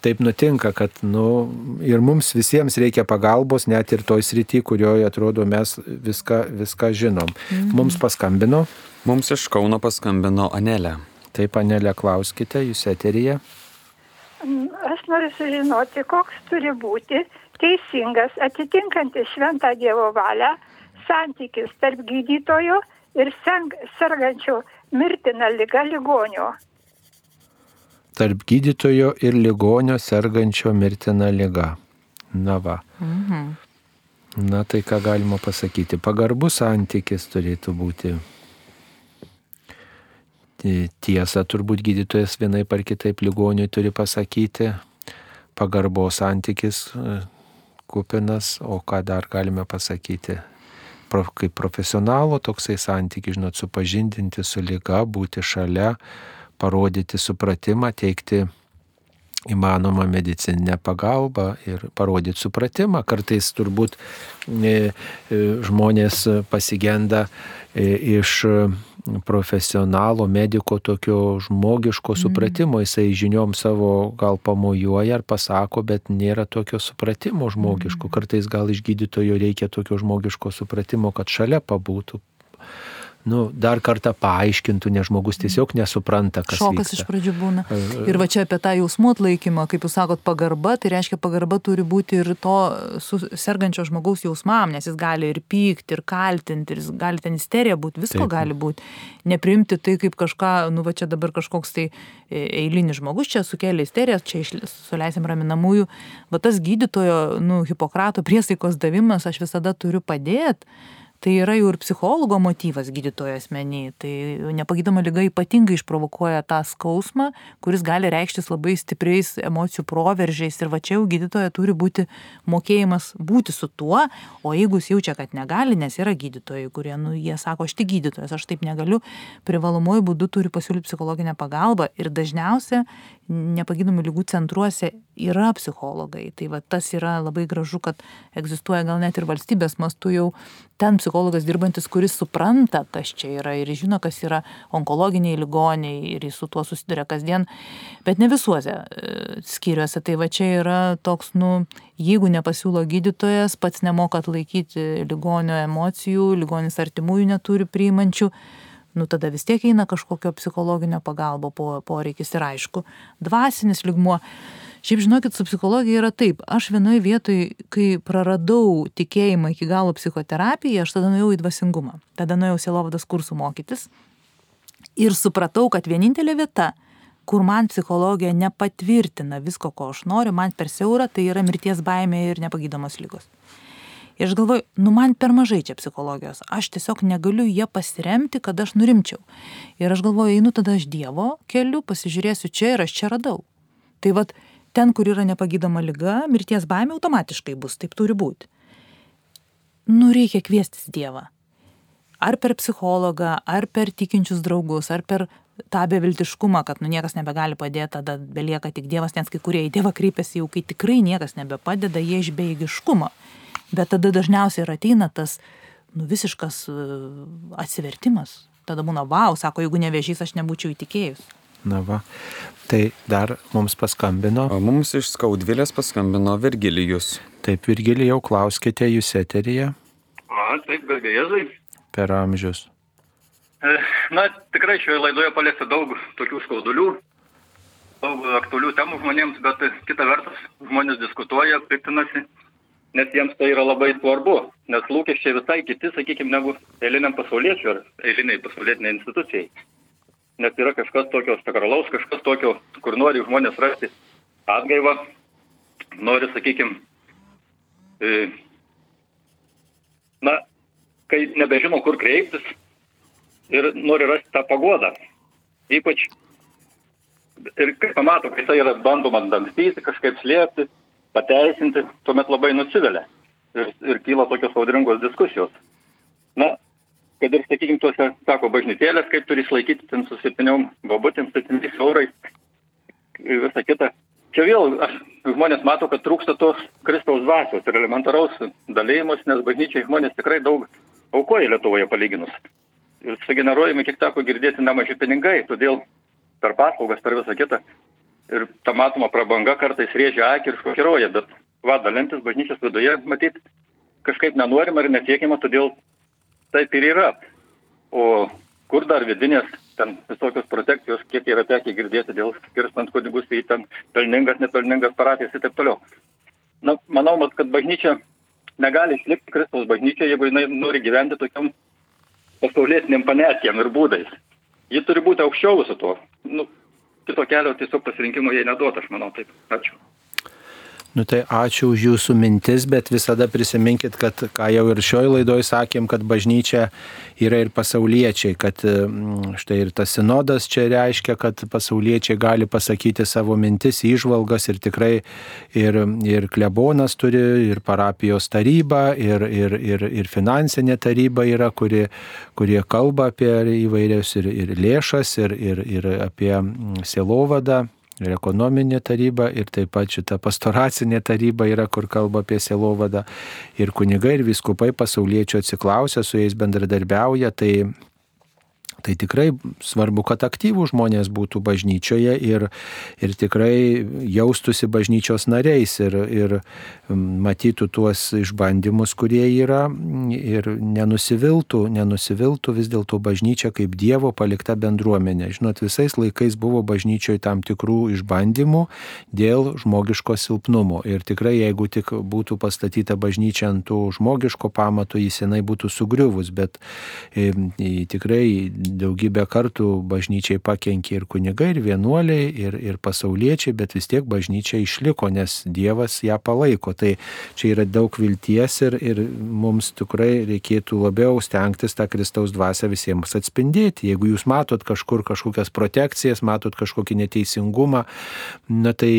taip nutinka, kad nu, ir mums visiems reikia pagalbos, net ir to toj srity, kurioje atrodo mes viską, viską žinom. Mhm. Mums paskambino. Mums iš Kauno paskambino Anelė. Taip, Anelė, klauskite, jūs eteryje. Aš noriu sužinoti, koks turi būti teisingas, atitinkantis šventą Dievo valią santykis tarp gydytojo ir sergančio mirtina lyga ligonio. Tarp gydytojo ir ligonio sergančio mirtina lyga. Na va. Mhm. Na tai ką galima pasakyti. Pagarbus santykis turėtų būti. Tiesa, turbūt gydytojas vienai par kitaip ligoniui turi pasakyti. Pagarbos santykis e, kupinas, o ką dar galime pasakyti kaip profesionalo toksai santykis, žinot, supažindinti su lyga, būti šalia, parodyti supratimą, teikti įmanomą medicininę pagalbą ir parodyti supratimą. Kartais turbūt e, e, žmonės pasigenda e, iš profesionalo, mediko tokio žmogiško mhm. supratimo, jisai žiniom savo gal pamojuoja ar pasako, bet nėra tokio supratimo žmogiško. Mhm. Kartais gal iš gydytojo reikia tokio žmogiško supratimo, kad šalia pabūtų, nu, dar kartą paaiškintų, nes žmogus tiesiog nesupranta, kas Šokas vyksta. iš pradžių būna. Ir va čia apie tą jausmų atlaikymą, kaip jūs sakot, pagarba, tai reiškia pagarba turi būti ir to sergančio žmogaus jausmam, nes jis gali ir pykti, ir kaltinti, ir jis gali ten isterija būti, visko Taip. gali būti. Neprimti tai kaip kažką, nu va čia dabar kažkoks tai e, eilinis žmogus čia sukėlė isteriją, čia suleisim raminamųjų. Va tas gydytojo, nu, Hipokrato priesaikos davimas, aš visada turiu padėti tai yra jau ir psichologo motyvas gydytojo asmenį. Tai nepagydoma lyga ypatingai išprovokuoja tą skausmą, kuris gali reikštis labai stipriais emocijų proveržiais. Ir va čia jau gydytoja turi būti mokėjimas būti su tuo, o jeigu jis jaučia, kad negali, nes yra gydytojai, kurie, nu, jie sako, aš tik gydytojas, aš taip negaliu, privalomuoju būdu turi pasiūlyti psichologinę pagalbą. Ir dažniausia nepagydomų lygų centruose yra psichologai. Tai va tas yra labai gražu, kad egzistuoja gal net ir valstybės mastu jau ten psichologas dirbantis, kuris supranta, kas čia yra ir žino, kas yra onkologiniai ligoniai ir jis su tuo susiduria kasdien, bet ne visuose e, skyriuose. Tai va čia yra toks, nu, jeigu nepasiūlo gydytojas, pats nemoka atlaikyti ligonio emocijų, ligonis artimųjų neturi priimančių, nu tada vis tiek eina kažkokio psichologinio pagalbo po, poreikis ir aišku, dvasinis ligmuo. Šiaip žinokit, su psichologija yra taip, aš vienoje vietoje, kai praradau tikėjimą iki galo psichoterapiją, aš tada nuėjau į dvasingumą, tada nuėjau sielovadas kursų mokytis ir supratau, kad vienintelė vieta, kur man psichologija nepatvirtina visko, ko aš noriu, man per siaura, tai yra mirties baimė ir nepagydomos lygos. Ir aš galvoju, nu man per mažai čia psichologijos, aš tiesiog negaliu ją pasiremti, kad aš nurimčiau. Ir aš galvoju, einu tada aš Dievo keliu, pasižiūrėsiu čia ir aš čia radau. Tai vad, ten, kur yra nepagydoma lyga, mirties baimė automatiškai bus, taip turi būti. Nu reikia kviestis Dievą. Ar per psichologą, ar per tikinčius draugus, ar per tą beviltiškumą, kad nu niekas nebegali padėti, tada belieka tik Dievas, nes kai kurie į Dievą kreipiasi jau, kai tikrai niekas nebepadeda, jie iš beigiškumo. Bet tada dažniausiai ir ateina tas nu, visiškas e, atsivertimas. Tada būna, wow, sako, jeigu nevėžys, aš nebūčiau įtikėjus. Na va, tai dar mums paskambino. O mums iš Skaudvilės paskambino Virgilijus. Taip, Virgilijau, klauskite jūs eteryje. A, taip, garbė Jėzui. Per amžius. E, na, tikrai šioje laidoje paliesti daug tokių skaudulių, daug aktualių temų žmonėms, bet kita vertus žmonės diskutuoja, piktinasi nes jiems tai yra labai svarbu, nes lūkesčiai visai kiti, sakykime, negu eiliniam pasauliečiui ar eiliniai pasaulietiniai institucijai. Nes yra kažkas tokio sakralaus, kažkas tokio, kur nori žmonės rasti atgaivą, nori, sakykime, na, kai nebežino, kur kreiptis ir nori rasti tą pagodą. Ypač ir kai pamato, kai tai yra bandoma dangstyti, kažkaip slėpti, pateisinti, tuomet labai nusivelia ir, ir kyla tokios audringos diskusijos. Na, kad ir, sakykime, tuose, sako, bažnytėlės, kaip turi išlaikyti ten su septyniom bobutėm, septyniais eurais ir visą kitą. Čia vėl aš, žmonės mato, kad trūksta tos Kristaus dvasios ir elementaraus dalymus, nes bažnyčiai žmonės tikrai daug aukoja Lietuvoje palyginus. Ir sugeneruojami, kiek teko girdėti, nemaži pinigai, todėl per paslaugas, per visą kitą ir ta matoma prabanga kartais rėžia akį ir šokiruoja, bet va, dalintis bažnyčios viduje, matyt, kažkaip nenorima ir nesiekima, todėl taip ir yra. O kur dar vidinės, ten visokios protekcijos, kiek yra tekę girdėti dėl skirstant kunigus į ten pelningas, nepelningas parapijas ir taip toliau. na, manau, kad bažnyčia negali išlikti Kristaus bažnyčia, jeigu jinai nori gyventi tokiam pasaulietiniam panetijam ir būdais. Ji turi būti aukščiau viso to. Nu, kito kelio tiesiog pasirinkimo jai neduota, aš manau taip. Ačiū. Nu tai ačiū už jūsų mintis, bet visada prisiminkit, kad, ką jau ir šioj laidoj sakėm, kad bažnyčia yra ir pasauliečiai, kad mm, štai ir tas sinodas čia reiškia, kad pasauliečiai gali pasakyti savo mintis, įžvalgas ir tikrai ir, ir klebonas turi, ir parapijos taryba, ir, ir, ir, ir finansinė taryba yra, kuri, kurie kalba apie įvairius ir, ir lėšas, ir, ir, ir apie mm, sielovadą ir ekonominė taryba, ir taip pat šita pastoracinė taryba yra, kur kalba apie selovadą. Ir kunigai, ir viskupai pasauliečių atsiklausia, su jais bendradarbiauja, tai Tai tikrai svarbu, kad aktyvų žmonės būtų bažnyčioje ir, ir tikrai jaustųsi bažnyčios nariais ir, ir matytų tuos išbandymus, kurie yra ir nenusiviltų, nenusiviltų vis dėlto bažnyčia kaip Dievo palikta bendruomenė. Žinot, visais laikais buvo bažnyčioje tam tikrų išbandymų dėl žmogiško silpnumo. Ir tikrai, jeigu tik būtų pastatyta bažnyčia ant tų žmogiško pamato, jis senai būtų sugriuvus, bet e, tikrai daugybę kartų bažnyčiai pakenkė ir kunigai, ir vienuoliai, ir, ir pasauliečiai, bet vis tiek bažnyčia išliko, nes Dievas ją palaiko. Tai čia yra daug vilties ir, ir mums tikrai reikėtų labiau stengtis tą Kristaus dvasę visiems atspindėti. Jeigu jūs matot kažkur kažkokias protekcijas, matot kažkokį neteisingumą, na tai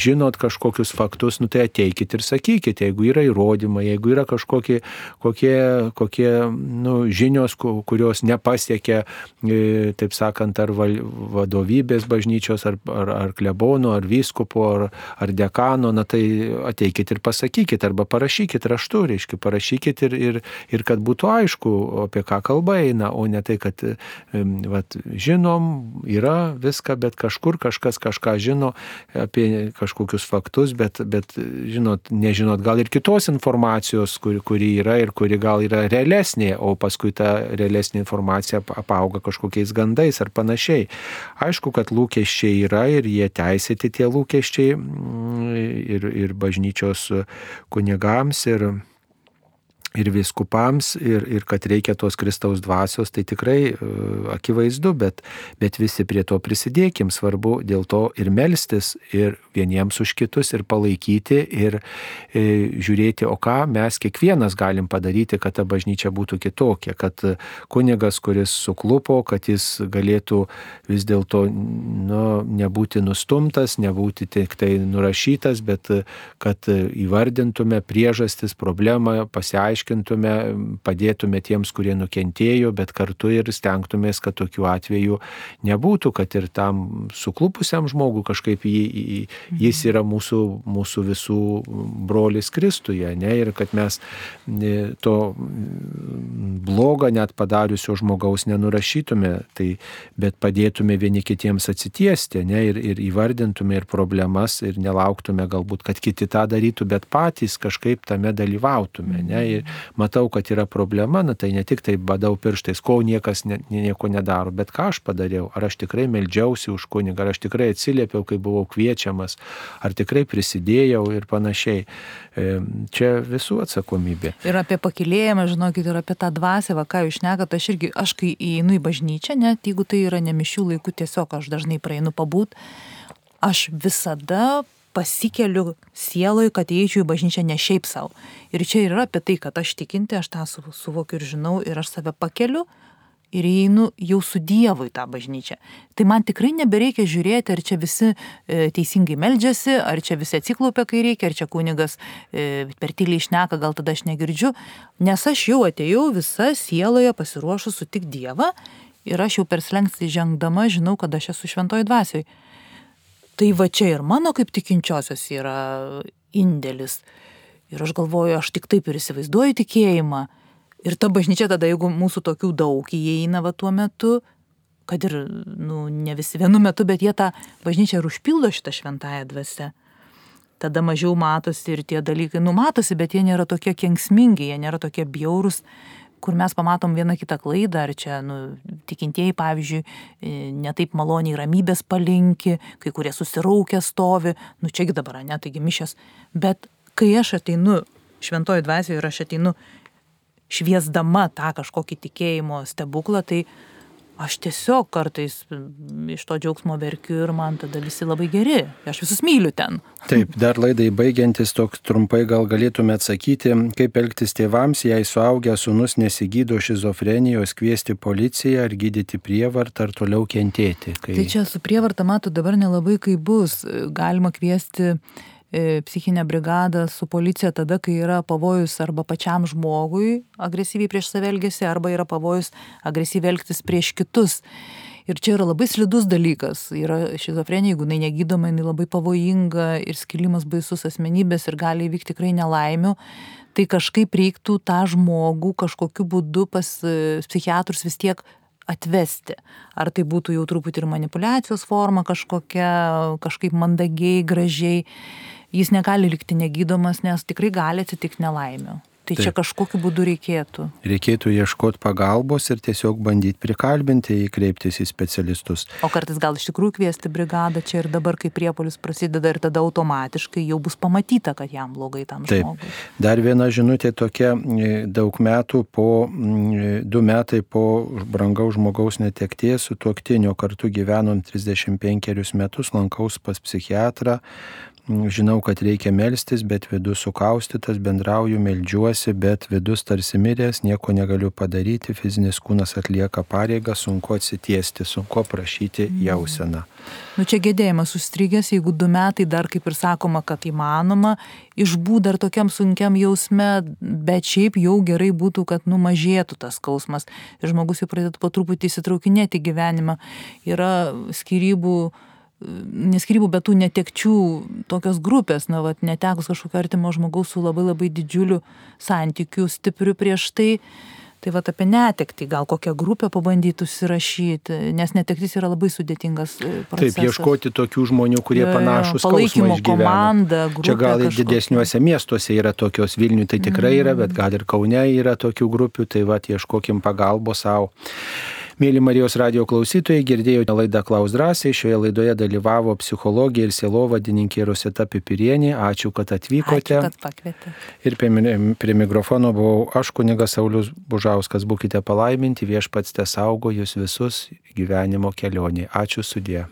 žinot kažkokius faktus, nu tai ateikit ir sakykit, jeigu yra įrodymai, jeigu yra kažkokie kokie, kokie nu, žinios, kurios nepasiekia reikia, e, taip sakant, ar vadovybės bažnyčios, ar, ar, ar klebonų, ar vyskupo, ar, ar dekano, na tai ateikit ir pasakykit, arba parašykit raštu, reiškia, parašykit ir, ir, ir kad būtų aišku, apie ką kalba eina, o ne tai, kad vat, žinom, yra viską, bet kažkur kažkas kažką žino apie kažkokius faktus, bet, bet žinot, nežinot gal ir kitos informacijos, kuri, kuri yra ir kuri gal yra realesnė, o paskui ta realesnė informacija apauga kažkokiais gandais ar panašiai. Aišku, kad lūkesčiai yra ir jie teisėti tie lūkesčiai mm, ir, ir bažnyčios kunigams ir ir viskupams, ir, ir kad reikia tos Kristaus dvasios, tai tikrai uh, akivaizdu, bet, bet visi prie to prisidėkim, svarbu dėl to ir melstis, ir vieniems už kitus, ir palaikyti, ir e, žiūrėti, o ką mes kiekvienas galim padaryti, kad ta bažnyčia būtų kitokia, kad kunigas, kuris suklupo, kad jis galėtų vis dėlto nu, nebūti nustumtas, nebūti tik tai nurašytas, bet kad įvardintume priežastis, problemą, pasiaiškintume, paaiškintume, padėtume tiems, kurie nukentėjo, bet kartu ir stengtumės, kad tokių atvejų nebūtų, kad ir tam suklupusiam žmogui kažkaip jį, jis yra mūsų, mūsų visų brolis Kristuje, ne, ir kad mes to blogą net padariusio žmogaus nenurašytume, tai, bet padėtume vieni kitiems atsitiesti, ne, ir, ir įvardintume ir problemas, ir nelauktume galbūt, kad kiti tą darytų, bet patys kažkaip tame dalyvautume. Ne, ir, matau, kad yra problema, na tai ne tik tai badau pirštais, ko niekas ne, nieko nedaro, bet ką aš padariau, ar aš tikrai meldžiausi už kunigą, ar aš tikrai atsiliepiau, kai buvau kviečiamas, ar tikrai prisidėjau ir panašiai. Čia visų atsakomybė. Ir apie pakilėjimą, žinokit, ir apie tą dvasę, va, ką jūs nekat, aš irgi, aš kai įeinu į bažnyčią, net jeigu tai yra nemišių laikų, tiesiog aš dažnai praeinu pabūt, aš visada pasikeliu sieloj, kad eičiau į bažnyčią ne šiaip savo. Ir čia yra apie tai, kad aš tikinti, aš tą suvokiu ir žinau, ir aš save pakeliu ir einu jau su Dievu į tą bažnyčią. Tai man tikrai nebereikia žiūrėti, ar čia visi e, teisingai meldžiasi, ar čia visi atsiklaupia, kai reikia, ar čia kunigas e, per tyliai išneka, gal tada aš negirdžiu, nes aš jau atėjau visa sieloje pasiruošus sutikti Dievą ir aš jau per slengsti žengdama žinau, kad aš esu šventoji dvasioj. Tai va čia ir mano kaip tikinčiosios yra indėlis. Ir aš galvoju, aš tik taip ir įsivaizduoju tikėjimą. Ir ta bažnyčia tada, jeigu mūsų tokių daug įeina va tuo metu, kad ir, nu, ne visi vienu metu, bet jie tą bažnyčią ir užpildo šitą šventąją dvasę. Tada mažiau matosi ir tie dalykai, nu matosi, bet jie nėra tokie kenksmingi, jie nėra tokie bjaurūs, kur mes pamatom vieną kitą klaidą, ar čia, nu, tikintieji, pavyzdžiui, e, netaip maloniai ramybės palinki, kai kurie susiraukę stovi, nu čiagi dabar, ne, taigi mišės, bet kai aš ateinu šventoji dvasioje ir aš ateinu šviesdama tą kažkokį tikėjimo stebuklą, tai aš tiesiog kartais iš to džiaugsmo verkiu ir man tada visi labai geri. Aš visus myliu ten. Taip, dar laidai baigiantis toks trumpai gal galėtume atsakyti, kaip elgtis tėvams, jei suaugęs sunus nesigydo šizofrenijos, kviesti policiją ar gydyti prievartą ar toliau kentėti. Kai... Tai čia su prievarta, matau, dabar nelabai kaip bus. Galima kviesti psichinę brigadą su policija tada, kai yra pavojus arba pačiam žmogui agresyviai prieš save elgesi, arba yra pavojus agresyviai elgtis prieš kitus. Ir čia yra labai slidus dalykas. Yra šizofrenija, jeigu jinai negydoma, jinai labai pavojinga ir skilimas baisus asmenybės ir gali įvykti tikrai nelaimių. Tai kažkaip reiktų tą žmogų kažkokiu būdu pas e, psichiatrus vis tiek atvesti. Ar tai būtų jau truputį ir manipulacijos forma kažkokia, kažkaip mandagiai, gražiai jis negali likti negydomas, nes tikrai gali atsitikti nelaimių. Tai Taip. čia kažkokiu būdu reikėtų. Reikėtų ieškoti pagalbos ir tiesiog bandyti prikalbinti, įkreiptis į specialistus. O kartais gal iš tikrųjų kviesti brigadą čia ir dabar, kai priepolis prasideda ir tada automatiškai jau bus pamatyta, kad jam blogai tam Taip. žmogui. Dar viena žinutė tokia, daug metų po, du metai po brangaus žmogaus netekties su tuoktinio kartu gyvenom 35 metus, lankaus pas psichiatrą, žinau, kad reikia melstis, bet vidus sukaustytas, bendrauju, melžiuosi, bet vidus tarsi miręs, nieko negaliu padaryti, fizinis kūnas atlieka pareigą, sunku atsitiesti, sunku prašyti mhm. jauseną. Nu čia gedėjimas užstrigęs, jeigu du metai dar kaip ir sakoma, kad įmanoma, išbūt dar tokiam sunkiam jausme, bet šiaip jau gerai būtų, kad numažėtų tas skausmas ir žmogus jau pradėtų po truputį įsitraukinėti gyvenimą. Yra skirybų neskirybų, bet tų netekčių tokios grupės, na, vat, netekus kažkokio artimo žmogaus su labai labai didžiuliu santykiu stipriu prieš tai. Tai va apie netekti, gal kokią grupę pabandyti užsirašyti, nes netektis yra labai sudėtingas e, procesas. Taip, ieškoti tokių žmonių, kurie panašus palaikymo komanda. Čia gal ir didesniuose miestuose yra tokios, Vilnių tai tikrai yra, bet gal ir Kaune yra tokių grupių, tai va ieškokim pagalbos savo. Mėly Marijos radio klausytojai, girdėjote laidą Klaus drąsiai. Šioje laidoje dalyvavo psichologija ir sielovadininkė Rosita Pipirienė. Ačiū, kad atvykote. Ačiū, kad pakvietėte. Ir prie, prie mikrofono buvau aš, kunigas Saulis Bužauskas. Būkite palaiminti, viešpats te saugo jūs visus gyvenimo kelionį. Ačiū sudė.